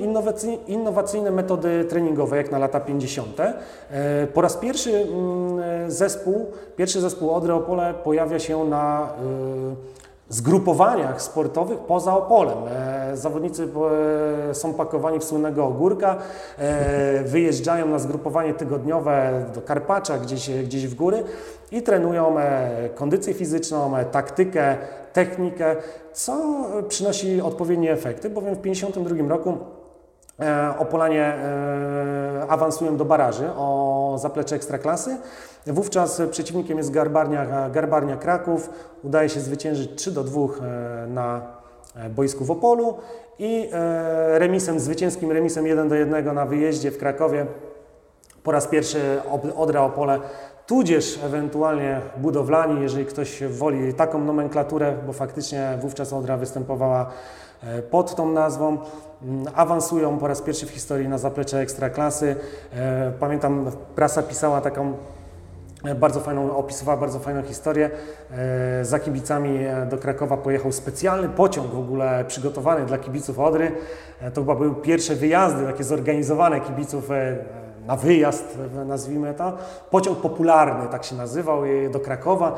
Speaker 2: innowacyjne metody treningowe, jak na lata 50. Po raz pierwszy mm, zespół, pierwszy zespół Odry Opole pojawia się na zgrupowaniach sportowych poza Opolem. E, zawodnicy e, są pakowani w słynnego ogórka, e, wyjeżdżają na zgrupowanie tygodniowe do Karpacza, gdzieś, gdzieś w góry i trenują kondycję fizyczną, taktykę, technikę, co przynosi odpowiednie efekty, bowiem w 1952 roku Opolanie awansują do baraży o zaplecze ekstraklasy. Wówczas przeciwnikiem jest Garbarnia, Garbarnia Kraków. Udaje się zwyciężyć 3 do 2 e, na e, boisku w Opolu i e, remisem, zwycięskim remisem 1 do 1 na wyjeździe w Krakowie po raz pierwszy Odra Opole tudzież ewentualnie budowlani, jeżeli ktoś woli taką nomenklaturę, bo faktycznie wówczas Odra występowała pod tą nazwą. Mm, awansują po raz pierwszy w historii na zaplecze ekstraklasy. Pamiętam, prasa pisała taką bardzo fajną, opisywała bardzo fajną historię. E, za kibicami e, do Krakowa pojechał specjalny pociąg w ogóle przygotowany dla kibiców Odry. E, to chyba były pierwsze wyjazdy takie zorganizowane kibiców na wyjazd, nazwijmy to. Pociąg popularny, tak się nazywał, do Krakowa.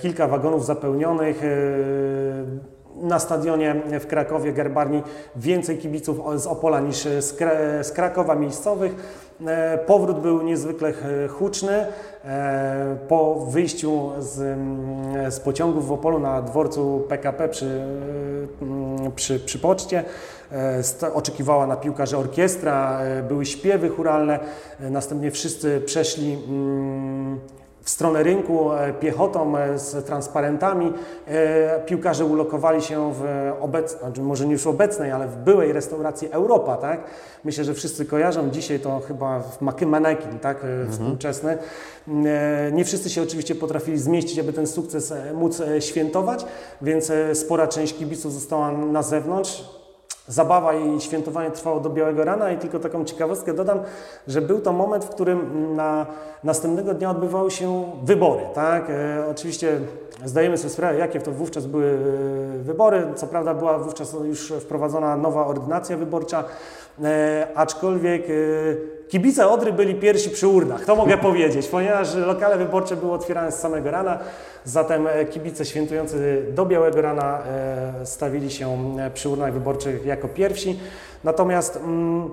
Speaker 2: Kilka wagonów zapełnionych na stadionie w Krakowie Gerbarni więcej kibiców z Opola niż z, Krakowa miejscowych. E, powrót był niezwykle huczny. E, po wyjściu z, mm, z pociągu w Opolu na dworcu PKP przy, mm, przy, przy poczcie e, oczekiwała na piłkarze orkiestra, były śpiewy churalne, następnie wszyscy przeszli mm, w stronę rynku e, piechotą e, z transparentami. E, piłkarze ulokowali się w obecnej, znaczy może nie już obecnej, ale w byłej restauracji Europa, tak? Myślę, że wszyscy kojarzą dzisiaj to chyba manekin, tak? Mhm. Współczesny. Nie wszyscy się oczywiście potrafili zmieścić, aby ten sukces móc świętować, więc spora część kibiców została na zewnątrz Zabawa i świętowanie trwało do białego rana i tylko taką ciekawostkę dodam, że był to moment, w którym na następnego dnia odbywały się wybory. Tak? E, oczywiście zdajemy sobie sprawę, jakie to wówczas były e, wybory. Co prawda była wówczas już wprowadzona nowa ordynacja wyborcza, e, aczkolwiek e, kibice Odry byli pierwsi przy urnach, to mogę powiedzieć, ponieważ lokale wyborcze były otwierane z samego rana. Zatem e, kibice świętujący do białego rana e, stawili się e, przy urnach wyborczych jako pierwsi. Natomiast mm,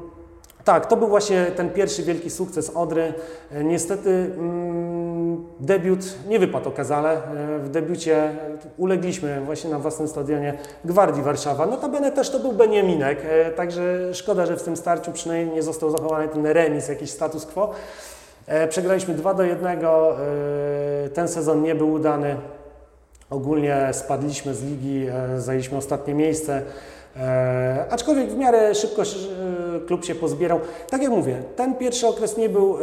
Speaker 2: tak, to był właśnie ten pierwszy wielki sukces Odry. Niestety mm, debiut nie wypadł okazale. W debiucie ulegliśmy właśnie na własnym stadionie Gwardii Warszawa. Notabene też to był Beniaminek, także szkoda, że w tym starciu przynajmniej nie został zachowany ten remis, jakiś status quo. E, przegraliśmy 2 do 1. E, ten sezon nie był udany. Ogólnie spadliśmy z ligi, e, zajęliśmy ostatnie miejsce. aczkolwiek w miarę szybko klub się pozbierał. Tak jak mówię, ten pierwszy okres nie był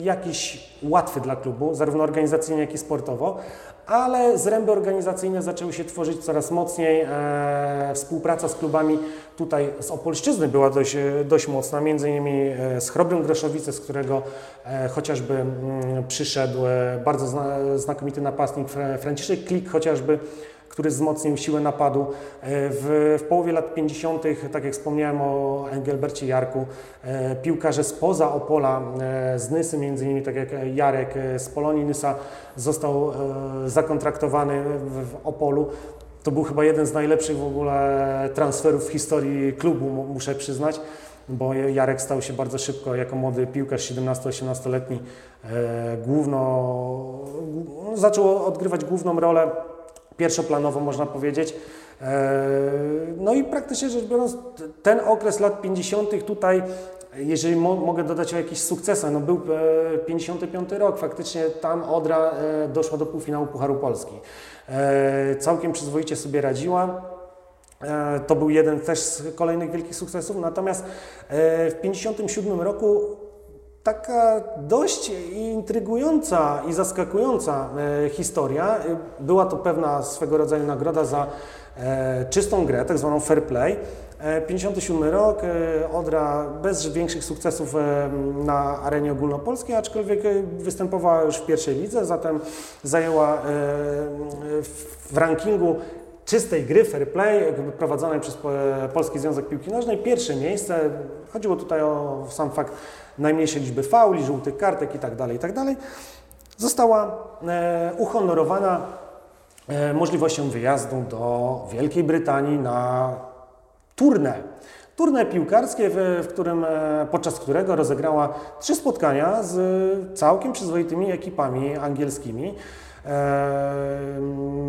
Speaker 2: jakiś łatwy dla klubu, zarówno organizacyjnie, jak i sportowo, ale zręby organizacyjne zaczęły się tworzyć coraz mocniej. E, współpraca z klubami tutaj z Opolszczyzny była dość, dość mocna, między innymi e, z Chrobrym Groszowice, z którego e, chociażby mm, przyszedł e, bardzo zna, znakomity napastnik Franciszek Klik, chociażby który wzmocnił siłę napadu. E, w, w połowie lat 50., tak jak wspomniałem o Engelbercie Jarku, e, piłkarze spoza Opola, e, z Nysy między innymi, tak jak Jarek z Polonii Nysa został zakontraktowany w Opolu. To był chyba jeden z najlepszych w ogóle transferów w historii klubu, muszę przyznać. bo Jarek stał się bardzo szybko jako młody piłkarz 17-18-letni e, główno, no, zaczął odgrywać główną rolę pierwszoplanową można powiedzieć. E, no i praktycznie rzecz biorąc ten okres lat 50. tutaj jeżeli mo mogę dodać o jakichś sukcesach, no był e, 55 rok, faktycznie tam Odra e, doszła do półfinału Pucharu Polski. E, całkiem przyzwoicie sobie radziła. E, to był jeden też z kolejnych wielkich sukcesów. Natomiast e, w 1957 roku taka dość intrygująca i zaskakująca e, historia. Była to pewna swego rodzaju nagroda za czystą grę, tak zwaną fair play. 57 rok, Odra bez większych sukcesów na arenie ogólnopolskiej, aczkolwiek występowała już w pierwszej lidze, zatem zajęła w rankingu czystej gry, fair play, prowadzonej przez Polski Związek Piłki Nożnej. Pierwsze miejsce, chodziło tutaj o sam fakt najmniejszej liczby fauli, żółtych kartek itd., tak itd., tak została e, uhonorowana e, możliwością wyjazdu do Wielkiej Brytanii na turnę. Turnę piłkarskie, w którym, e, podczas którego rozegrała trzy spotkania z całkiem przyzwoitymi ekipami angielskimi.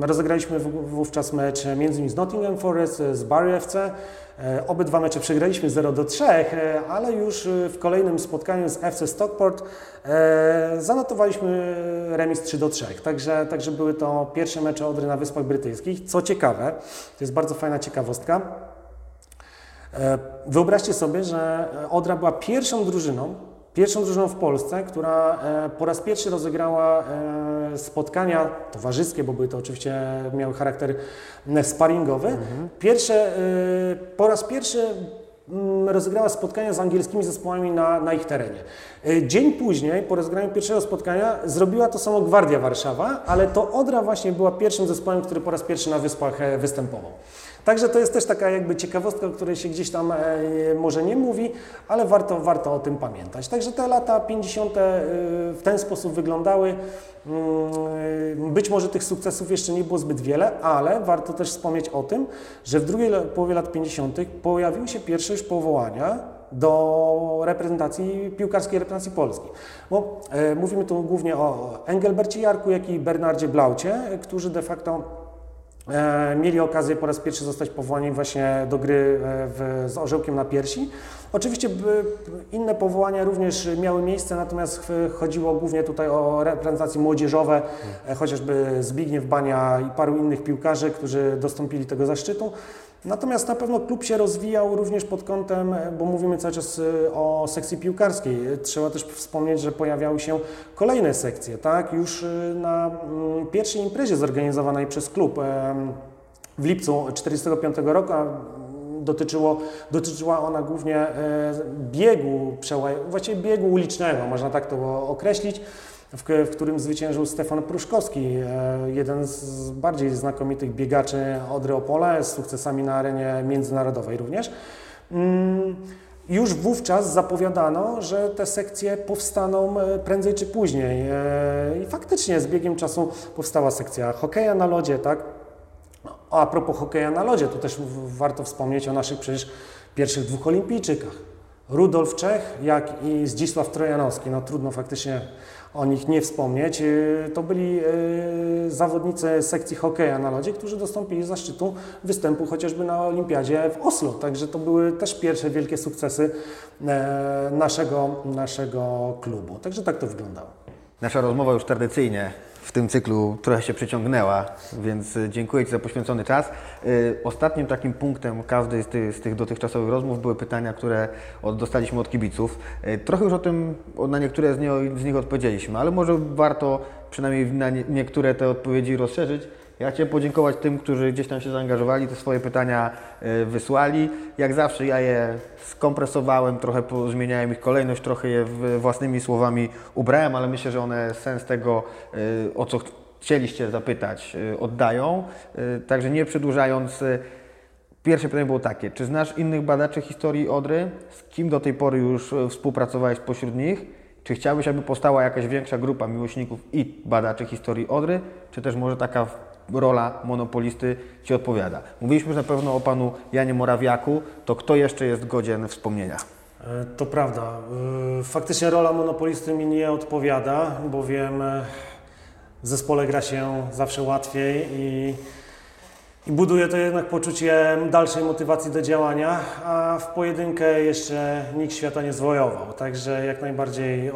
Speaker 2: Rozegraliśmy wówczas mecz między z Nottingham Forest, z Barry FC. E, obydwa mecze przegraliśmy 0 do 3, e, ale już w kolejnym spotkaniu z FC Stockport e, zanotowaliśmy remis 3 do 3. Także, także były to pierwsze mecze Odry na Wyspach Brytyjskich. Co ciekawe, to jest bardzo fajna ciekawostka. Wyobraźcie sobie, że Odra była pierwszą drużyną, Pierwszą drużyną w Polsce, która e, po raz pierwszy rozegrała e, spotkania towarzyskie, bo były to oczywiście, miały charakter e, sparingowy. Mhm. Pierwsze, po raz pierwszy mm, rozegrała spotkania z angielskimi zespołami na, na ich terenie. Dzień później, po rozegraniu pierwszego spotkania, zrobiła to samo Gwardia Warszawa, ale to Odra właśnie była pierwszym zespołem, który po raz pierwszy na Wyspach występował. Także to jest też taka jakby ciekawostka, o której się gdzieś tam e, może nie mówi, ale warto, warto o tym pamiętać. Także te lata 50. E, w ten sposób wyglądały. Mm, być może tych sukcesów jeszcze nie było zbyt wiele, ale warto też wspomnieć o tym, że w drugiej połowie lat 50. pojawiły się pierwsze już powołania do reprezentacji, piłkarskiej reprezentacji Polski. Bo e, mówimy tu głównie o Engelbercie Jarku, jak i Bernardzie Blaucie, którzy de facto E, mieli okazję po raz pierwszy zostać powołani właśnie do gry e, w, z orzełkiem na piersi. Oczywiście inne powołania również miały miejsce, natomiast chodziło głównie tutaj o reprezentacje młodzieżowe, e, chociażby Zbigniew Bania i paru innych piłkarzy, którzy dostąpili tego zaszczytu. Natomiast na pewno klub się rozwijał również pod kątem, bo mówimy cały czas y, o sekcji piłkarskiej. Trzeba też wspomnieć, że pojawiały się kolejne sekcje. Tak? Już y, na mm, pierwszej imprezie zorganizowanej przez klub w lipcu 1945 roku, dotyczyło, dotyczyła ona głównie e, biegu, właściwie biegu ulicznego, można tak to określić w, w którym zwyciężył Stefan Pruszkowski, e, jeden z bardziej znakomitych biegaczy Odry Opole, z sukcesami na arenie międzynarodowej również. Mm, już wówczas zapowiadano, że te sekcje powstaną e, prędzej czy później. E, I faktycznie z biegiem czasu powstała sekcja hokeja na lodzie, tak? A propos hokeja na lodzie, to też warto wspomnieć o naszych przecież pierwszych dwóch olimpijczykach. Rudolf Czech, jak i Zdzisław Trojanowski. No trudno faktycznie o nich nie wspomnieć. Y, to byli y, zawodnicy sekcji hokeja na lodzie, którzy dostąpili zaszczytu występu chociażby na Olimpiadzie w Oslo. Także to były też pierwsze wielkie sukcesy e, naszego, naszego klubu. Także tak to wyglądało.
Speaker 1: Nasza rozmowa już tradycyjnie w tym cyklu trochę się przeciągnęła, więc e, dziękuję Ci za poświęcony czas. E, ostatnim takim punktem każdej z tych, z tych dotychczasowych rozmów były pytania, które dostaliśmy od kibiców. E, trochę już o tym, na niektóre z, nie, z nich odpowiedzieliśmy, ale może warto przynajmniej na niektóre te odpowiedzi rozszerzyć. Ja Chciałem podziękować tym, którzy gdzieś tam się zaangażowali, te swoje pytania e, wysłali. Jak zawsze ja je skompresowałem, trochę zmieniałem ich kolejność, trochę je własnymi słowami ubrałem, ale myślę, że one sens tego, e, o co chcieliście zapytać, e, oddają. Także nie przedłużając, pierwsze pytanie było takie, czy znasz innych badaczy historii Odry? Z kim do tej pory już współpracowałeś pośród nich? Czy chciałbyś, aby powstała jakaś większa grupa miłośników i badaczy historii Odry, czy też może taka rola monopolisty Ci odpowiada. Mówiliśmy już na pewno o Panu Janie Morawiaku, to kto jeszcze jest godzien wspomnienia?
Speaker 2: E, To prawda. E, Faktycznie rola monopolisty mi nie odpowiada, bowiem e, w zespole gra się zawsze łatwiej i, i buduje to jednak poczucie dalszej motywacji do działania, a w pojedynkę jeszcze nikt świata nie zwojował, także jak najbardziej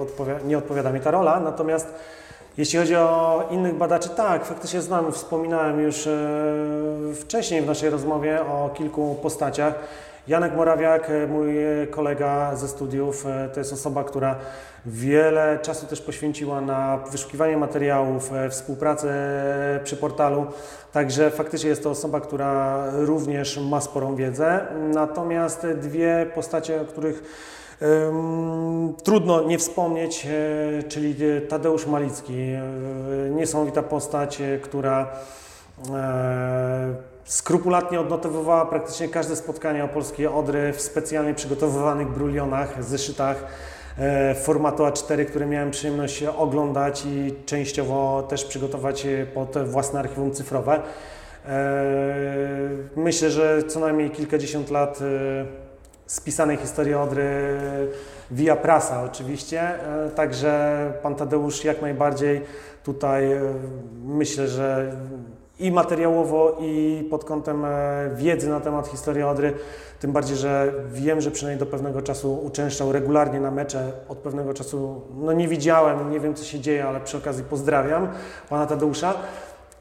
Speaker 2: nie odpowiada mi ta rola. Natomiast jeśli chodzi o innych badaczy, tak, faktycznie znam, wspominałem już e, wcześniej w naszej rozmowie o kilku postaciach. Janek Morawiak, e, mój kolega ze studiów, e, to jest osoba, która wiele czasu też poświęciła na wyszukiwanie materiałów, współpracę przy portalu, także faktycznie jest to osoba, która również ma sporą wiedzę. Natomiast dwie postacie, o których Trudno nie wspomnieć, e, czyli e, Tadeusz Malicki. e, Niesamowita postać, która skrupulatnie odnotowywała praktycznie każde spotkanie o polskiej Odry w specjalnie przygotowywanych brulionach, zeszytach formatu A4, które miałem przyjemność oglądać i częściowo też przygotować pod własne archiwum cyfrowe. Myślę, że co najmniej kilkadziesiąt lat spisanej historii Odry via prasa oczywiście, e, także pan Tadeusz jak najbardziej tutaj e, myślę, że i materiałowo i pod kątem e, wiedzy na temat historii Odry, tym bardziej, że wiem, że przynajmniej do pewnego czasu uczęszczał regularnie na mecze, od pewnego czasu no nie widziałem, nie wiem co się dzieje, ale przy okazji pozdrawiam pana Tadeusza.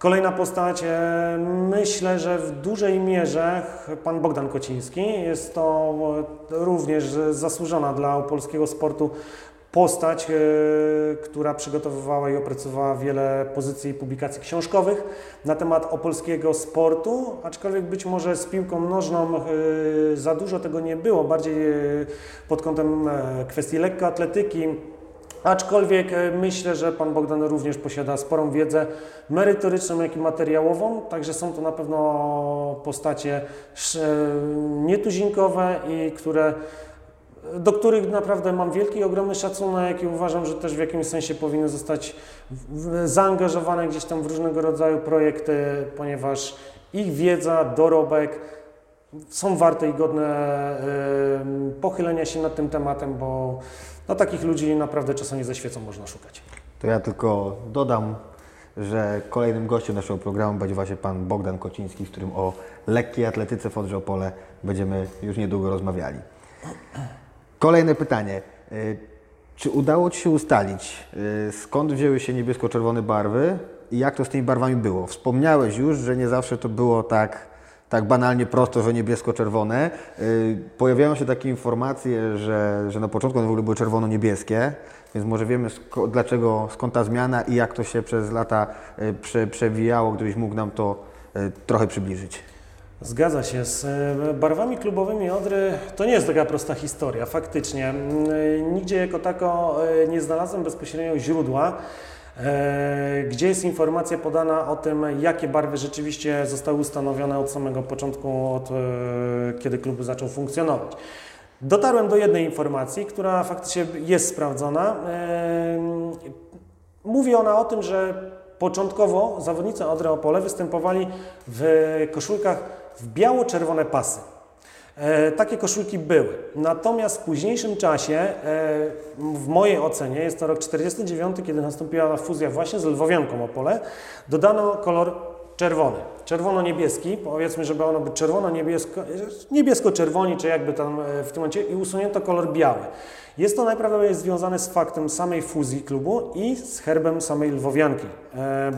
Speaker 2: Kolejna postać, e, myślę, że w dużej mierze pan Bogdan Kociński. Jest to e, również zasłużona dla polskiego sportu postać, e, która przygotowywała i opracowała wiele pozycji i publikacji książkowych na temat opolskiego sportu, aczkolwiek być może z piłką nożną za dużo tego nie było, bardziej pod kątem kwestii lekkoatletyki, Aczkolwiek e, myślę, że pan Bogdan również posiada sporą wiedzę merytoryczną, jak i materiałową, także są to na pewno postacie sz- nietuzinkowe i które, do których naprawdę mam wielki i ogromny szacunek i uważam, że też w jakimś sensie powinny zostać zaangażowane gdzieś tam w różnego rodzaju projekty, ponieważ ich wiedza, dorobek są warte i godne em, pochylenia się nad tym tematem, bo no, takich ludzi naprawdę czasami ze świecą można szukać.
Speaker 1: To ja tylko dodam, że kolejnym gościem naszego programu będzie właśnie pan Bogdan Kociński, z którym o lekkiej atletyce w Odrze Opole będziemy już niedługo rozmawiali. Kolejne pytanie. Y, Czy udało Ci się ustalić, y, skąd wzięły się niebiesko-czerwone barwy i jak to z tymi barwami było? Wspomniałeś już, że nie zawsze to było tak, tak banalnie prosto, że niebiesko-czerwone. Y, Pojawiają się takie informacje, że, że na początku one w ogóle były czerwono-niebieskie, więc może wiemy dlaczego, skąd ta zmiana i jak to się przez lata y, prze, przewijało, gdybyś mógł nam to y, trochę przybliżyć.
Speaker 2: Zgadza się. Z e, barwami klubowymi Odry to nie jest taka prosta historia, faktycznie. Mm, e, Nigdzie jako tako e, nie znalazłem bezpośrednio źródła, gdzie jest informacja podana o tym, jakie barwy rzeczywiście zostały ustanowione od samego początku, od e, kiedy klub zaczął funkcjonować. Dotarłem do jednej informacji, która faktycznie jest sprawdzona. E, Mówi ona o tym, że początkowo zawodnicy Odry Opole występowali w koszulkach w biało-czerwone pasy. E, takie koszulki były. Natomiast w późniejszym czasie, e, w mojej ocenie, jest to rok 49, kiedy nastąpiła fuzja właśnie z Lwowianką Opole, dodano kolor czerwony, czerwono-niebieski, powiedzmy, żeby ono być czerwono-niebiesko, niebiesko-czerwoni, czy jakby tam e, w tym momencie, i usunięto kolor biały. Jest to najprawdopodobniej związane z faktem samej fuzji klubu i z herbem samej Lwowianki,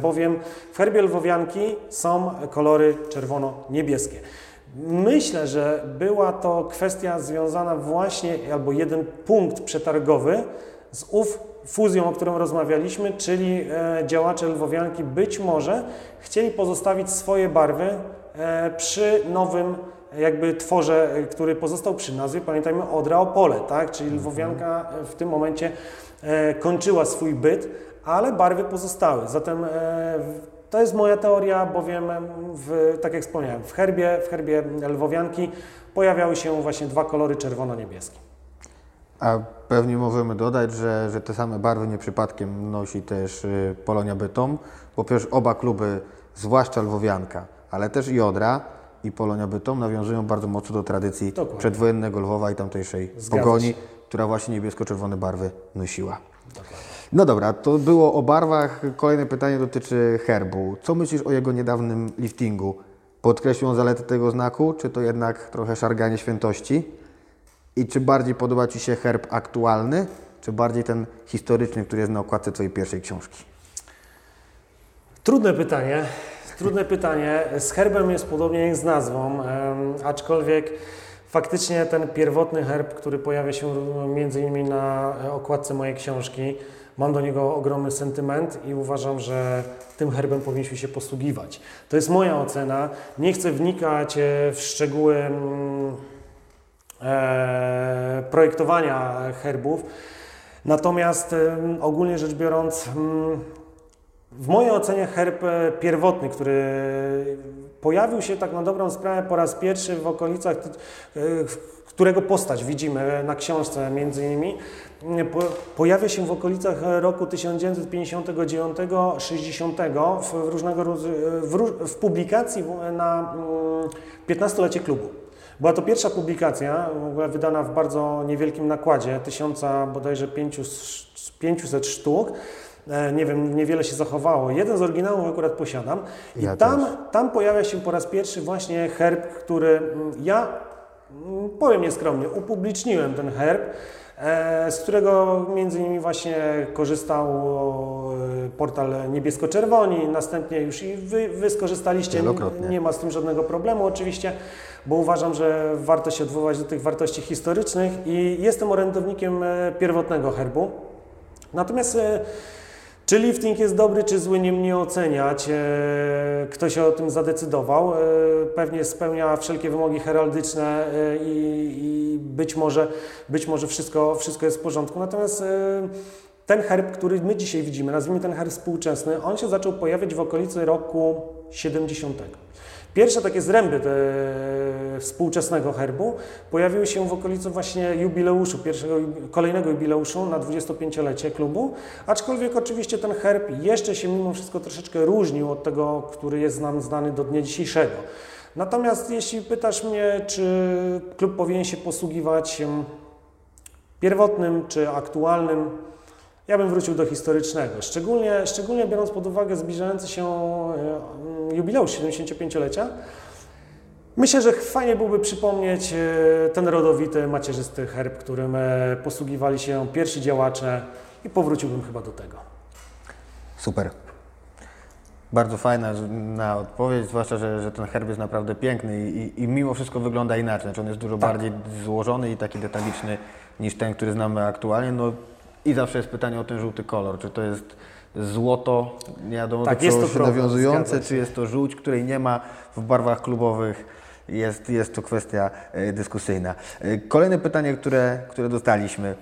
Speaker 2: bowiem w herbie Lwowianki są kolory czerwono-niebieskie. Myślę, że była to kwestia związana właśnie, albo jeden punkt przetargowy z ów fuzją, o którą rozmawialiśmy, czyli e, działacze Lwowianki być może chcieli pozostawić swoje barwy e, przy nowym jakby tworze, który pozostał przy nazwie, pamiętajmy Odra Opole, tak? Czyli Lwowianka e, w tym momencie e, kończyła swój byt, ale barwy pozostały. Zatem to jest moja teoria, bowiem em, w, tak jak wspomniałem, w herbie, w herbie Lwowianki pojawiały się właśnie dwa kolory czerwono-niebieskie.
Speaker 1: A pewnie możemy dodać, że, że te same barwy nie przypadkiem nosi też y, Polonia Bytom, bo przecież oba kluby, zwłaszcza Lwowianka, ale też i Odra, i Polonia Bytom nawiązują bardzo mocno do tradycji
Speaker 2: Dokładnie.
Speaker 1: przedwojennego Lwowa i tamtejszej
Speaker 2: Zgadza
Speaker 1: pogoni,
Speaker 2: się.
Speaker 1: która właśnie niebiesko-czerwone barwy nosiła. No dobra, to było o barwach. Kolejne pytanie dotyczy herbu. Co myślisz o jego niedawnym liftingu? Podkreślił on zalety tego znaku, czy to jednak trochę szarganie świętości? I czy bardziej podoba Ci się herb aktualny, czy bardziej ten historyczny, który jest na okładce Twojej pierwszej książki?
Speaker 2: Trudne pytanie. Trudne pytanie. Z herbem jest podobnie jak z nazwą, aczkolwiek faktycznie ten pierwotny herb, który pojawia się między innymi na okładce mojej książki, mam do niego ogromny sentyment i uważam, że tym herbem powinniśmy się posługiwać. To jest moja ocena. Nie chcę wnikać e, w szczegóły mm, e, projektowania herbów. Natomiast em, ogólnie rzecz biorąc, mm, w mojej ocenie herb e, pierwotny, który pojawił się tak na dobrą sprawę po raz pierwszy w okolicach, e, którego postać widzimy na książce między innymi, pojawia się w okolicach roku 1959-60 w, różnego, roz- w, w publikacji na mm, 15-lecie klubu. Była to pierwsza publikacja, w ogóle wydana w bardzo niewielkim nakładzie, tysiąca bodajże 500 500 sztuk. E, Nie wiem, niewiele się zachowało. Jeden z oryginałów akurat posiadam. I
Speaker 1: Ja
Speaker 2: tam,
Speaker 1: też.
Speaker 2: tam pojawia się po raz pierwszy właśnie herb, który mm, ja, mm, powiem nieskromnie, upubliczniłem ten herb, e, z którego między innymi właśnie korzystał e, portal Niebiesko-Czerwoni, następnie już i wy, wy skorzystaliście.
Speaker 1: Wielokrotnie.
Speaker 2: Nie ma z tym żadnego problemu oczywiście, bo uważam, że warto się odwołać do tych wartości historycznych i jestem orędownikiem e, pierwotnego herbu. Natomiast e, czy lifting jest dobry, czy zły, nie mnie oceniać. E, Kto się o tym zadecydował, e, pewnie spełnia wszelkie wymogi heraldyczne e, i, i być może, być może wszystko, wszystko jest w porządku. Natomiast ten herb, który my dzisiaj widzimy, nazwijmy ten herb współczesny, on się zaczął pojawiać w okolicy roku 70. Pierwsze takie zręby te, współczesnego herbu pojawiły się w okolicy właśnie jubileuszu, pierwszego, kolejnego jubileuszu na 25-lecie klubu, aczkolwiek oczywiście ten herb jeszcze się mimo wszystko troszeczkę różnił od tego, który jest nam znany do dnia dzisiejszego. Natomiast jeśli pytasz mnie, czy klub powinien się posługiwać pierwotnym czy aktualnym, ja bym wrócił do historycznego. Szczególnie, szczególnie biorąc pod uwagę zbliżający się e, jubileusz 75-lecia, myślę, że fajnie byłoby przypomnieć e, ten rodowity, macierzysty herb, którym e, posługiwali się pierwsi działacze i powróciłbym chyba do tego.
Speaker 1: Super. Bardzo fajna na odpowiedź, zwłaszcza, że, że ten herb jest naprawdę piękny i, i, mimo wszystko wygląda inaczej. Znaczy on jest dużo bardziej złożony i taki detaliczny niż ten, który znamy aktualnie. No i zawsze jest pytanie o ten żółty kolor. Czy to jest złoto, nie wiadomo
Speaker 2: Tak, jest to problem,
Speaker 1: nawiązujące, czy jest to żółć, której nie ma w barwach klubowych. Jest, jest to kwestia e, dyskusyjna. E, Kolejne pytanie, które, które dostaliśmy.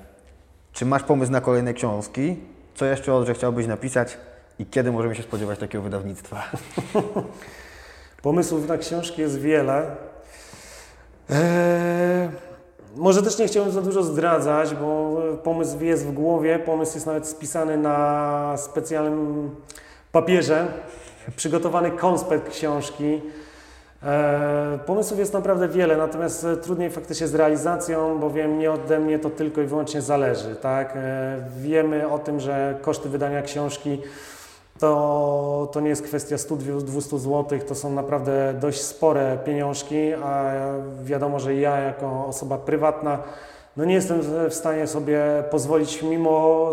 Speaker 1: Czy masz pomysł na kolejne książki? Co jeszcze Odrze chciałbyś napisać i kiedy możemy się spodziewać takiego wydawnictwa?
Speaker 2: Pomysłów na książki jest wiele. Eee, może też nie chciałbym za dużo zdradzać, bo pomysł jest w głowie, pomysł jest nawet spisany na specjalnym papierze, przygotowany konspekt książki. Eee, pomysłów jest naprawdę wiele, natomiast e, trudniej faktycznie z realizacją, bowiem nie ode mnie to tylko i wyłącznie zależy. Tak? Eee, wiemy o tym, że koszty wydania książki to, to nie jest kwestia 100-200 zł, to są naprawdę dość spore pieniążki, a wiadomo, że ja jako osoba prywatna no nie jestem w stanie sobie pozwolić mimo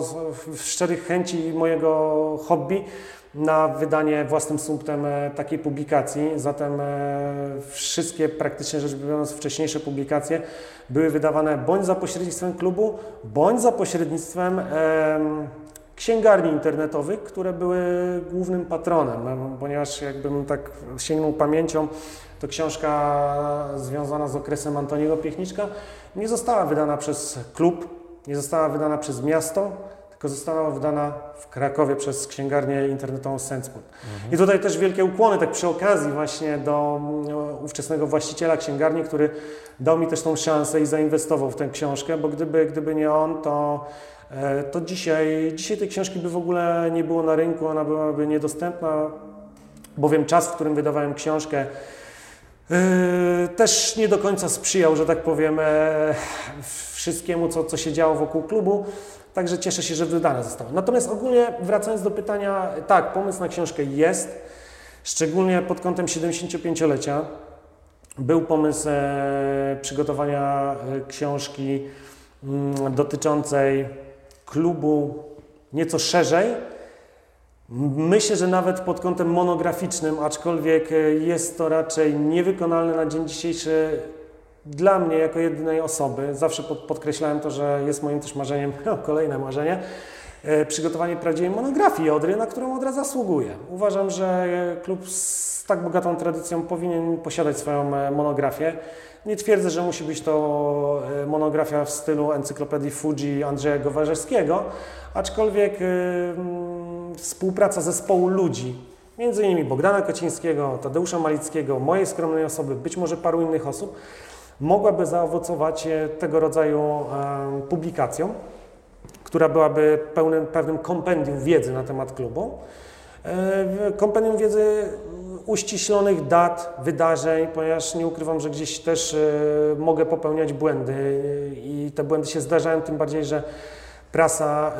Speaker 2: szczerych chęci mojego hobby na wydanie własnym sumptem e, takiej publikacji. Zatem e, wszystkie praktycznie rzecz biorąc wcześniejsze publikacje były wydawane bądź za pośrednictwem klubu, bądź za pośrednictwem em, księgarni internetowych, które były głównym patronem, em, ponieważ jakbym tak sięgnął pamięcią, to książka związana z okresem Antoniego Piechniczka nie została wydana przez klub, nie została wydana przez miasto, tylko została wydana w Krakowie przez księgarnię internetową Senseport. I tutaj też wielkie ukłony, tak przy okazji właśnie do mm, ówczesnego właściciela księgarni, który dał mi też tą szansę i zainwestował w tę książkę, bo gdyby, gdyby nie on, to to dzisiaj, dzisiaj tej książki by w ogóle nie było na rynku, ona byłaby niedostępna, bowiem czas, w którym wydawałem książkę, Yy, też nie do końca sprzyjał, że tak powiem, e, wszystkiemu, co, co się działo wokół klubu. Także cieszę się, że wydane zostało. Natomiast ogólnie wracając do pytania, tak, pomysł na książkę jest, szczególnie pod kątem 75-lecia. Był pomysł e, przygotowania e, książki mm, dotyczącej klubu nieco szerzej. Myślę, że nawet pod kątem monograficznym, aczkolwiek e, jest to raczej niewykonalne na dzień dzisiejszy dla mnie jako jedynej osoby. Zawsze pod, podkreślałem to, że jest moim też marzeniem, kolejne marzenie, e, przygotowanie prawdziwej monografii Odry, na którą Odra zasługuje. Uważam, że klub z tak bogatą tradycją powinien posiadać swoją e, monografię. Nie twierdzę, że musi być to e, monografia w stylu encyklopedii Fuji Andrzeja Gowarzewskiego, aczkolwiek yy, współpraca zespołu ludzi, między innymi Bogdana Kocińskiego, Tadeusza Malickiego, mojej skromnej osoby, być może paru innych osób, mogłaby zaowocować e, tego rodzaju e, publikacją, która byłaby pełnym, pewnym kompendium wiedzy na temat klubu. E, kompendium wiedzy uściślonych dat, wydarzeń, ponieważ nie ukrywam, że gdzieś też mogę popełniać błędy i te błędy się zdarzają, tym bardziej, że prasa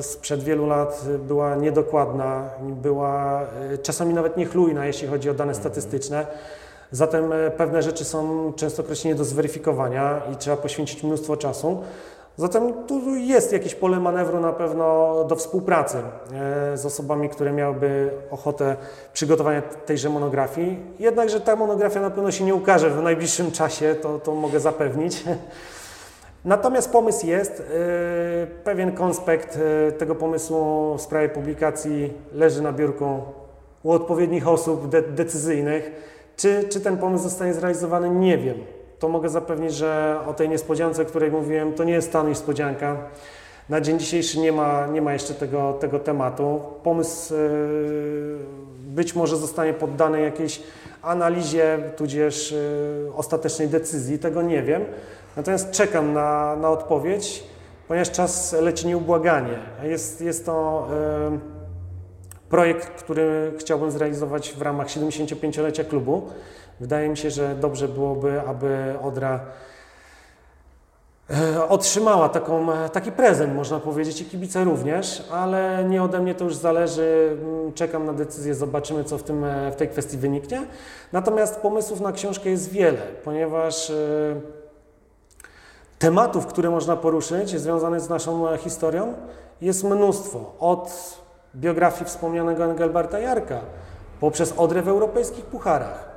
Speaker 2: sprzed wielu lat była niedokładna, była czasami nawet niechlujna, jeśli chodzi o dane statystyczne. Zatem e, pewne rzeczy są częstokroć nie do zweryfikowania i trzeba poświęcić mnóstwo czasu. Zatem tu jest jakieś pole manewru na pewno do współpracy e, z osobami, które miałyby ochotę przygotowania tejże monografii. Jednakże ta monografia na pewno się nie ukaże w najbliższym czasie, to, to mogę zapewnić. Natomiast pomysł jest, e, pewien konspekt tego pomysłu w sprawie publikacji leży na biurku u odpowiednich osób de decyzyjnych. Czy, czy ten pomysł zostanie zrealizowany? Nie wiem. To mogę zapewnić, że o tej niespodziance, o której mówiłem, to nie jest ta niespodzianka. Na dzień dzisiejszy nie ma, nie ma jeszcze tego, tego tematu. Pomysł yy, być może zostanie poddany jakiejś analizie, tudzież yy, ostatecznej decyzji, tego nie wiem. Natomiast czekam na, na odpowiedź, ponieważ czas leci nieubłaganie. Jest, jest to. Yy, projekt, który chciałbym zrealizować w ramach 75-lecia klubu. Wydaje mi się, że dobrze byłoby, aby Odra e, otrzymała taką, taki prezent, można powiedzieć, i kibice również, ale nie ode mnie to już zależy. Mm, czekam na decyzję, zobaczymy, co w, tym, e, w tej kwestii wyniknie. Natomiast pomysłów na książkę jest wiele, ponieważ e, tematów, które można poruszyć, związanych z naszą historią, jest mnóstwo. Od biografii wspomnianego Engelberta Jarka, poprzez Odrę w europejskich pucharach,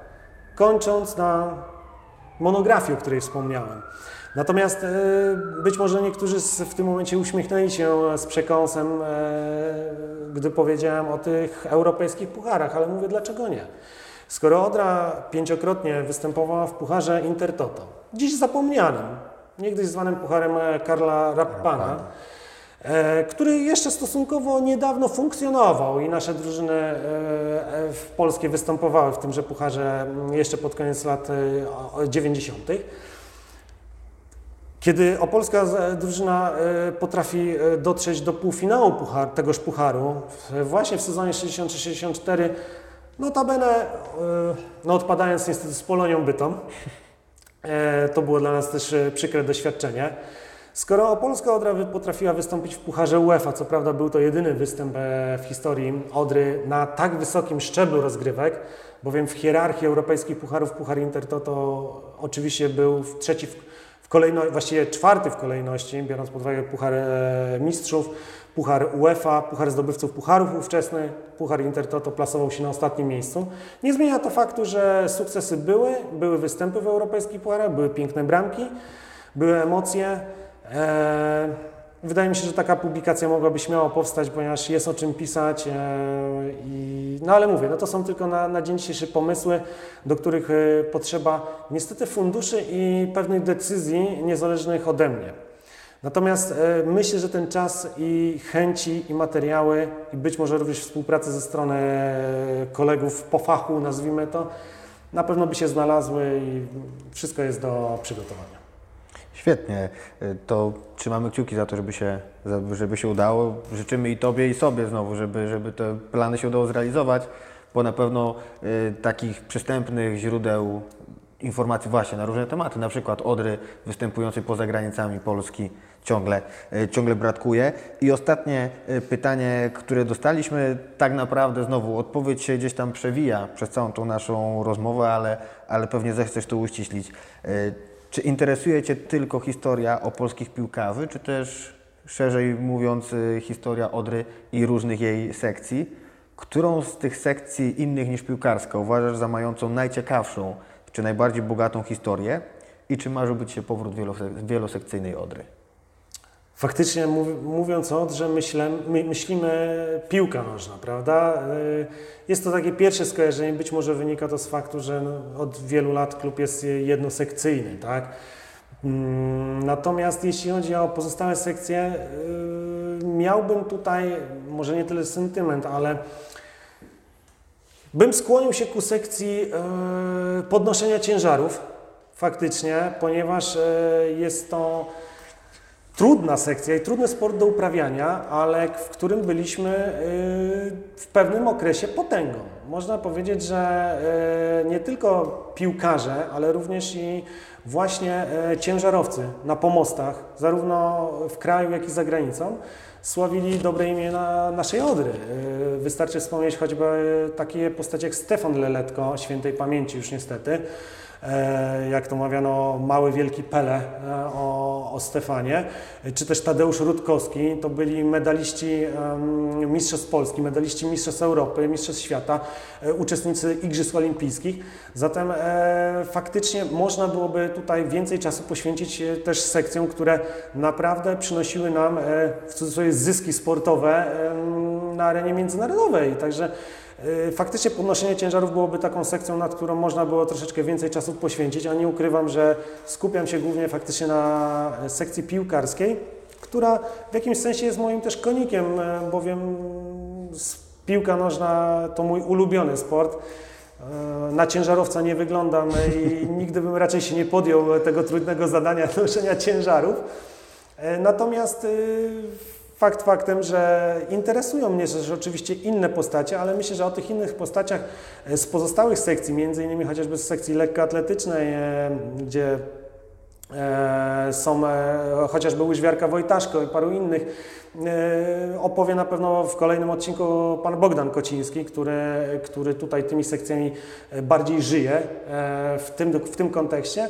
Speaker 2: kończąc na monografii, o której wspomniałem. Natomiast e, być może niektórzy w tym momencie uśmiechnęli się z przekąsem, e, gdy powiedziałem o tych europejskich pucharach, ale mówię dlaczego nie. Skoro Odra pięciokrotnie występowała w pucharze Intertoto, dziś zapomnianym, niegdyś zwanym pucharem Karla Rappana, E, który jeszcze stosunkowo niedawno funkcjonował i nasze drużyny e, e, w polskie występowały w tymże pucharze mm, jeszcze pod koniec lat 90. Kiedy opolska drużyna potrafi dotrzeć do półfinału puchar, tegoż pucharu, właśnie w sezonie 63-64, notabene, no odpadając niestety z Polonią Bytom, to było dla nas też przykre doświadczenie. Skoro Opolska Odra potrafiła wystąpić w Pucharze UEFA, co prawda był to jedyny występ e, w historii Odry na tak wysokim szczeblu rozgrywek, bowiem w hierarchii europejskich pucharów Puchar Inter to, to oczywiście był trzeci w, w kolejności, właściwie czwarty w kolejności, biorąc pod uwagę Puchar e, Mistrzów, Puchar UEFA, Puchar Zdobywców Pucharów ówczesny, Puchar Intertoto plasował się na ostatnim miejscu. Nie zmienia to faktu, że sukcesy były, były występy w europejskich pucharach, były piękne bramki, były emocje. E, wydaje mi się, że taka publikacja mogłaby śmiało powstać, ponieważ jest o czym pisać. E, I, no ale mówię, no to są tylko na, na dzień dzisiejszy pomysły, do których e, potrzeba niestety funduszy i pewnych decyzji niezależnych ode mnie. Natomiast myślę, że ten czas i chęci, i materiały, i być może również współpracy ze strony kolegów po fachu, nazwijmy to, na pewno by się znalazły i wszystko jest do przygotowania.
Speaker 1: Świetnie. Y, to trzymamy kciuki za to, żeby się, żeby się udało. Życzymy i Tobie, i sobie znowu, żeby, żeby te plany się udało zrealizować. bo na pewno y, takich przystępnych źródeł informacji właśnie na różne tematy, na przykład Odry występującej poza granicami Polski ciągle, y, ciągle brakuje. I ostatnie pytanie, które dostaliśmy, tak naprawdę znowu odpowiedź się gdzieś tam przewija przez całą tą naszą rozmowę, ale, ale pewnie zechcesz to uściślić. Czy interesuje Cię tylko historia o polskich piłkarzy, czy też szerzej mówiąc y, historia Odry i różnych jej sekcji? Którą z tych sekcji innych niż piłkarska uważasz za mającą najciekawszą czy najbardziej bogatą historię? I czy marzyłby Ci się powrót wielose- wielosekcyjnej Odry?
Speaker 2: Faktycznie mów, mówiąc o Odrze, myślę, my, myślimy piłka nożna, prawda? Y, Jest to takie pierwsze skojarzenie, być może wynika to z faktu, że no, od wielu lat klub jest jednosekcyjny, tak? Mm, Natomiast jeśli chodzi o pozostałe sekcje, y, miałbym tutaj może nie tyle sentyment, ale bym skłonił się ku sekcji y, podnoszenia ciężarów, faktycznie, ponieważ jest to trudna sekcja i trudny sport do uprawiania, ale w którym byliśmy y, w pewnym okresie potęgą. Można powiedzieć, że y, nie tylko piłkarze, ale również i właśnie y, ciężarowcy na pomostach, zarówno w kraju, jak i za granicą, sławili dobre imię na naszej Odry. Wystarczy wspomnieć choćby takie postacie jak Stefan Leletko, świętej pamięci już niestety, jak to mawiano, mały wielki Pele e, o, o Stefanie, czy też Tadeusz Rutkowski, to byli medaliści Mistrzostw Polski, medaliści Mistrzostw Europy, Mistrzostw Świata, e, uczestnicy Igrzysk Olimpijskich. Zatem e, faktycznie można byłoby tutaj więcej czasu poświęcić e, też sekcjom, które naprawdę przynosiły nam e, w cudzysłowie zyski sportowe na arenie międzynarodowej. Także Faktycznie podnoszenie ciężarów byłoby taką sekcją, nad którą można było troszeczkę więcej czasu poświęcić, a nie ukrywam, że skupiam się głównie faktycznie na sekcji piłkarskiej, która w jakimś sensie jest moim też konikiem, e, bowiem piłka nożna to mój ulubiony sport. E, Na ciężarowca nie wyglądam i nigdy bym raczej się nie podjął tego trudnego zadania noszenia ciężarów. E, Natomiast y, fakt faktem, że interesują mnie też oczywiście inne postacie, ale myślę, że o tych innych postaciach e, z pozostałych sekcji, między innymi chociażby z sekcji lekkoatletycznej, e, gdzie e, są chociażby Łyżwiarka Wojtaszko i paru innych, opowie na pewno w kolejnym odcinku pan Bogdan Kociński, który, który tutaj tymi sekcjami bardziej żyje w tym, w tym kontekście.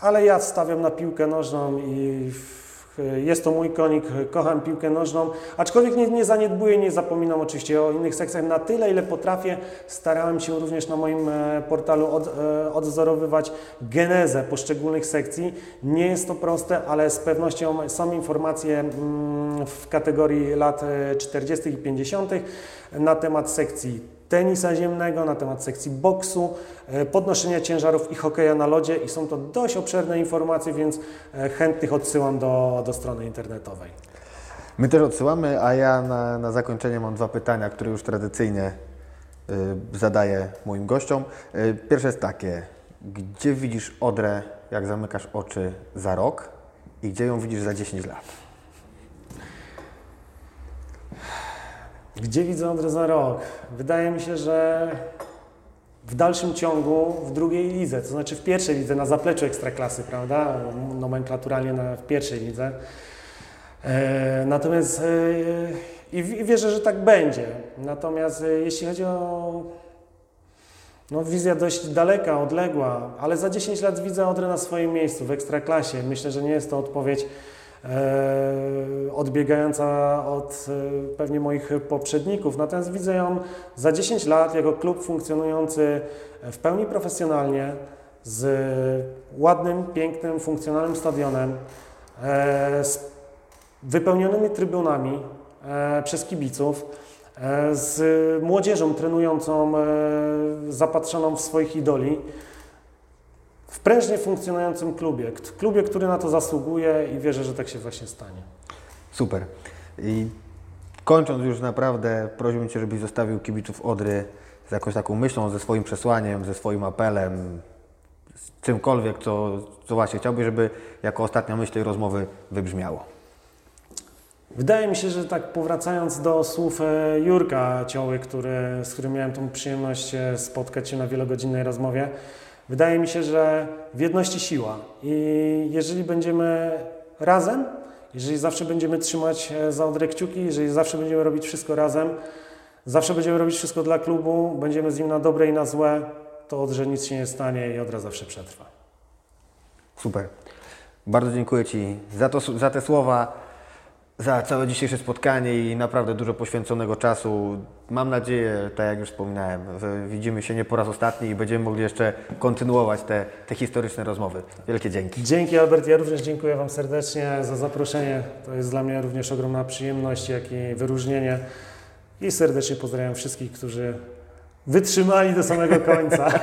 Speaker 2: Ale ja stawiam na piłkę nożną i w- jest to mój konik, kocham piłkę nożną, aczkolwiek nie, nie zaniedbuję, nie zapominam oczywiście o innych sekcjach. Na tyle, ile potrafię, starałem się również na moim e, portalu od, e, genezę poszczególnych sekcji. Nie jest to proste, ale z pewnością są informacje mm, w kategorii lat e, 40. i 50. na temat sekcji tenisa ziemnego, na temat sekcji boksu, e, podnoszenia ciężarów i hokeja na lodzie i są to dość obszerne informacje, więc e, chętnych odsyłam do, do strony internetowej.
Speaker 1: My też odsyłamy, a ja na, na zakończenie mam dwa pytania, które już tradycyjnie y, zadaję moim gościom. Y, pierwsze jest takie, gdzie widzisz Odrę, jak zamykasz oczy za rok i gdzie ją widzisz za 10 lat?
Speaker 2: Gdzie widzę Odrę za rok? Wydaje mi się, że w dalszym ciągu w drugiej lidze, to znaczy w pierwszej lidze, na zapleczu Ekstraklasy, prawda? Nomenklaturalnie na, w pierwszej lidze. E, natomiast e, i, i wierzę, że tak będzie. Natomiast e, jeśli chodzi o no, wizja dość daleka, odległa, ale za 10 lat widzę Odrę na swoim miejscu w Ekstraklasie. Myślę, że nie jest to odpowiedź odbiegająca od e, pewnie moich poprzedników. Natomiast widzę ją za 10 lat jako klub funkcjonujący w pełni profesjonalnie, z ładnym, pięknym, funkcjonalnym stadionem, e, z wypełnionymi trybunami e, przez kibiców, e, z młodzieżą trenującą, e, zapatrzoną w swoich idoli, w prężnie funkcjonującym klubie, klubie, który na to zasługuje i wierzę, że tak się właśnie stanie.
Speaker 1: Super. I kończąc już naprawdę, prosiłbym Cię, żebyś zostawił kibiców Odry z jakąś taką myślą, ze swoim przesłaniem, ze swoim apelem, z czymkolwiek, co, co właśnie chciałbyś, żeby jako ostatnia myśl tej rozmowy wybrzmiało.
Speaker 2: Wydaje mi się, że tak powracając do słów e, Jurka Cioły, który, z którym miałem tą przyjemność e, spotkać się na wielogodzinnej rozmowie, wydaje mi się, że w jedności siła. I jeżeli będziemy razem, jeżeli zawsze będziemy trzymać e, za Odrę kciuki, jeżeli zawsze będziemy robić wszystko razem, zawsze będziemy robić wszystko dla klubu, będziemy z nim na dobre i na złe, to Odrze nic się nie stanie i Odra zawsze przetrwa.
Speaker 1: Super. Bardzo dziękuję Ci za, to, za te słowa, za całe dzisiejsze spotkanie i naprawdę dużo poświęconego czasu. Mam nadzieję, tak jak już wspominałem, że widzimy się nie po raz ostatni i będziemy mogli jeszcze kontynuować te, te historyczne rozmowy. Wielkie dzięki.
Speaker 2: Dzięki Albert, ja również dziękuję Wam serdecznie za zaproszenie. To jest dla mnie również ogromna przyjemność, jak i wyróżnienie. I serdecznie pozdrawiam wszystkich, którzy wytrzymali do samego końca.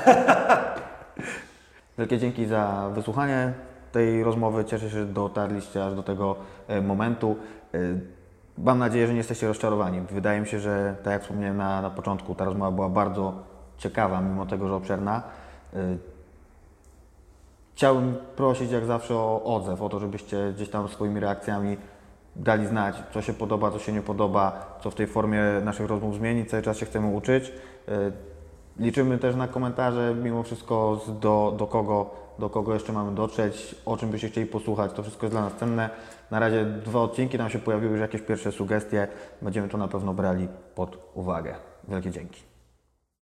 Speaker 1: Wielkie dzięki za wysłuchanie tej rozmowy. Cieszę się, że dotarliście aż do tego e, momentu. E, Mam nadzieję, że nie jesteście rozczarowani. Wydaje mi się, że tak jak wspomniałem na, na początku, ta rozmowa była bardzo ciekawa, mimo tego, że obszerna. E, Chciałbym prosić jak zawsze o odzew, o to, żebyście gdzieś tam swoimi reakcjami dali znać, co się podoba, co się nie podoba, co w tej formie naszych rozmów zmienić. Cały czas się chcemy uczyć. E, Liczymy też na komentarze, mimo wszystko do, do, kogo, do kogo jeszcze mamy dotrzeć, o czym byście chcieli posłuchać. To wszystko jest dla nas cenne. Na razie dwa odcinki nam się pojawiły, już jakieś pierwsze sugestie. Będziemy to na pewno brali pod uwagę. Wielkie dzięki.